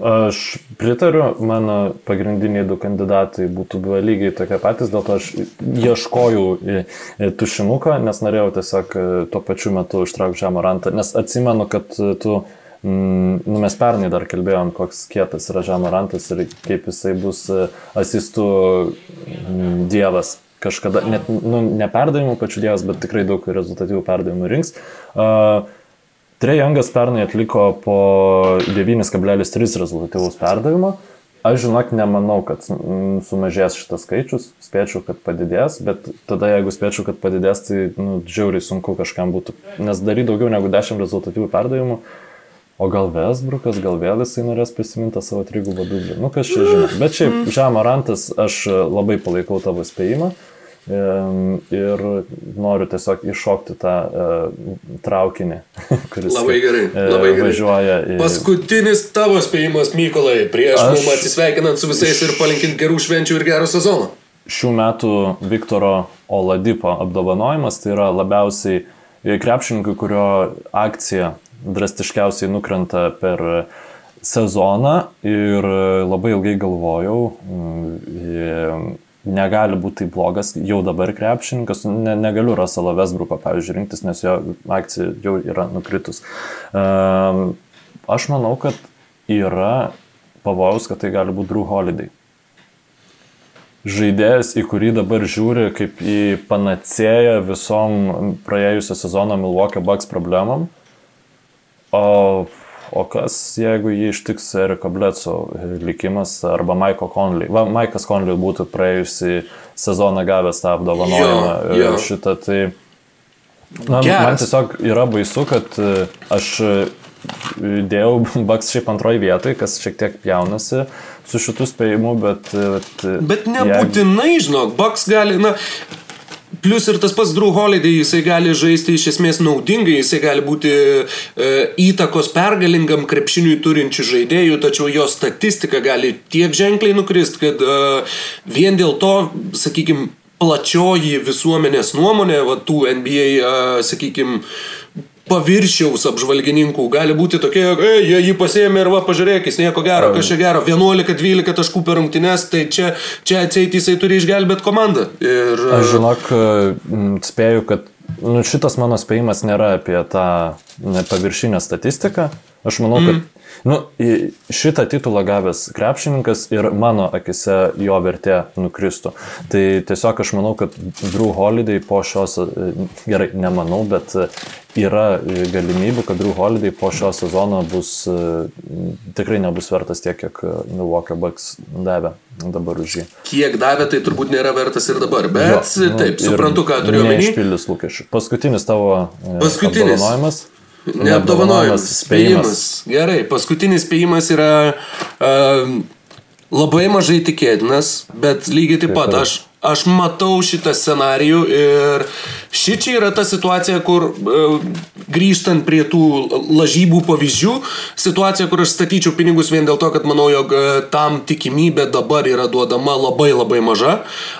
[SPEAKER 2] Aš pritariu, mano pagrindiniai du kandidatai būtų buvę lygiai tokie patys, dėl to aš ieškojau į- į tušinuką, nes norėjau tiesiog e, tuo pačiu metu ištraukti žemą rantą, nes atsimenu, kad e, tu, mm, nu mes pernai dar kalbėjom, koks kietas yra žemą rantas ir kaip jisai bus e, asistų mm, dievas kažkada, net, nu, ne perdavimų pačių dievas, bet tikrai daug rezultatyvų perdavimų rinks. Uh, Trejangas pernai atliko po 9,3 rezultatyvaus perdavimo. Aš žinok, nemanau, kad mm, sumažės šitas skaičius, spėčiau, kad padidės, bet tada jeigu spėčiau, kad padidės, tai nu, žiauriai sunku kažkam būtų, nes daryti daugiau negu 10 rezultatyvių perdavimų, o gal Vesbrukas, gal vėl jisai norės prisiminti tą savo trigubą dublį, nu kas čia žino. Bet šiaip, Žemarantas, aš labai palaikau tavo spėjimą. Ir noriu tiesiog iššokti tą uh, traukinį, kuris
[SPEAKER 1] Labai gerai,
[SPEAKER 2] e,
[SPEAKER 1] labai gerai.
[SPEAKER 2] važiuoja į...
[SPEAKER 1] Paskutinis tavo spėjimas, Mykolai, prieš
[SPEAKER 2] Aš-
[SPEAKER 1] mums atsisveikinant su visais ir palinkint gerų švenčių ir gero sezono.
[SPEAKER 2] šių metų Viktoro Oladipo apdovanojimas, tai yra labiausiai krepšininkui, kurio akcija drastiškiausiai nukrenta per sezoną ir labai ilgai galvojau, mm, negali būti tai blogas jau dabar krepšininkas, ne, negaliu Russelo Vesbruko, pavyzdžiui, rinktis, nes jo akcija jau yra nukritus. Ehm, Aš manau, kad yra pavojus, kad tai gali būti Drew Holiday žaidėjas, į kurį dabar žiūri kaip į panacėją visom praėjusio sezono Milwaukee Bucks problemam. O, o kas, jeigu jį ištiks Eriko Bledso likimas arba Maiko Conley? Va, Maikas Conley būtų praėjusį sezoną gavęs tą apdovanojimą
[SPEAKER 1] Jo, jo.
[SPEAKER 2] ir šitą. Tai, na,
[SPEAKER 1] Geras.
[SPEAKER 2] man tiesiog yra baisu, kad e, aš e, dėjau Bucks šiaip antroji vietoj, kas šiek tiek jaunasi su šitų spėjimu, bet... e,
[SPEAKER 1] Bet
[SPEAKER 2] jeigu-
[SPEAKER 1] nebūtinai, žinok, Bucks gali, na, Plus ir tas pats Drew Holiday, jisai gali žaisti iš esmės naudingai, jisai gali būti e, įtakos pergalingam krepšiniui turinčių žaidėjų, tačiau jo statistika gali tiek ženkliai nukrist, kad e, vien dėl to, sakykime, plačioji visuomenės nuomonė, va, tų NBA, e, sakykime, paviršiaus apžvalgininkų gali būti tokie, jog, "Ei, jie jį pasėmė ir va, pažiūrėk, jis nieko gero, kas čia gero, 11-12 taškų per rungtynes, tai čia, čia atseit jisai turi išgelbėti komandą. Ir,
[SPEAKER 2] Aš žinok, m, spėju, kad nu, šitas mano spėjimas nėra apie tą paviršinę statistiką. Aš manau, mm. kad Nu, šitą titulą gavęs krepšininkas ir mano akise jo vertė nukristų. Tai tiesiog aš manau, kad Drew Holiday po šios, e, gerai, nemanau, bet e, yra galimybių, kad Drew Holiday po šio sezono bus e, tikrai nebus vertas tiek, kiek Milwaukee Bucks davė dabar už jį.
[SPEAKER 1] Kiek davė, tai turbūt nėra vertas ir dabar, bet jo, nu, taip, suprantu, ką turiu omeny.
[SPEAKER 2] Neišpildys lūkesčių. Paskutinis tavo
[SPEAKER 1] Paskutinis.
[SPEAKER 2] apdovanojimas.
[SPEAKER 1] Neapdovanojimas, spėjimas. Gerai, paskutinis spėjimas yra uh, labai mažai tikėtinas, bet lygiai taip pat aš, aš matau šitą scenarijų ir ši čia yra ta situacija, kur uh, grįžtant prie tų lažybų pavyzdžių, situacija, kur aš statyčiau pinigus vien dėl to, kad manau, jog uh, tam tikimybė dabar yra duodama labai labai maža.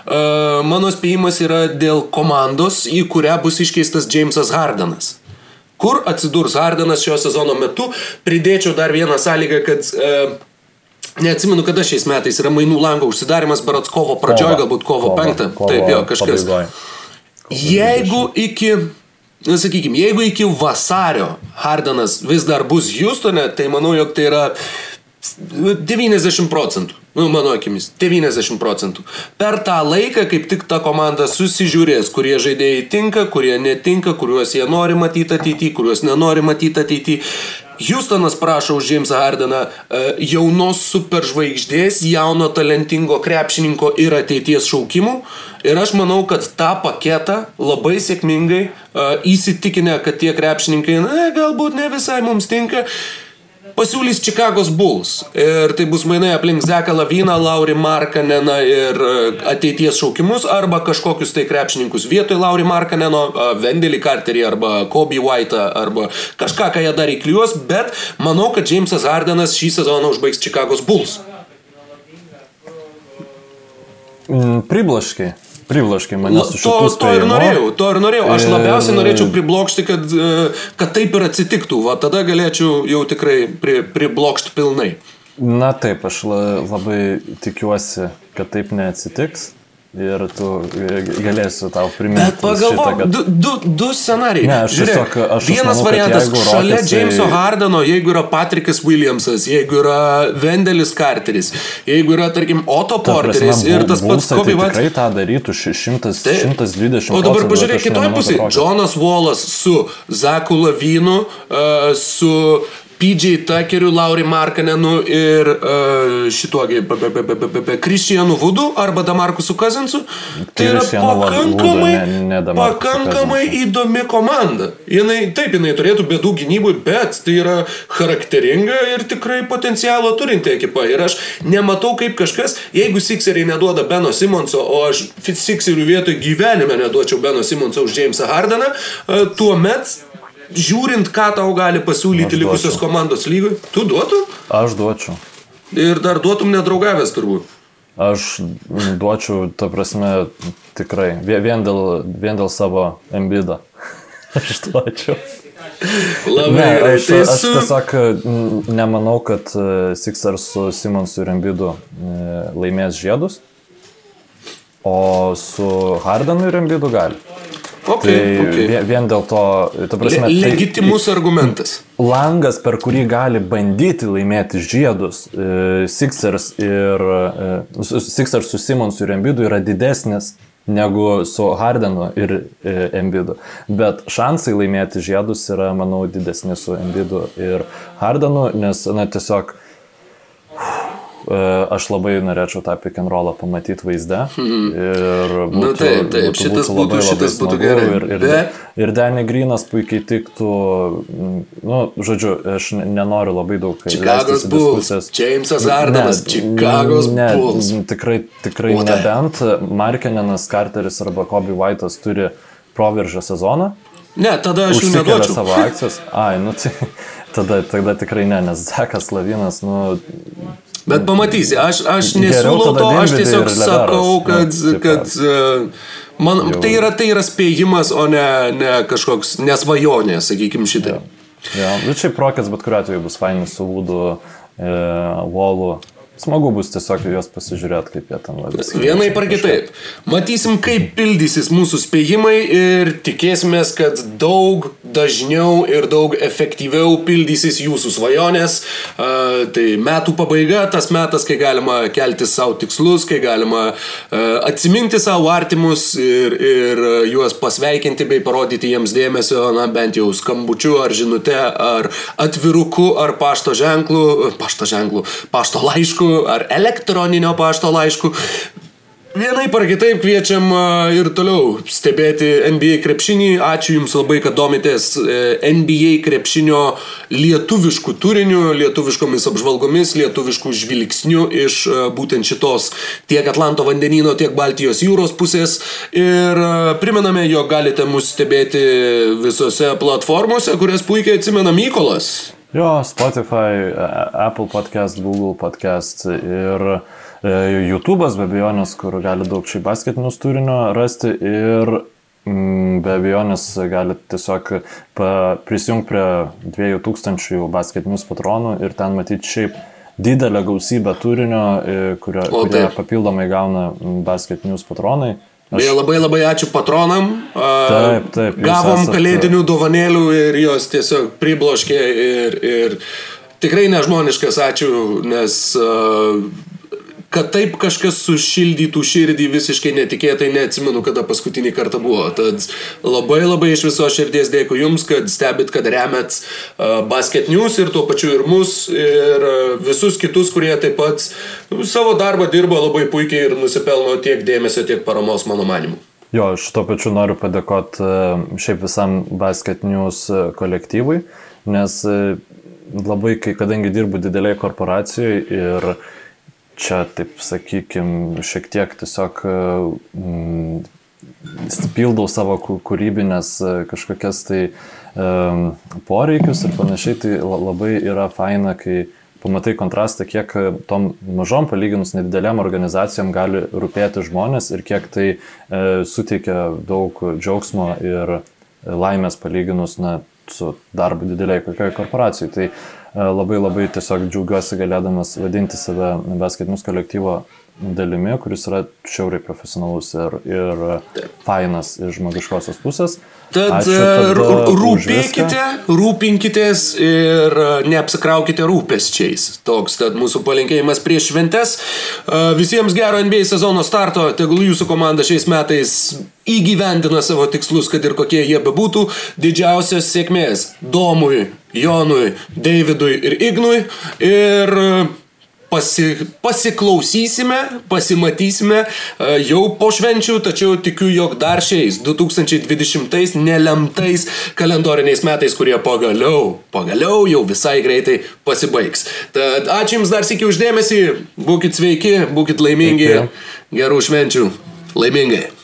[SPEAKER 1] Uh, mano spėjimas yra dėl komandos, į kurią bus iškeistas Jamesas Hardenas. Kur atsidurs Hardenas šio sezono metu? Pridėčiau dar vieną sąlygą, kad e, neatsimenu, kada šiais metais yra mainų lango užsidarimas, berots kovo pradžioje, galbūt kovo 5. Taip, jo, kažkas. Jeigu iki Na, sakykime, jeigu iki vasario Hardenas vis dar bus Houstone, tai manau, jog tai yra 90 procentų. Nu, mano akimis, 90 procentų. Per tą laiką, kaip tik ta komanda susižiūrės, kurie žaidėjai tinka, kurie netinka, kuriuos jie nori matyti ateityje, kuriuos nenori matyti ateityje. Houstonas prašo už Jamesą Hardeną e, jaunos superžvaigždės, jauno talentingo krepšininko ir ateities šaukimų. Ir aš manau, kad tą paketą labai sėkmingai uh, įsitikinę, kad tie krepšininkai, na, galbūt ne visai mums tinka, pasiūlys Chicago's Bulls. Ir tai bus mainai aplink Zeką Laviną, Laurį Markaneną ir e, ateities šaukimus arba kažkokius tai krepšininkus vietoj Laurį Markaneno, Vendelį Carterį arba Kobe White'ą arba kažką, ką jie dar įklijuos, bet manau, kad Jamesas Hardenas šį sezoną užbaigs Chicago's Bulls.
[SPEAKER 2] Mm, priblaškiai pribloškė mane su
[SPEAKER 1] to, to ir norėjau, to ir norėjau. Aš labiausiai norėčiau priblokšti, kad, e, kad taip ir atsitiktų. Va tada galėčiau jau tikrai pri, priblokšti pilnai.
[SPEAKER 2] Na taip, aš labai tikiuosi, kad taip neatsitiks. Ir tu galėsi tau priminti.
[SPEAKER 1] Bet pagalvok, kad... du, du, du scenarijai.
[SPEAKER 2] Ne, aš Žiūrėk, tiesiog, aš
[SPEAKER 1] vienas
[SPEAKER 2] manau,
[SPEAKER 1] variantas šalia
[SPEAKER 2] Rockets,
[SPEAKER 1] Jameso Hardeno, jeigu yra Patrikas Williamsas, jeigu yra Vendelis Carteris, jeigu yra, tarkim, Otto Porteris ir tas pats
[SPEAKER 2] Kobe White. Tikrai tą darytų 100, 120.
[SPEAKER 1] O dabar pažiūrėk kitoje pusėje. Jonas Wallas su Zaku Lavinu, uh, su PJ Tuckeriu, Lauri Markanenu ir uh, šituogi Kristianu Vudu arba Damarkusu Kazinsu. Tai yra pakankamai, ne, ne pakankamai įdomi komanda. Jinai, taip, jinai turėtų bėdų gynybui, bet tai yra charakteringa ir tikrai potencialo turinti ekipa. Ir aš nematau kaip kažkas, jeigu Sixeriai neduoda Beno Simonso, o aš Sixerių vietoj gyvenime neduočiau Beno Simonso už Jamesą Hardaną, uh, tuomet žiūrint, ką tau gali pasiūlyti likusios komandos lygoj, tu duotum?
[SPEAKER 2] Aš duočiau.
[SPEAKER 1] Ir dar duotum nedraugavęs turbūt.
[SPEAKER 2] Aš duočiau, ta prasme, tikrai, vien dėl, vien dėl savo embido. Aš duočiau.
[SPEAKER 1] Labai ne.
[SPEAKER 2] Aš, tai aš tiesiog nemanau, kad e, Sixers su Simonsu ir Embidu e, laimės žiedus, o su Hardenu ir Embidu gali.
[SPEAKER 1] Okay,
[SPEAKER 2] tai
[SPEAKER 1] okay.
[SPEAKER 2] Vien, vien dėl to, ta prasme,
[SPEAKER 1] Le, legitimus tai, argumentas.
[SPEAKER 2] Langas, per kurį gali bandyti laimėti žiedus e, Sixers, ir, e, Sixers su Simonsu ir Embidu yra didesnis negu su Hardenu ir e, Embidu. Bet šansai laimėti žiedus yra, manau, didesni su Embidu ir Hardenu, nes, na, tiesiog aš labai norėčiau tą pick and rollą pamatyti vaizde. Ir
[SPEAKER 1] būtų, Na taip, taip, būtų, šitas būtų, labai, šitas labai būtų gerai.
[SPEAKER 2] Ir, ir, Bet... ir Danny Greenas puikiai tiktų, nu, žodžiu, aš nenoriu labai daug.
[SPEAKER 1] Čikagos Bulls, Jamesas Ardanas, Čikagos
[SPEAKER 2] ne,
[SPEAKER 1] Bulls.
[SPEAKER 2] Tikrai, tikrai Ota. nebent Markenenas, Carteris arba Kobe White'as turi proveržę sezoną.
[SPEAKER 1] Ne, tada aš jų neduočiau.
[SPEAKER 2] savo akcijas. Ai, nu tai tada, tada tikrai ne, nes Zekas Lavinas, nu,
[SPEAKER 1] Bet pamatysi, aš, aš nesiūlau to, aš tiesiog sakau, kad, nu, kad uh, man, tai, yra, tai yra spėjimas, o ne, ne kažkoks nesvajonė, sakykim šitai.
[SPEAKER 2] Ja, bet šiaip prokės bet kuriuo atveju bus fainis su Vūdu, e, Volu. Smagu bus tiesiog juos pasižiūrėti, kaip jie ten vadinasi.
[SPEAKER 1] Vienai par kitaip. Matysim, kaip pildysis mūsų spėjimai ir tikėsimės, kad daug, dažniau ir daug efektyviau pildysis jūsų svajonės. Tai metų pabaiga, tas metas, kai galima kelti savo tikslus, kai galima atsiminti savo artimus ir, ir juos pasveikinti bei parodyti jiems dėmesio, na bent jau skambučiu ar žinute, ar atviruku, ar pašto ženklu, pašto ženklu, pašto laišku, ar elektroninio pašto laišku. Vienaip ar kitaip kviečiam ir toliau stebėti NBA krepšinį. Ačiū Jums labai, kad domitės e, NBA krepšinio lietuviškų turinių, lietuviškomis apžvalgomis, lietuviškų žvilgsnių iš e, būtent šitos tiek Atlanto vandenino, tiek Baltijos jūros pusės. Ir e, primename, jog galite mus stebėti visose platformose, kurias puikiai atsimena Mykolas.
[SPEAKER 2] Jo, Spotify, Apple podcast, Google podcast ir E, YouTube'as be abejonės, kur gali daug šiaip basketinius turinio rasti ir mm, be abejonės gali tiesiog prisijungti prie 2000 basketinius patronų ir ten matyti šiaip didelę gausybę turinio, e, kurio, kurie papildomai gauna basketinius patronai.
[SPEAKER 1] Aš... Beje, labai labai ačiū patronam.
[SPEAKER 2] Taip, taip.
[SPEAKER 1] Gavom esat... kalėdinių dovanėlių ir jos tiesiog pribloškė ir, ir tikrai nežmoniškas ačiū, nes uh, kad taip kažkas sušildytų širdį visiškai netikėtai, neatsimenu, kada paskutinį kartą buvo. Tad labai labai iš viso širdies dėkui Jums, kad stebit, kad remet uh, Basket News ir tuo pačiu ir mus, ir uh, visus kitus, kurie taip pat nu, savo darbą dirba labai puikiai ir nusipelno tiek dėmesio, tiek paramos mano manimu.
[SPEAKER 2] Jo, aš tuo pačiu noriu padėkoti šiaip visam Basket News kolektyvui, nes labai, kadangi dirbu dideliai korporacijai ir uh, čia, taip sakykim, šiek tiek tiesiog mm, pildau savo kūrybinės e, kažkokias tai um, poreikius ir panašiai, tai labai yra faina, kai pamatai kontrastą, kiek tom mažom palyginus nedideliam organizacijom gali rūpėti žmonės ir kiek tai e, suteikia daug džiaugsmo ir laimės palyginus na, su darbu dideliai kokioj korporacijai. Tai E, labai labai tiesiog džiaugiuosi galėdamas vadinti save basketinius kolektyvo dalimi, kuris yra šiauriai profesionalus ir, ir fainas iš žmogiškosios pusės.
[SPEAKER 1] Tad e, rūpėkite, rūpinkitės ir e, neapsikraukite rūpesčiais. Toks tad mūsų palinkėjimas prieš šventes. Visiems gero NBA sezono starto, tegul jūsų komanda šiais metais įgyvendina savo tikslus, kad ir kokie jie bebūtų. Didžiausios sėkmės Domui, Jonui, Davidui ir Ignui. Ir pasi, pasiklausysime, pasimatysime e, jau po švenčių, tačiau tikiu, jog dar šiais 2020 nelemtais kalendoriniais metais, kurie pagaliau, pagaliau jau visai greitai pasibaigs. Tad ačiū Jums dar sėkiu uždėmesį, būkite sveiki, būkite laimingi, gerų švenčių, laimingai.